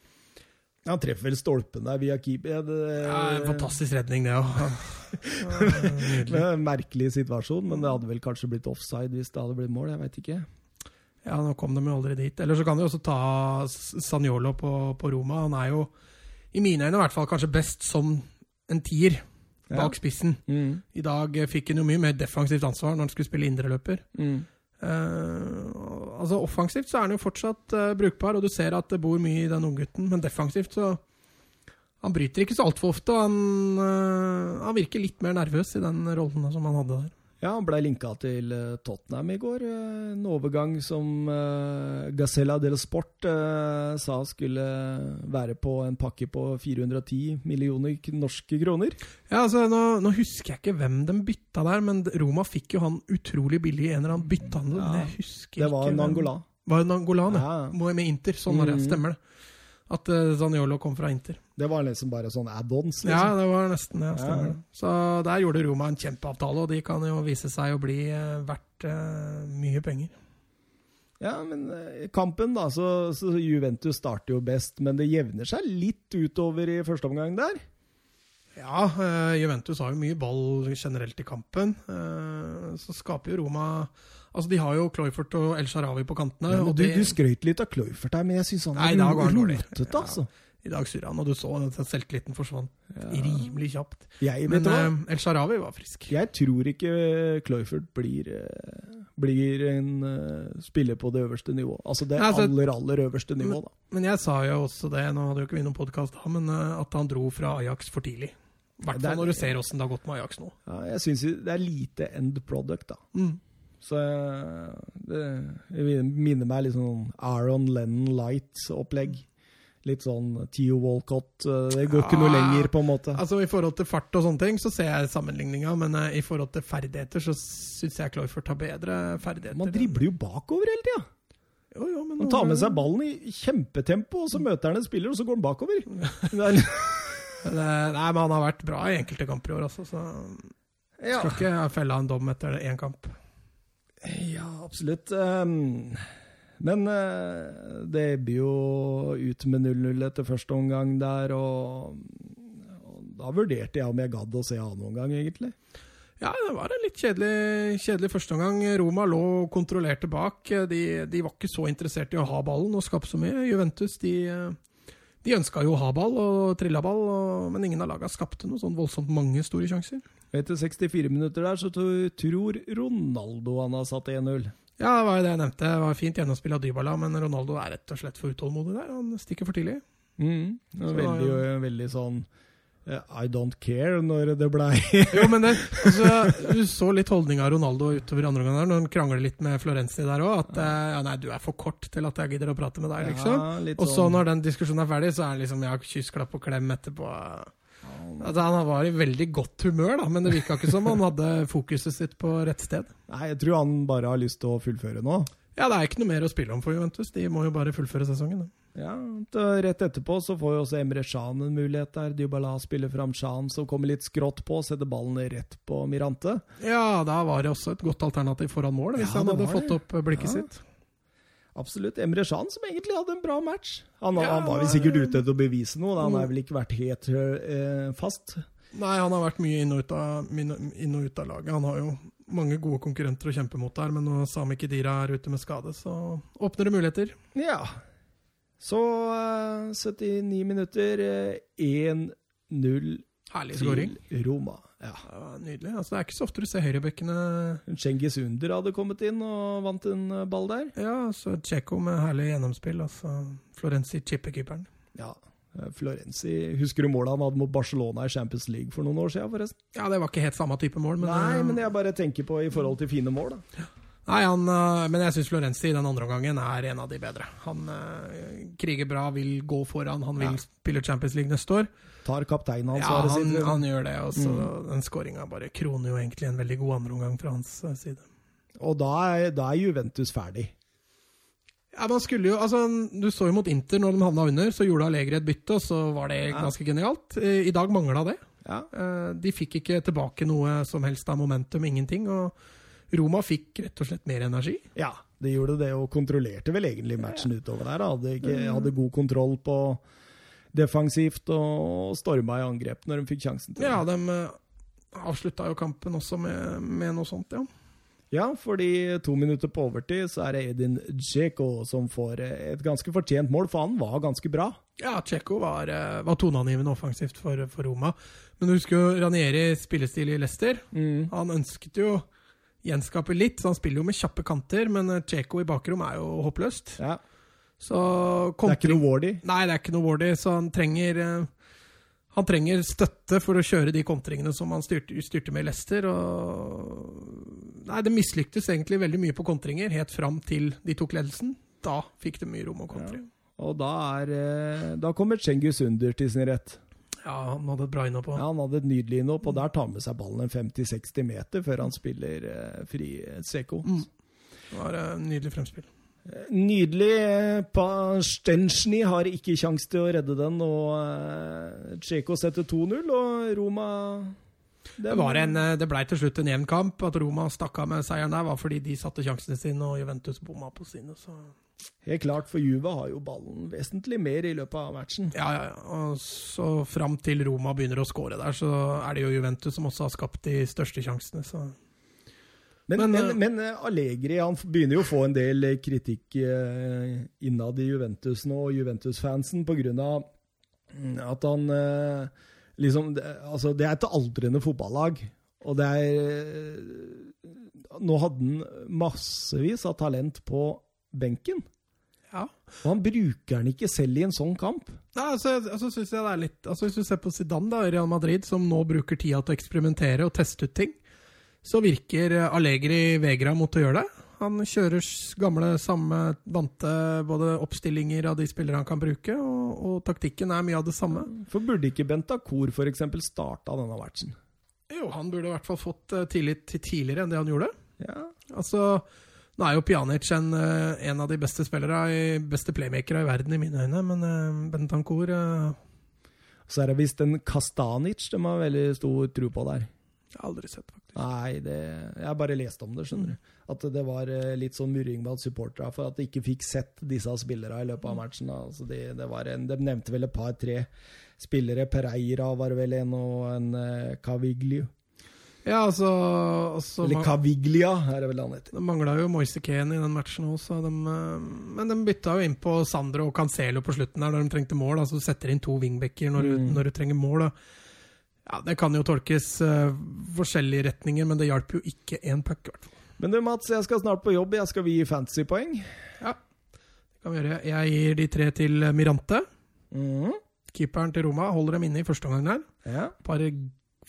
Han treffer vel stolpen der via keeper. Det, ja, en fantastisk redning, det òg. merkelig situasjon, men det hadde vel kanskje blitt offside hvis det hadde blitt mål. Jeg vet ikke. Ja, nå kom de jo aldri dit. Eller så kan de også ta Sanjolo på, på, Roma. Han er jo, i mine øyne i hvert fall, kanskje best som en tier bak ja. spissen. Mm. I dag fikk han jo mye mer defensivt ansvar når han skulle spille indreløper. Mm. Uh, altså Offensivt så er han jo fortsatt uh, brukbar, og du ser at det bor mye i den unggutten, men defensivt så Han bryter ikke så altfor ofte, han, uh, han, virker litt mer nervøs i den rollen som han hadde der. Ja, han ble linka til Tottenham i går. En overgang som Gazella del Sport sa skulle være på en pakke på 410 millioner norske kroner. Ja, altså, nå, nå, husker jeg ikke hvem de bytta der, men Roma fikk jo han utrolig billig i en eller annen byttehandel. Ja, det var ikke Angola. Var det Nangola, ja. Med Inter. Sånn var det, mm. stemmer det. At uh, Zaniolo kom fra Inter. Det var liksom bare sånn add-ons? Liksom. Ja, det var nesten det. Ja, ja. Så der gjorde Roma en kjempeavtale, og de kan jo vise seg å bli uh, verdt uh, mye penger. Ja, men kampen, da, så, så, Juventus starter jo best, men det jevner seg litt utover i første omgang der? Ja, Juventus har jo mye ball generelt i kampen. så skaper jo Roma Altså, De har jo Cloyfert og El Sharawi på kantene. Ja, og du, du skrøt litt av Cloyfert her, men jeg syns han er rotete, altså. Ja. I dag surra han, og du så at selvtilliten forsvant ja. rimelig kjapt. Jeg, men uh, El Sharawi var frisk. Jeg tror ikke Cloyfert blir, uh, blir en uh, spiller på det øverste nivået. Altså det altså, aller, aller øverste nivået, da. Men jeg sa jo også det, nå hadde jo ikke vi noen podkast da, men at han dro fra Ajax for tidlig. I hvert fall når du ser åssen det har gått med Ajax nå. Ja, jeg syns det er lite end product, da. Mm. Så det, minner meg litt sånn Aaron Lennon Light-opplegg. Litt sånn Theo Walcott. eh, Det går ikke noe Ja. lenger, på en måte. Altså I forhold til fart og sånne ting, så ser jeg sammenligninga, men uh, i forhold til ferdigheter, så syns jeg Cloyford har bedre ferdigheter. Man dribler jo bakover hele tida. Jo, jo, men Han tar med seg ballen i kjempetempo, og så møter han en spiller, og så går han bakover. Er, Nei, men han har vært bra i enkelte kamper i år, altså. Så ja. skal ikke felle en dom etter én kamp. Ja, absolutt. Um, men eh, det ebber jo ut med 0-0 etter første omgang der, og, da vurderte jeg om jeg gadd å se annen omgang, egentlig. Ja, det var en litt kjedelig, kjedelig førsteomgang. Roma lå kontrollerte bak. De, de var ikke så interessert i å ha ballen og skape så mye. Juventus de, de ønska jo å ha ball og trilla ball, og, men ingen av laga skapte noe sånn voldsomt mange store sjanser. Etter 64 minutter der så tror Ronaldo han har satt 1-0. Ja, det var jo det jeg nevnte. Det var fint gjennomspill av Dybala, men Ronaldo er rett og slett for utålmodig der. Han stikker for tidlig. Mm. Så jo, Veldig, veldig sånn eh, I don't care når det blei Jo, men det, altså, Du så litt holdning av Ronaldo utover andre omgang når han krangler litt med Florenzi der òg. At eh, ja, nei, du er for kort til at jeg gidder å prate med deg, liksom. Ja, Og så sånn- når den diskusjonen er ferdig, så er det liksom ja, kyss, klapp og klem etterpå. Altså, han var i veldig godt humør, da, men det virka ikke som han hadde fokuset sitt på rett sted. Nei, jeg tror han bare har lyst til å fullføre nå. Ja, det er ikke noe mer å spille om for Juventus. De må jo bare fullføre sesongen. Da. Ja, Rett etterpå så får jo også Emre Can en mulighet der. Dybala spiller fram Can, som kommer litt skrått på, setter ballen rett på Mirante. Ja, da var det også et godt alternativ foran mål, hvis Ja, han hadde fått opp blikket Ja. sitt. Absolutt. Emre Can, som egentlig hadde en bra match. Han, Ja, han var vel sikkert ute etter å bevise noe. Han har vel ikke vært helt eh, fast. Nei, han har vært mye inn og, ut av, inn og ut av laget. Han har jo mange gode konkurrenter å kjempe mot der, men når Sami Kedira er ute med skade, så åpner det muligheter. Ja. Så eh, 79 minutter. eh, 1-0 Herlig skåring. til Roma. Ja. Ja, nydelig. Altså, det er ikke så ofte du ser høyrebekkene Cengiz Under hadde kommet inn og vant en eh, ball der. Ja, så Tsjekko med herlig gjennomspill. Altså Florenzi chippekeeperen. Ja. eh, Florenzi Husker du målet han hadde mot Barcelona i Champions League for noen år siden? forresten? Ja, det var ikke helt samme type mål, men Nei, det, men jeg bare tenker på i forhold til fine mål. da. Nei, han, eh, men jeg syns Florenzi i den andre omgangen er en av de bedre. Han eh, kriger bra, vil gå foran, han vil Ja. spille Champions League neste år. Tar Ja, kapteinansvaret ja, sitt. han gjør det, og så den skåringa bare kroner jo egentlig en veldig god andreomgang fra hans eh, side. Og da er, da er Juventus ferdig. Ja, man skulle jo, altså, Du så jo mot Inter når de havna under, så gjorde Allegri et bytte, og så var det Ja. ganske genialt. Eh, I dag mangla det. Ja. Eh, De fikk ikke tilbake noe som helst av momentum, ingenting. Og Roma fikk rett og slett mer energi. ja, de gjorde det, og kontrollerte vel egentlig matchen utover der. Hadde, ikke, hadde god kontroll på defensivt og storma i angrep når de fikk sjansen til det. Ja, de avslutta jo kampen også med, med noe sånt, ja. Ja, fordi to minutter på overtid så er det Edin Dzeko som får eh, et ganske fortjent mål, for han var ganske bra. Ja, Tsjekko var, eh, var toneangivende offensivt for, for Roma. Men du husker jo Ranieri spillestil i Leicester. Han ønsket jo gjenskape litt, så han spiller jo med kjappe kanter, men eh, i bakrom er jo håpløst. Ja, Så Det er ikke noe Wardy. Nei, det er ikke noe Wardy, så han trenger eh, Han trenger støtte for å kjøre de kontringene som han styrte, styrte med i Leicester. Og Nei, det mislyktes egentlig veldig mye på kontringer, helt fram til de tok ledelsen. Da fikk de mye rom å kontre. Og da, er, eh, da kommer Cengiz Under til sin rett. Ja, han hadde et bra innhopp Ja, han hadde et nydelig innhopp, og der tar med seg ballen en 50-60 meter før han spiller eh, fri Seko. Mm. Det var eh, nydelig fremspill. Nydelig. eh, har ikke kjangs til å redde den, og eh, Tsjeko setter 2-0, og Roma Det, var en, eh, det ble til slutt en jevn kamp. At Roma stakk av med seieren der, var fordi de satte sjansene sine, og Juventus bomma på sine. Så Helt klart, for Juve har jo ballen vesentlig mer i løpet av matchen. ja, ja, ja. Og så fram til Roma begynner å skåre der, så er det jo Juventus som også har skapt de største sjansene. Så Men, Men, men, eh, men, eh, Allegri han begynner jo å få en del eh, kritikk innad i Juventus nå, og Juventus-fansen, pga. at han liksom Altså, det er et aldrende fotballag, og det er Nå hadde han massevis av talent på benken, ja. og han bruker den ikke selv i en sånn kamp. Nei, altså, altså synes jeg det er litt altså Hvis du ser på Zidane da, i Real Madrid, som nå bruker tida til å eksperimentere og teste ut ting, så virker eh, Allegri vegra mot å gjøre det. Han kjører gamle, samme vante både oppstillinger av de spillere han kan bruke, og, og taktikken er mye av det samme. For burde ikke Bentakor f.eks. starta denne matchen? Jo, han burde i hvert fall fått eh, tillit til tidligere enn det han gjorde. Ja. Altså, nå er jo Pjanic en, eh, en av de beste spillere, beste playmakere i verden i mine øyne, men uh, Bentancour eh, Så er det visst en Kastanic de har veldig stor tro på der. Jeg har aldri sett, faktisk. Nei, det, jeg har bare lest om det, skjønner du. At det var eh, litt sånn murring blant supporterne for at de ikke fikk sett disse spillerne i løpet av matchen. Altså var en, de nevnte vel et par-tre spillere. Pereira var vel en, og en uh, Caviglio. Ja, altså, altså Eller Caviglia, er det vel han heter. Det mangla jo Moise Kane i den matchen òg, men de bytta jo inn på Sandro og Cancelo på slutten der, da de trengte mål. Altså du setter inn to wingbacker når, Mm. når du trenger mål. Da. Ja, Det kan jo tolkes uh, forskjellige retninger, men det hjalp jo ikke én puck. Hvertfall. Men du, Mats, jeg skal snart på jobb. Jeg skal vi gi fantasypoeng. Ja, Det kan vi gjøre. Jeg gir de tre til Mirante. Mm. Keeperen til Roma holder dem inne i første omgang der. Ja. Par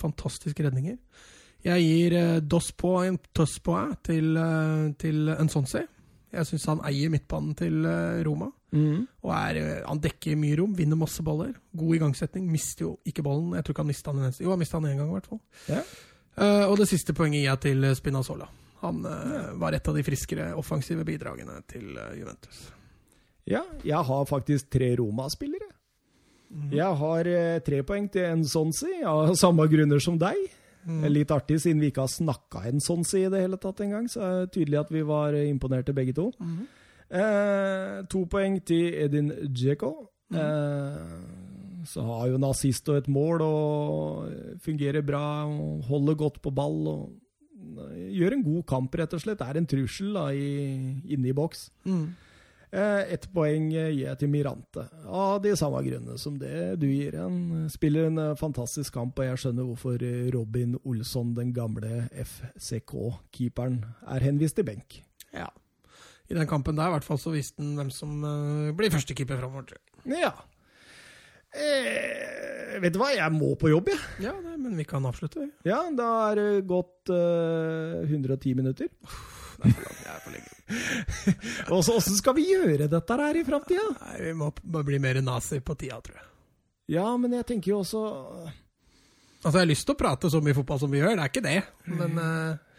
fantastiske redninger. Jeg gir uh, Dospo Tospoa til, uh, til Nsonsi. Jeg syns han eier midtbanen til Roma. Mm. Og er, eh, han dekker mye rom, vinner masse baller. God igangsetning. Mister jo ikke ballen. Jeg tror ikke han mista den eneste. Jo, han mista den én gang, i hvert fall. Yeah. Uh, og det siste poenget gir jeg til eh, Spinazzola. Han eh, var et av de friskere offensive bidragene til Juventus. ja, jeg har faktisk tre Roma-spillere. Jeg har uh, tre poeng til Ensonsi, av samme grunner som deg. Mm. Litt artig, siden vi ikke har snakka Ensonsi i det hele tatt engang. Så er det tydelig at vi var imponerte begge to. Mhm. Eh, to poeng til Edin Dzeko. Eh, så har jo en assist og et mål og fungerer bra og holder godt på ball. og eh, Gjør en god kamp, rett og slett. Er en trussel da, i, inne i boks. Mm. Eh, Ett poeng eh, gir jeg til Mirante, av de samme grunnene som det du gir. Han spiller en fantastisk kamp, og jeg skjønner hvorfor Robin Olsson, den gamle FCK-keeperen, er henvist til benk. Ja. I den kampen der i hvert fall så visste han hvem som eh, blir førstekeeper framover. Ja. Eh, vet du hva, jeg må på jobb, jeg. Ja, det, men vi kan avslutte, vi. Ja, da er det gått eh, 110 minutter. Det er for langt, jeg er for lenge. Åssen skal vi gjøre dette her i framtida? Vi må bli mer nazi på tida, tror jeg. Ja, men jeg tenker jo også Altså, jeg har lyst til å prate så mye fotball som vi gjør, det er ikke det. Men eh,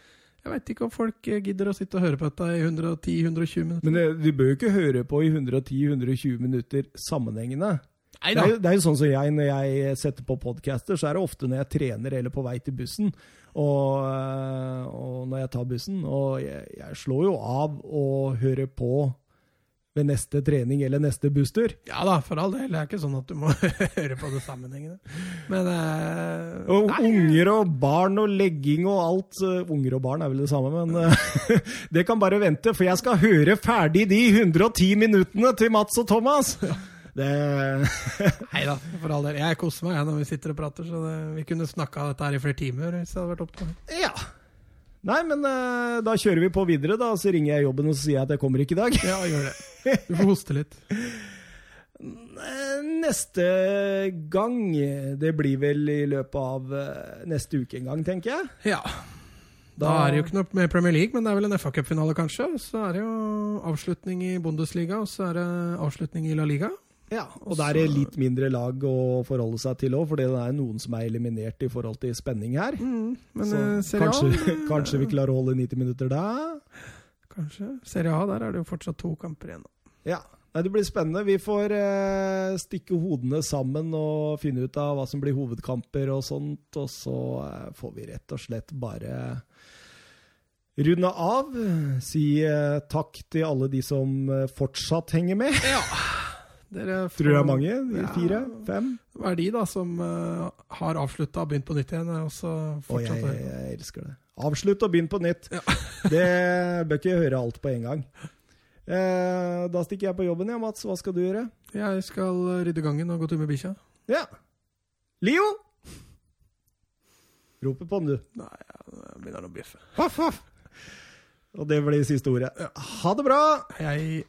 jeg veit ikke om folk eh, gidder å sitte og høre på dette i 110-120 minutter. Men eh, vi bør jo ikke høre på i 110-120 minutter sammenhengende. Det er, jo- det er jo sånn som jeg, når jeg setter på podcaster, så er det ofte når jeg trener eller på vei til bussen, og, øh, og når jeg tar bussen. Og jeg, jeg slår jo av og hører på ved neste trening eller neste busstur. Ja da, for all del. Det er ikke sånn at du må høre på det sammenhengende. Men uh, Og nei, unger og barn og legging og alt. Unger og barn er vel det samme, men uh, det kan bare vente, for jeg skal høre ferdig de 110 minuttene til Mats og Thomas. Det Nei da, for all del. Jeg koser meg jeg, når vi sitter og prater, så det, vi kunne snakka dette her i flere timer hvis det hadde vært opp til meg. Ja. Nei, men uh, da kjører vi på videre, da. Så ringer jeg jobben og sier at jeg kommer ikke i dag. Ja, gjør det. Du får hoste litt. Neste gang Det blir vel i løpet av eh, neste uke en gang, tenker jeg. Ja. Da er det jo ikke noe med Premier League, men det er vel en FA Cup-finale, kanskje. Så er det jo avslutning i Bundesliga, og så er det avslutning i La Liga. Ja, Og det er litt mindre lag å forholde seg til òg, for det er noen som er eliminert i forhold til spenning her. Mm, men Så eh, Serie A kanskje, kanskje vi klarer å holde 90 minutter da? Kanskje. Serie A, der er det jo fortsatt to kamper igjen. Ja. Nei, Det blir spennende. Vi får eh, stikke hodene sammen og finne ut av hva som blir hovedkamper og sånt. Og så eh, får vi rett og slett bare runde av. Si eh, takk til alle de som eh, fortsatt henger med. Dere får, Tror det er mange? Ja. Fire? Fem? Hva er de, da, som uh, har avslutta og begynt på nytt igjen? Og så Og fortsatt jeg, å jeg elsker det. Avslutt og begynn på nytt. Ja. det bør ikke høre alt på en gang. Eh, da stikker jeg på jobben, ja, Mats. Hva skal du gjøre? Jeg skal eh, rydde gangen og gå tur med bikkja. Ja. Leo! Roper på den, du. Nei, det begynner å bjeffe. Og det blir siste ordet. Ha det bra! Jeg